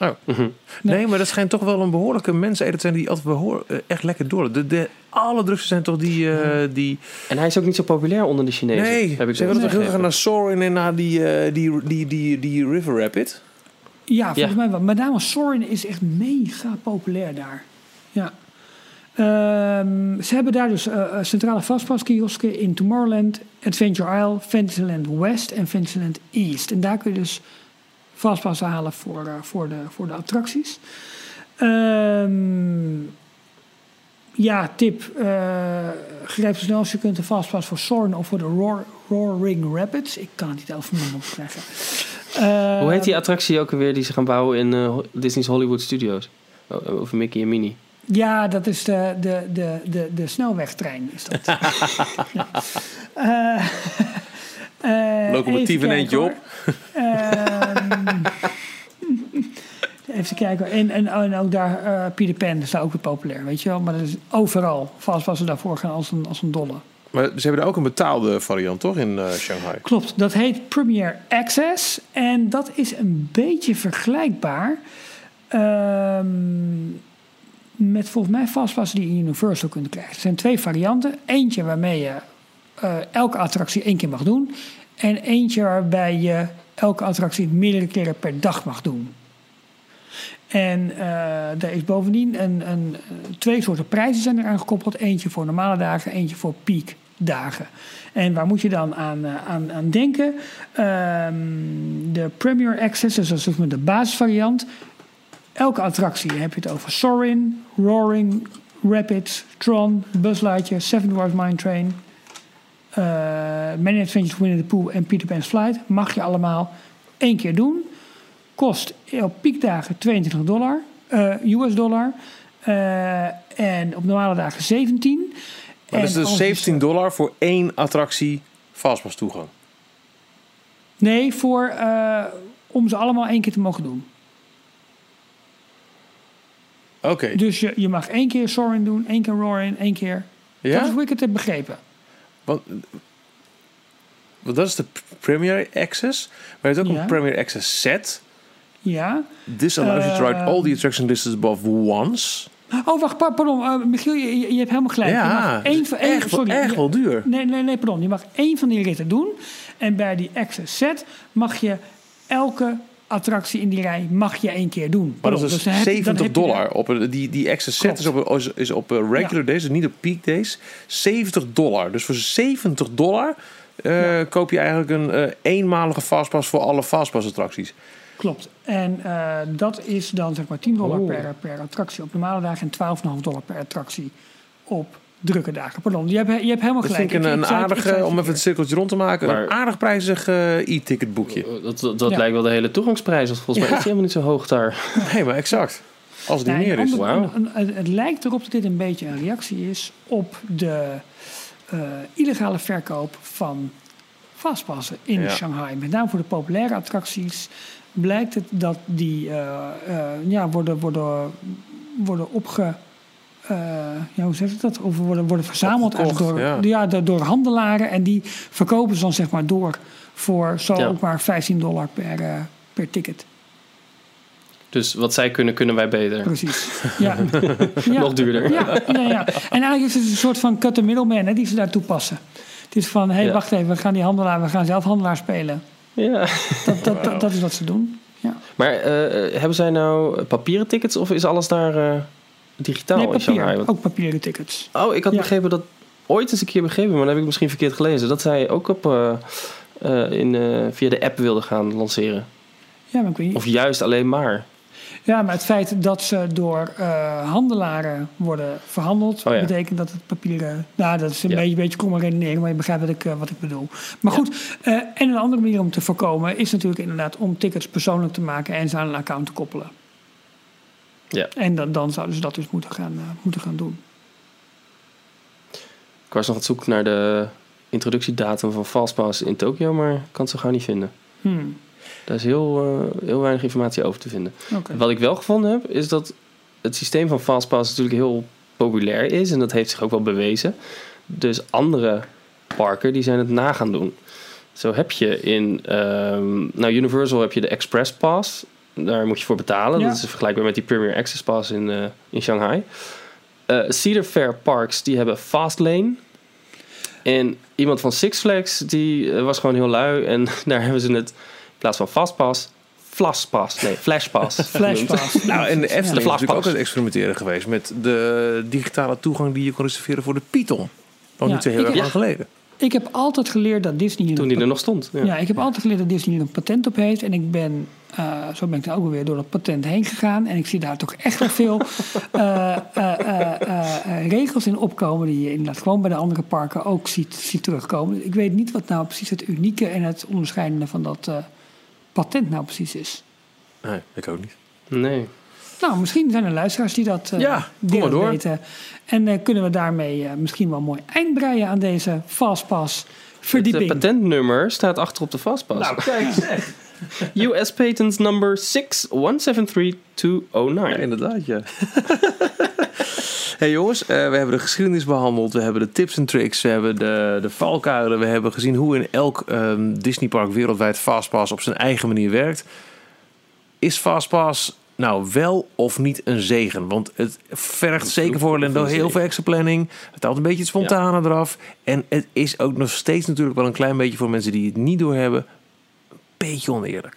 Oh. Mhm. Nee, maar dat schijnt toch wel een behoorlijke menseneter te zijn die altijd behoor, eh, echt lekker door. De, de allerdrukste zijn toch die... eh, die En hij is ook niet zo populair onder de Chinezen. nee, heb ik ze willen toch heel graag naar Soarin' en naar die, die, die, die, die River Rapid. Ja, volgens Ja. mij wel. Met name Sorin is echt mega populair daar. Ja. Ehm, ze hebben daar dus eh, eh, centrale fastpasskiosken in Tomorrowland, Adventure Isle, Fantasyland West en Fantasyland East. En daar kun je dus fastpassen halen voor, eh, voor, de, voor de attracties. Ehm, ja, tip. grijp zo snel als je kunt een fastpass voor Sorin of voor de Roar, Roaring Rapids. Ik kan het niet elf van mijn. Hoe heet die Ehm, attractie ook alweer die ze gaan bouwen in Disney's Hollywood Studios? Over Mickey en Minnie. Ja, dat is de, de, de, de, de snelwegtrein. Is dat. Eh, eh, Locomotief in eentje hoor. Ehm, even kijken. En, en, en ook daar, Peter Pan is daar ook weer populair, weet je wel. Maar dat is overal. Vast was ze daarvoor gaan als een, als een dolle. Maar ze hebben daar ook een betaalde variant, toch, in eh, Shanghai? Klopt, dat heet Premier Access. En dat is een beetje vergelijkbaar ehm, met volgens mij vastpassen die je Universal kunt krijgen. Er zijn twee varianten. Eentje waarmee je eh, elke attractie één keer mag doen. En eentje waarbij je elke attractie meerdere keren per dag mag doen. En eh er is bovendien een, een, eh, twee soorten prijzen zijn eraan gekoppeld. Eentje voor normale dagen, eentje voor piekdagen. En waar moet je dan aan, aan, aan denken? Ehm, de Premier Access, dus dat is de basisvariant. Elke attractie heb je het over Soarin', Roaring, Rapids, Tron, Buzz Lightyear, Seven Dwarfs Mine Train... eh, Many Adventures Winnie the Pooh en Peter Pan's Flight. Mag je allemaal één keer doen. Kost op piekdagen 22 dollar, eh, US dollar. Eh, en op normale dagen 17. Maar dat is En dus als je 17 dollar voor één attractie fastpass toegang. Nee, voor, om ze allemaal één keer te mogen doen. Oké. Dus je, je mag één keer Soarin doen, één keer Roarin, één keer... Dat is Ja? hoe ik het heb begrepen. Want, want dat is de Premier Access. Maar je hebt ook Ja. een Premier Access set. Ja. This allows you to ride all the attraction lists above once. Oh, wacht, pa- pardon. eh, Michiel, je, je hebt helemaal gelijk. Ja, één van, één, echt, sorry, echt wel duur. Nee, nee, nee, pardon. Je mag één van die ritten doen. En bij die access set mag je elke attractie in die rij mag je één keer doen. Maar dat is dus dan heb je- dan 70 heb je dollar. Op een, die, die access set is op, is, op eh, regular days, dus niet op peak days. 70 dollar. Dus voor 70 dollar eh, koop je eigenlijk een eh, eenmalige fastpass voor alle fastpass attracties. Klopt. En dat is dan zeg maar 10 dollar Oeh. per, per attractie op normale dagen en 12,5 dollar per attractie op drukke dagen. Pardon, je hebt, je hebt helemaal Dat gelijk. vind ik een, een aardige, het om even het verkeerd. cirkeltje rond te maken, Maar- een aardig prijzig eh, e-ticketboekje. Dat, dat, dat Ja. lijkt wel de hele toegangsprijs. Want volgens mij is die helemaal niet zo hoog daar. Nee, maar exact. Als die Nee, meer is. ander- Wauw. een- een- het lijkt erop dat dit een beetje een reactie is op de eh, illegale verkoop van fastpassen in Ja. Shanghai. Met name voor de populaire attracties blijkt het dat die eh, eh, ja, worden, worden, worden opge... eh, ja, hoe zeg ik dat? Of worden, worden verzameld Opgekocht, door, ja. ja. door, door handelaren. En die verkopen ze dan zeg maar door voor zo ook maar 15 dollar per, eh, per ticket. Dus wat zij kunnen, kunnen wij beter. Precies. Ja. ja. Nog duurder. Ja, ja, ja. En eigenlijk is het een soort van cut the middleman hè, die ze daar toepassen. Het is van, hé, hey, wacht even, we gaan die handelaar, we gaan zelf handelaar spelen. Ja. Dat, dat, dat, dat is wat ze doen. Ja. Maar eh, hebben zij nou papieren tickets of is alles daar digitaal nee, in Shanghai? papier. Ook papieren tickets. Oh, ik had Ja. begrepen dat ooit eens een keer begrepen, maar dat heb ik misschien verkeerd gelezen. Dat zij ook op, eh, eh, in, eh, via de app wilden gaan lanceren. Ja, maar ik weet niet. Of juist alleen maar. Ja, maar het feit dat ze door handelaren worden verhandeld, Oh ja. betekent dat het papieren. Nou, dat is een Ja. beetje, beetje kromme redenering, maar je begrijpt wat ik, wat ik bedoel. Maar goed, en een andere manier om te voorkomen is natuurlijk inderdaad om tickets persoonlijk te maken en ze aan een account te koppelen. Ja. En dan, dan zouden ze dat dus moeten gaan, eh, moeten gaan doen. Ik was nog aan het zoeken naar de introductiedatum van Fastpass in Tokio, maar ik kan het zo gauw niet vinden. Hmm, Daar is heel, eh, heel weinig informatie over te vinden. Wat ik wel gevonden heb, is dat het systeem van Fastpass natuurlijk heel populair is. En dat heeft zich ook wel bewezen. Dus andere parken die zijn het na gaan doen. Zo heb je in ehm, nou, Universal heb je de Express Pass. Daar moet je voor betalen. Ja. Dat is vergelijkbaar met die Premier Access Pass in, eh, in Shanghai. Eh, Cedar Fair Parks die hebben Fastlane. En iemand van Six Flags die eh, was gewoon heel lui. En daar hebben ze het in plaats van Fastpass... Flashpass, nee, Flashpass. genoemd. Flashpass. Nou, en de Efteling is natuurlijk Flashpass. ook aan het experimenteren geweest met de digitale toegang die je kon reserveren voor de Python. Nog Ja, niet zo heel erg lang geleden. Ik heb altijd geleerd dat Disney Toen een die er nog stond. Ja. Ja, ik heb altijd geleerd dat Disney een patent op heeft. En ik ben, eh, zo ben ik dan ook alweer door dat patent heen gegaan. En ik zie daar toch echt wel veel eh, eh, eh, eh, eh, regels in opkomen... die je inderdaad gewoon bij de andere parken ook ziet, ziet terugkomen. Ik weet niet wat nou precies het unieke en het onderscheidende van dat eh, patent nou precies is. Nee, ik ook niet. Nee. Nou, misschien zijn er luisteraars die dat eh Ja, maar door. weten. En eh, kunnen we daarmee eh, misschien wel mooi eind breien aan deze Fastpass Het verdieping. eh, patentnummer staat achter op de Fastpass. Nou, kijk zeg. US Patent number 6173209. Ja, inderdaad, ja. hey jongens, eh, we hebben de geschiedenis behandeld. We hebben de tips en tricks. We hebben de, de valkuilen. We hebben gezien hoe in elk ehm, Disneypark wereldwijd Fastpass op zijn eigen manier werkt. Is Fastpass nou wel of niet een zegen? Want het vergt zeker voor Orlando een heel veel extra planning. Het haalt een beetje het spontane eraf. En het is ook nog steeds natuurlijk wel een klein beetje voor mensen die het niet doorhebben. Een beetje oneerlijk.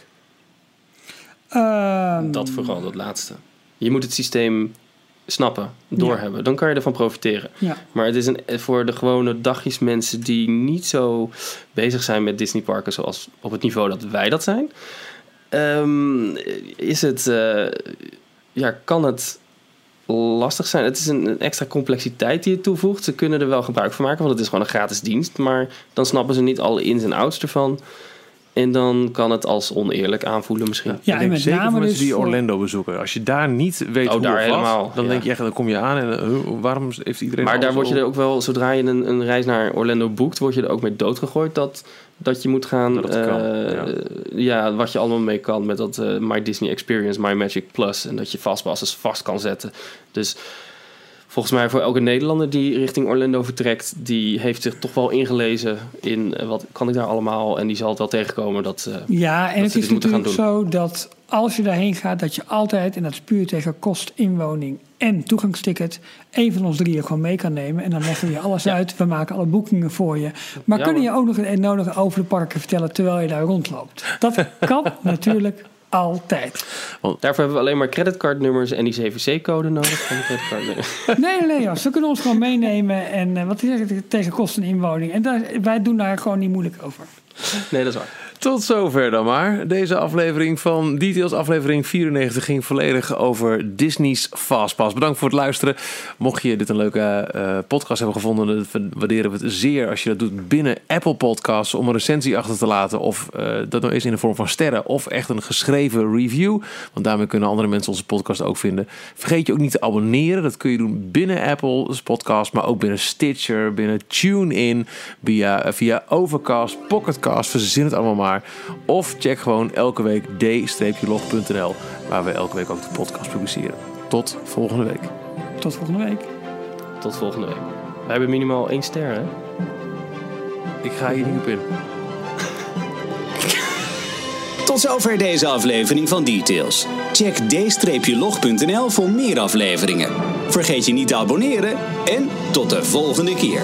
Ehm, Dat vooral, dat laatste. Je moet het systeem snappen, doorhebben. Dan kan je ervan profiteren. ja. Maar het is een, voor de gewone dagjesmensen die niet zo bezig zijn met Disneyparken zoals op het niveau dat wij dat zijn. Ehm, is het, eh, ja, kan het lastig zijn. Het is een, een extra complexiteit die je toevoegt. Ze kunnen er wel gebruik van maken, want het is gewoon een gratis dienst. Maar dan snappen ze niet alle ins en outs ervan. En dan kan het als oneerlijk aanvoelen misschien. Ja, ik en denk met zeker name voor mensen dus die Orlando bezoeken. Als je daar niet weet Oh, hoe daar het was, helemaal, dan ja. denk je echt, dan kom je aan en eh, waarom heeft iedereen Maar daar word je er ook wel, zodra je een, een reis naar Orlando boekt, word je er ook mee doodgegooid dat, dat je moet gaan. Dat het kan, eh, ja. ja. wat je allemaal mee kan met dat eh, My Disney Experience, My Magic Plus. En dat je fastpasses vast kan zetten. Dus volgens mij voor elke Nederlander die richting Orlando vertrekt, die heeft zich toch wel ingelezen in eh, wat kan ik daar allemaal. En die zal het wel tegenkomen dat. eh, Ja, en dat het is natuurlijk zo dat als je daarheen gaat, dat je altijd, en dat is puur tegen kost, inwoning en toegangsticket, één van ons drieën gewoon mee kan nemen. En dan leggen we je alles Ja. uit. We maken alle boekingen voor je. Maar Ja, kunnen je ook nog het nodige over de parken vertellen terwijl je daar rondloopt? Dat kan natuurlijk altijd. Daarvoor hebben we alleen maar creditcardnummers en die CVC-code nodig van de. Nee, nee, ze kunnen ons gewoon meenemen. En eh, wat is het tegen kost en inwoning? En daar, wij doen daar gewoon niet moeilijk over. Nee, dat is waar. Tot zover dan maar. Deze aflevering van Details, aflevering 94, ging volledig over Disney's Fastpass. Bedankt voor het luisteren. Mocht je dit een leuke eh, podcast hebben gevonden, dan waarderen we het zeer als je dat doet binnen Apple Podcasts om een recensie achter te laten. Of eh, dat nou is in de vorm van sterren of echt een geschreven review. Want daarmee kunnen andere mensen onze podcast ook vinden. Vergeet je ook niet te abonneren. Dat kun je doen binnen Apple's podcast, maar ook binnen Stitcher, binnen TuneIn, via, via Overcast, Pocketcast, verzin het allemaal maar. Of check gewoon elke week d-log.nl, waar we elke week ook de podcast publiceren. Tot volgende week. Tot volgende week. Tot volgende week. Wij hebben minimaal één ster, hè? Ik ga hier niet op in. Tot zover deze aflevering van Details. Check d-log.nl voor meer afleveringen. Vergeet je niet te abonneren en tot de volgende keer.